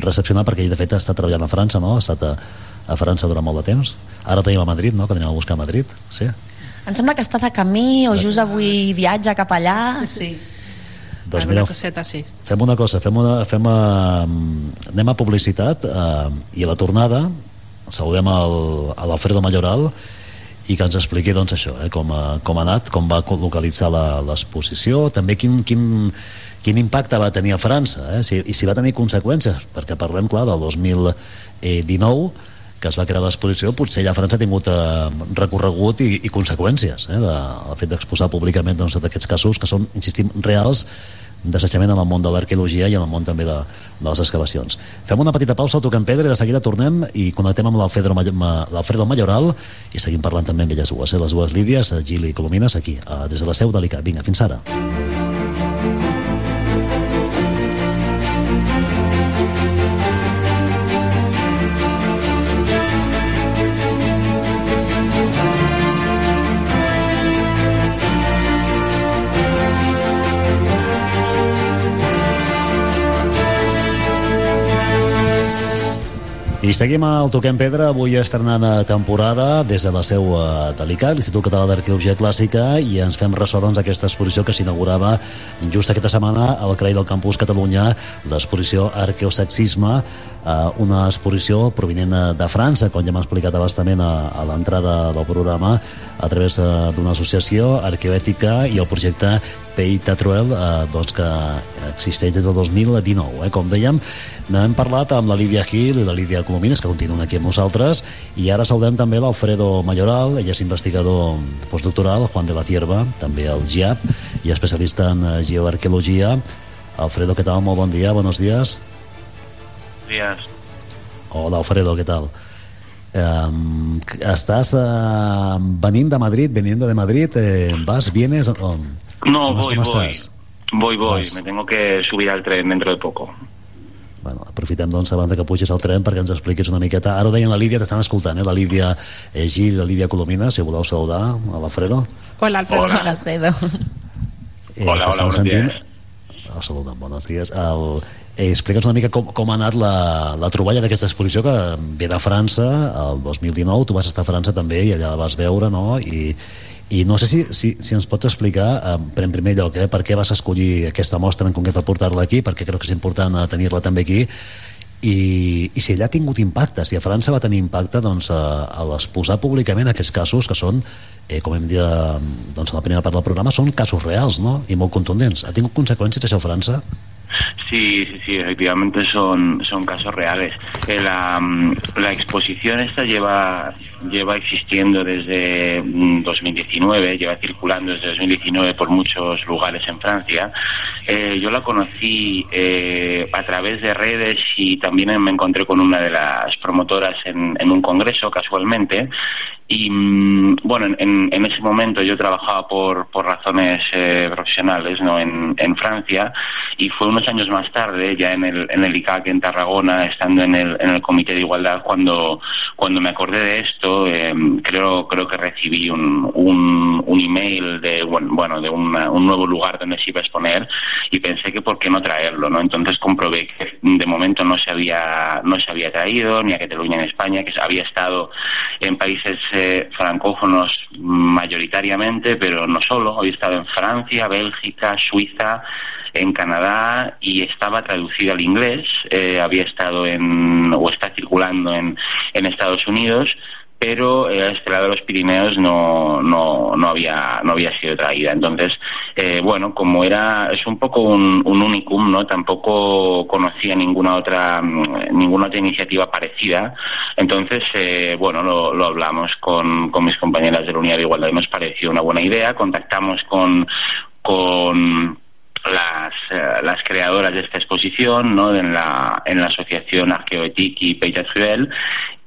recepcionar perquè ell de fet està treballant a França, no? ha estat a, a França durant molt de temps. Ara tenim a Madrid, no? que anem a buscar a Madrid. Sí. Em sembla que està de camí o just avui viatja cap allà. Sí. Doncs mireu, coseta, sí. fem una cosa, fem una, fem a, anem a publicitat eh, i a la tornada saludem el, a l'Alfredo Mayoral i que ens expliqui doncs, això, eh, com, ha, com ha anat, com va localitzar la- l'exposició, també quin, quin, quin impacte va tenir a França eh, si, i si va tenir conseqüències, perquè parlem, clar, del 2019 que es va crear l'exposició, potser allà a França ha tingut eh, recorregut i, i conseqüències eh, de, el fet d'exposar públicament doncs, d'aquests casos que són, insistim, reals d'assetjament en el món de l'arqueologia i en el món també de, de les excavacions. Fem una petita pausa, toquem pedra i de seguida tornem i connectem amb l'Alfredo Ma- Ma- l'Alfredo Mayoral i seguim parlant també amb elles dues, eh, les dues Lídies, Gil i Colomines, aquí, eh, des de la seu de l'ICA. Vinga, fins ara. I seguim al Toquem Pedra, avui estrenant a temporada des de la seu eh, de l'ICA, l'Institut Català d'Arqueologia Clàssica, i ens fem ressò doncs, d'aquesta exposició que s'inaugurava just aquesta setmana al CRAI del Campus Catalunya, l'exposició Arqueosexisme, eh, una exposició provinent eh, de França, com ja hem explicat abastament a, a l'entrada del programa, a través d'una associació arqueoètica i el projecte Pays Tatruel, eh, doncs que existeix des del 2019. Eh? Com dèiem, n'hem parlat amb la Lídia Gil i la Lídia Colomines, que continuen aquí amb nosaltres, i ara saludem també l'Alfredo Mayoral, ell és investigador postdoctoral, Juan de la Cierva, també el GIAP, i especialista en eh, geoarqueologia. Alfredo, què tal? Molt bon dia, buenos días. días. Hola, Alfredo, què tal? Um, estàs uh, venint de Madrid, veniendo de Madrid, eh, vas, vienes... O, No, ¿Cómo- voy, cómo voy. estás? Voy, voy. Vas. Me tengo que subir al tren dentro de poco. Bueno, aprofitem doncs abans de que puges al tren perquè ens expliquis una miqueta. Ara ho deien la Lídia, t'estan escoltant, eh? La Lídia eh, Gil la Lídia Colomina, si voleu saludar a l'Alfredo. Hola, Alfredo. Hola, Alfredo. Eh, Hola, hola, buenos sentint. días. El saludem, buenos dies. El, eh, Explica'ns una mica com, com ha anat la, la troballa d'aquesta exposició que ve de França el 2019, tu vas estar a França també i allà la vas veure, no? I, i no sé si, si, si ens pots explicar, eh, en primer lloc, eh, per què vas escollir aquesta mostra en concret per portar-la aquí, perquè crec que és important eh, tenir-la també aquí, i, i si allà ha tingut impacte, si a França va tenir impacte doncs, a, a l'exposar públicament aquests casos que són, eh, com hem dit eh, doncs, a la primera part del programa, són casos reals no? i molt contundents. Ha tingut conseqüències això a França? Sí, sí, sí, efectivamente son, son casos reales. Eh, la, mm, la exposición esta lleva, lleva existiendo desde mm, 2019, lleva circulando desde 2019 por muchos lugares en Francia. Eh, yo la conocí eh, a través de redes y también me encontré con una de las promotoras en, en un congreso casualmente Y mm, bueno, en- en, en ese momento yo trabajaba por, por razones eh, profesionales ¿no? en, en Francia y fue unos años más tarde, ya en el, en el ICAC en Tarragona, estando en el, en el Comité de Igualdad, cuando, cuando me acordé de esto, eh, creo, creo que recibí un, un, email de, bueno, de una- un nuevo lugar donde se iba a exponer y pensé que por qué no traerlo, ¿no? Entonces comprobé que de momento no se había, no se había traído ni a Cataluña en España, que había estado en países eh, francófonos mayoritariamente, pero no solo. Había estado en Francia, Bélgica, Suiza, en Canadá y estaba traducido al inglés. Eh, había estado en, o está circulando en, en Estados Unidos pero eh, a este lado de los Pirineos no, no, no, había, no había sido traída. Entonces, eh, bueno, como era, es un poco un, un unicum, ¿no? Tampoco conocía ninguna otra, mm, ninguna otra iniciativa parecida. Entonces, eh, bueno, lo, lo hablamos con, con mis compañeras de la Unidad de Igualdad y nos pareció una buena idea. Contactamos con, con las, eh, las creadoras de esta exposición ¿no? en, la, en la asociación Arqueoetic y Peyat Fidel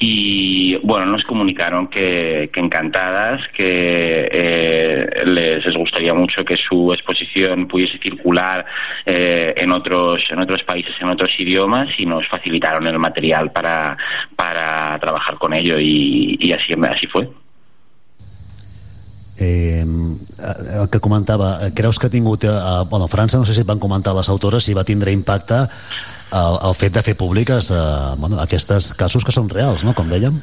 y bueno nos comunicaron que, que encantadas que eh, les, les gustaría mucho que su exposición pudiese circular eh, en otros en otros países en otros idiomas y nos facilitaron el material para, para trabajar con ello y, y así así fue. Eh, el que comentava, creus que ha tingut... Eh, bueno, a França, no sé si van comentar les autores, si va tindre impacte el, el fet de fer públiques eh, bueno, aquests casos que són reals, no?, com dèiem.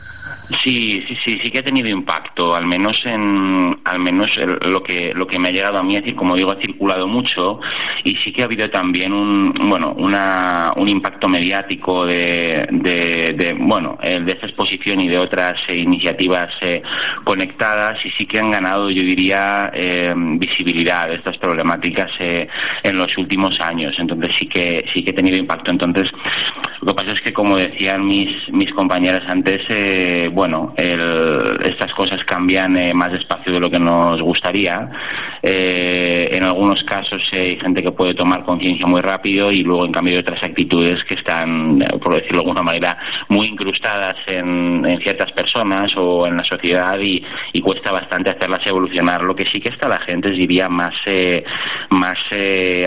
Sí, sí, sí, sí que ha tenido impacto, al menos en, al menos lo que lo que me ha llegado a mí, es decir, como digo, ha circulado mucho y sí que ha habido también un, bueno, una, un impacto mediático de, de, de, bueno, de esta exposición y de otras eh, iniciativas eh, conectadas y sí que han ganado, yo diría, eh, visibilidad de estas problemáticas eh, en los últimos años. Entonces sí que sí que ha tenido impacto. Entonces lo que pasa es que, como decían mis, mis compañeras antes, eh, bueno, el- estas cosas cambian eh, más despacio de lo que nos gustaría. Eh, en algunos casos eh, hay gente que puede tomar conciencia muy rápido y luego, en cambio, hay otras actitudes que están, eh, por decirlo de alguna manera, muy incrustadas en, ciertas personas o en la sociedad y, y cuesta bastante hacerlas evolucionar. Lo que sí que está la gente, diría, más, más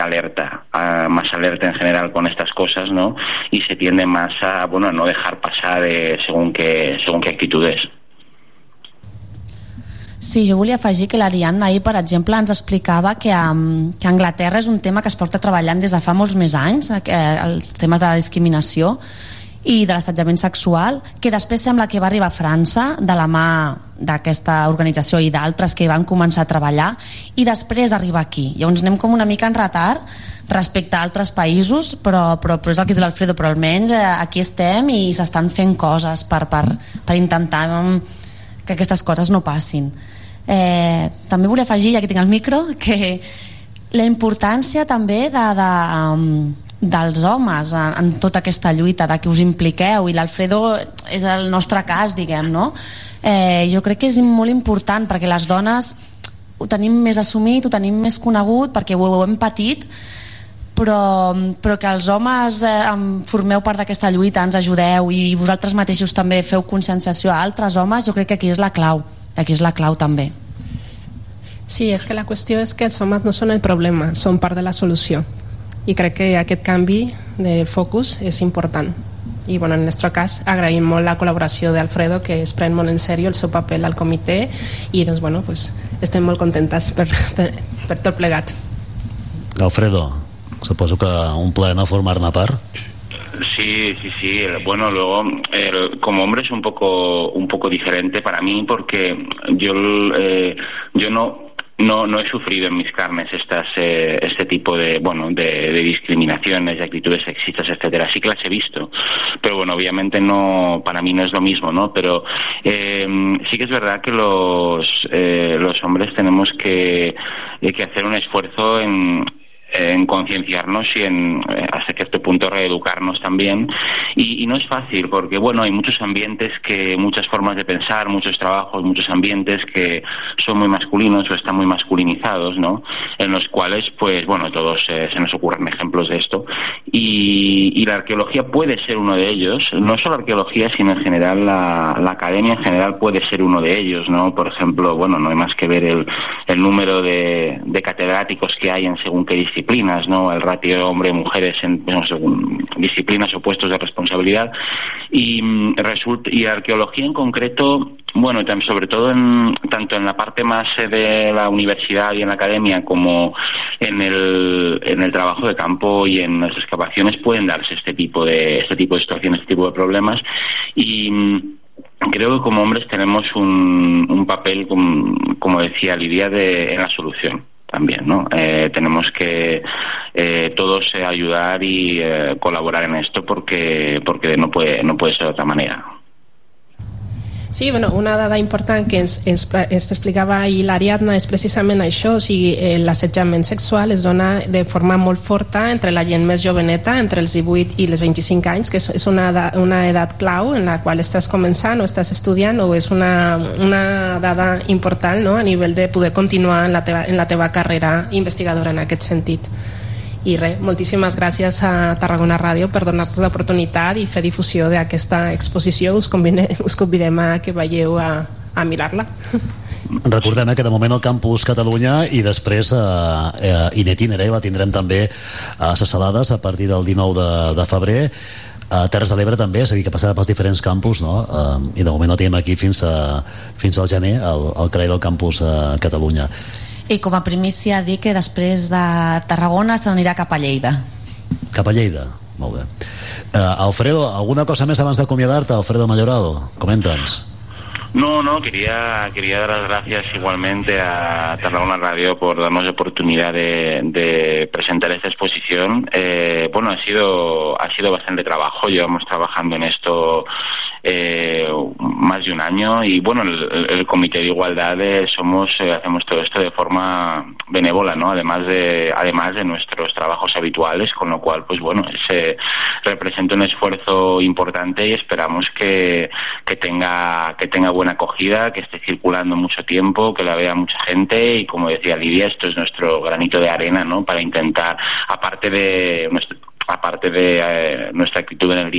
alerta, ah, más alerta en general con estas cosas, ¿no? Y se tiende más a, bueno, a no dejar pasar según qué, según qué actitudes. Sí, jo volia afegir que l'Ariadna ahir, per exemple, ens explicava que a, que Anglaterra és un tema que es porta treballant des de fa molts més anys, eh, els temes de la discriminació i de l'assetjament sexual, que després sembla que va arribar a França de la mà d'aquesta organització i d'altres que van començar a treballar i després arriba aquí. Llavors anem com una mica en retard respecte a altres països, però, però, però és el que diu l'Alfredo, però almenys eh, aquí estem i s'estan fent coses per, per, per intentar que aquestes coses no passin. Eh, també volia afegir, ja que tinc el micro, que la importància també de, de, um, dels homes en, en tota aquesta lluita, de que us impliqueu, i l'Alfredo és el nostre cas, diguem, no? Eh, jo crec que és molt important perquè les dones ho tenim més assumit, ho tenim més conegut, perquè ho, ho hem patit, però, però que els homes eh, formeu part d'aquesta lluita, ens ajudeu i vosaltres mateixos també feu conscienciació a altres homes, jo crec que aquí és la clau, aquí és la clau també. Sí, és que la qüestió és que els homes no són el problema, són part de la solució. I crec que aquest canvi de focus és important. I bueno, en el nostre cas agraïm molt la col·laboració d'Alfredo que es pren molt en sèrio el seu paper al comitè i doncs, bueno, pues, estem molt contentes per, per, per tot plegat. Alfredo, suposo que un plaer no formar-ne part. Sí, sí, sí. Bueno, luego como hombre es un poco un poco diferente para mí porque yo eh, yo no no, no he sufrido en mis carnes estas eh, este tipo de bueno de, de discriminaciones, de actitudes sexistas, etcétera. Sí que las he visto, pero bueno, obviamente no para mí no es lo mismo, ¿no? Pero eh, sí que es verdad que los eh, los hombres tenemos que eh, que hacer un esfuerzo en en concienciarnos y en eh, hasta cierto punto reeducarnos también y, y no es fácil porque bueno hay muchos ambientes que muchas formas de pensar muchos trabajos muchos ambientes que son muy masculinos o están muy masculinizados no en los cuales pues bueno todos eh, se nos ocurren ejemplos de esto y, la arqueología puede ser uno de ellos. No solo arqueología, sino en general la, academia en general puede ser uno de ellos, ¿no? Por ejemplo, bueno, no hay más que ver el, número de, catedráticos que hay en según qué disciplinas, ¿no? El ratio hombre-mujeres en disciplinas o puestos de responsabilidad. Y, mm, arqueología en concreto, bueno, sobre todo en, tanto en la parte más eh, de la universidad y en la academia como en el, en el trabajo de campo y en las excavaciones pueden darse este tipo de, este tipo de situaciones, este tipo de problemas. Y mm, creo que como hombres tenemos un, un papel, como, como decía Lidia, de, en la solución también, ¿no? Eh, tenemos que eh, todos eh, ayudar y eh, colaborar en esto porque porque no puede no puede ser de otra manera. Sí, bueno, una dada important que ens, ens, ens explicava ahir l'Ariadna és precisament això, o sigui, eh, l'assetjament sexual es dona de forma molt forta entre la gent més joveneta, entre els 18 i els 25 anys, que és, és una, edat, una edat clau en la qual estàs començant o estàs estudiant o és una, una dada important no? a nivell de poder continuar en la, teva, en la teva carrera investigadora en aquest sentit. I res, moltíssimes gràcies a Tarragona Ràdio per donar-nos l'oportunitat i fer difusió d'aquesta exposició. Us, convine, us convidem a que veieu a, a mirar-la. Recordem eh, que de moment el Campus Catalunya i després eh, eh, in itinere la tindrem també a Ses Salades a partir del 19 de, de febrer a Terres de l'Ebre també, és a dir, que passarà pels diferents campus, no? Eh, I de moment el tenim aquí fins, a, fins al gener, al, al CREI del Campus eh, Catalunya. I com a primícia dir que després de Tarragona s'anirà cap a Lleida. Cap a Lleida, molt bé. Eh, Alfredo, alguna cosa més abans d'acomiadar-te, Alfredo Mayorado? Comenta'ns. No, no, quería, quería dar las gracias igualmente a Tarragona Radio por darnos la oportunidad de, de presentar esta exposición. Eh, bueno, ha sido, ha sido bastante trabajo, llevamos trabajando en esto eh, más de un año y bueno, el, Comité de Igualdad eh, somos, eh, hacemos todo esto de forma benévola, ¿no? Además de, además de nuestros trabajos habituales, con lo cual, pues bueno, se representa un esfuerzo importante y esperamos que, que tenga, que tenga buena acogida, que esté circulando mucho tiempo, que la vea mucha gente y como decía Lidia, esto es nuestro granito de arena, ¿no? Para intentar, aparte de nuestro aparte de eh, nuestra actitud en el día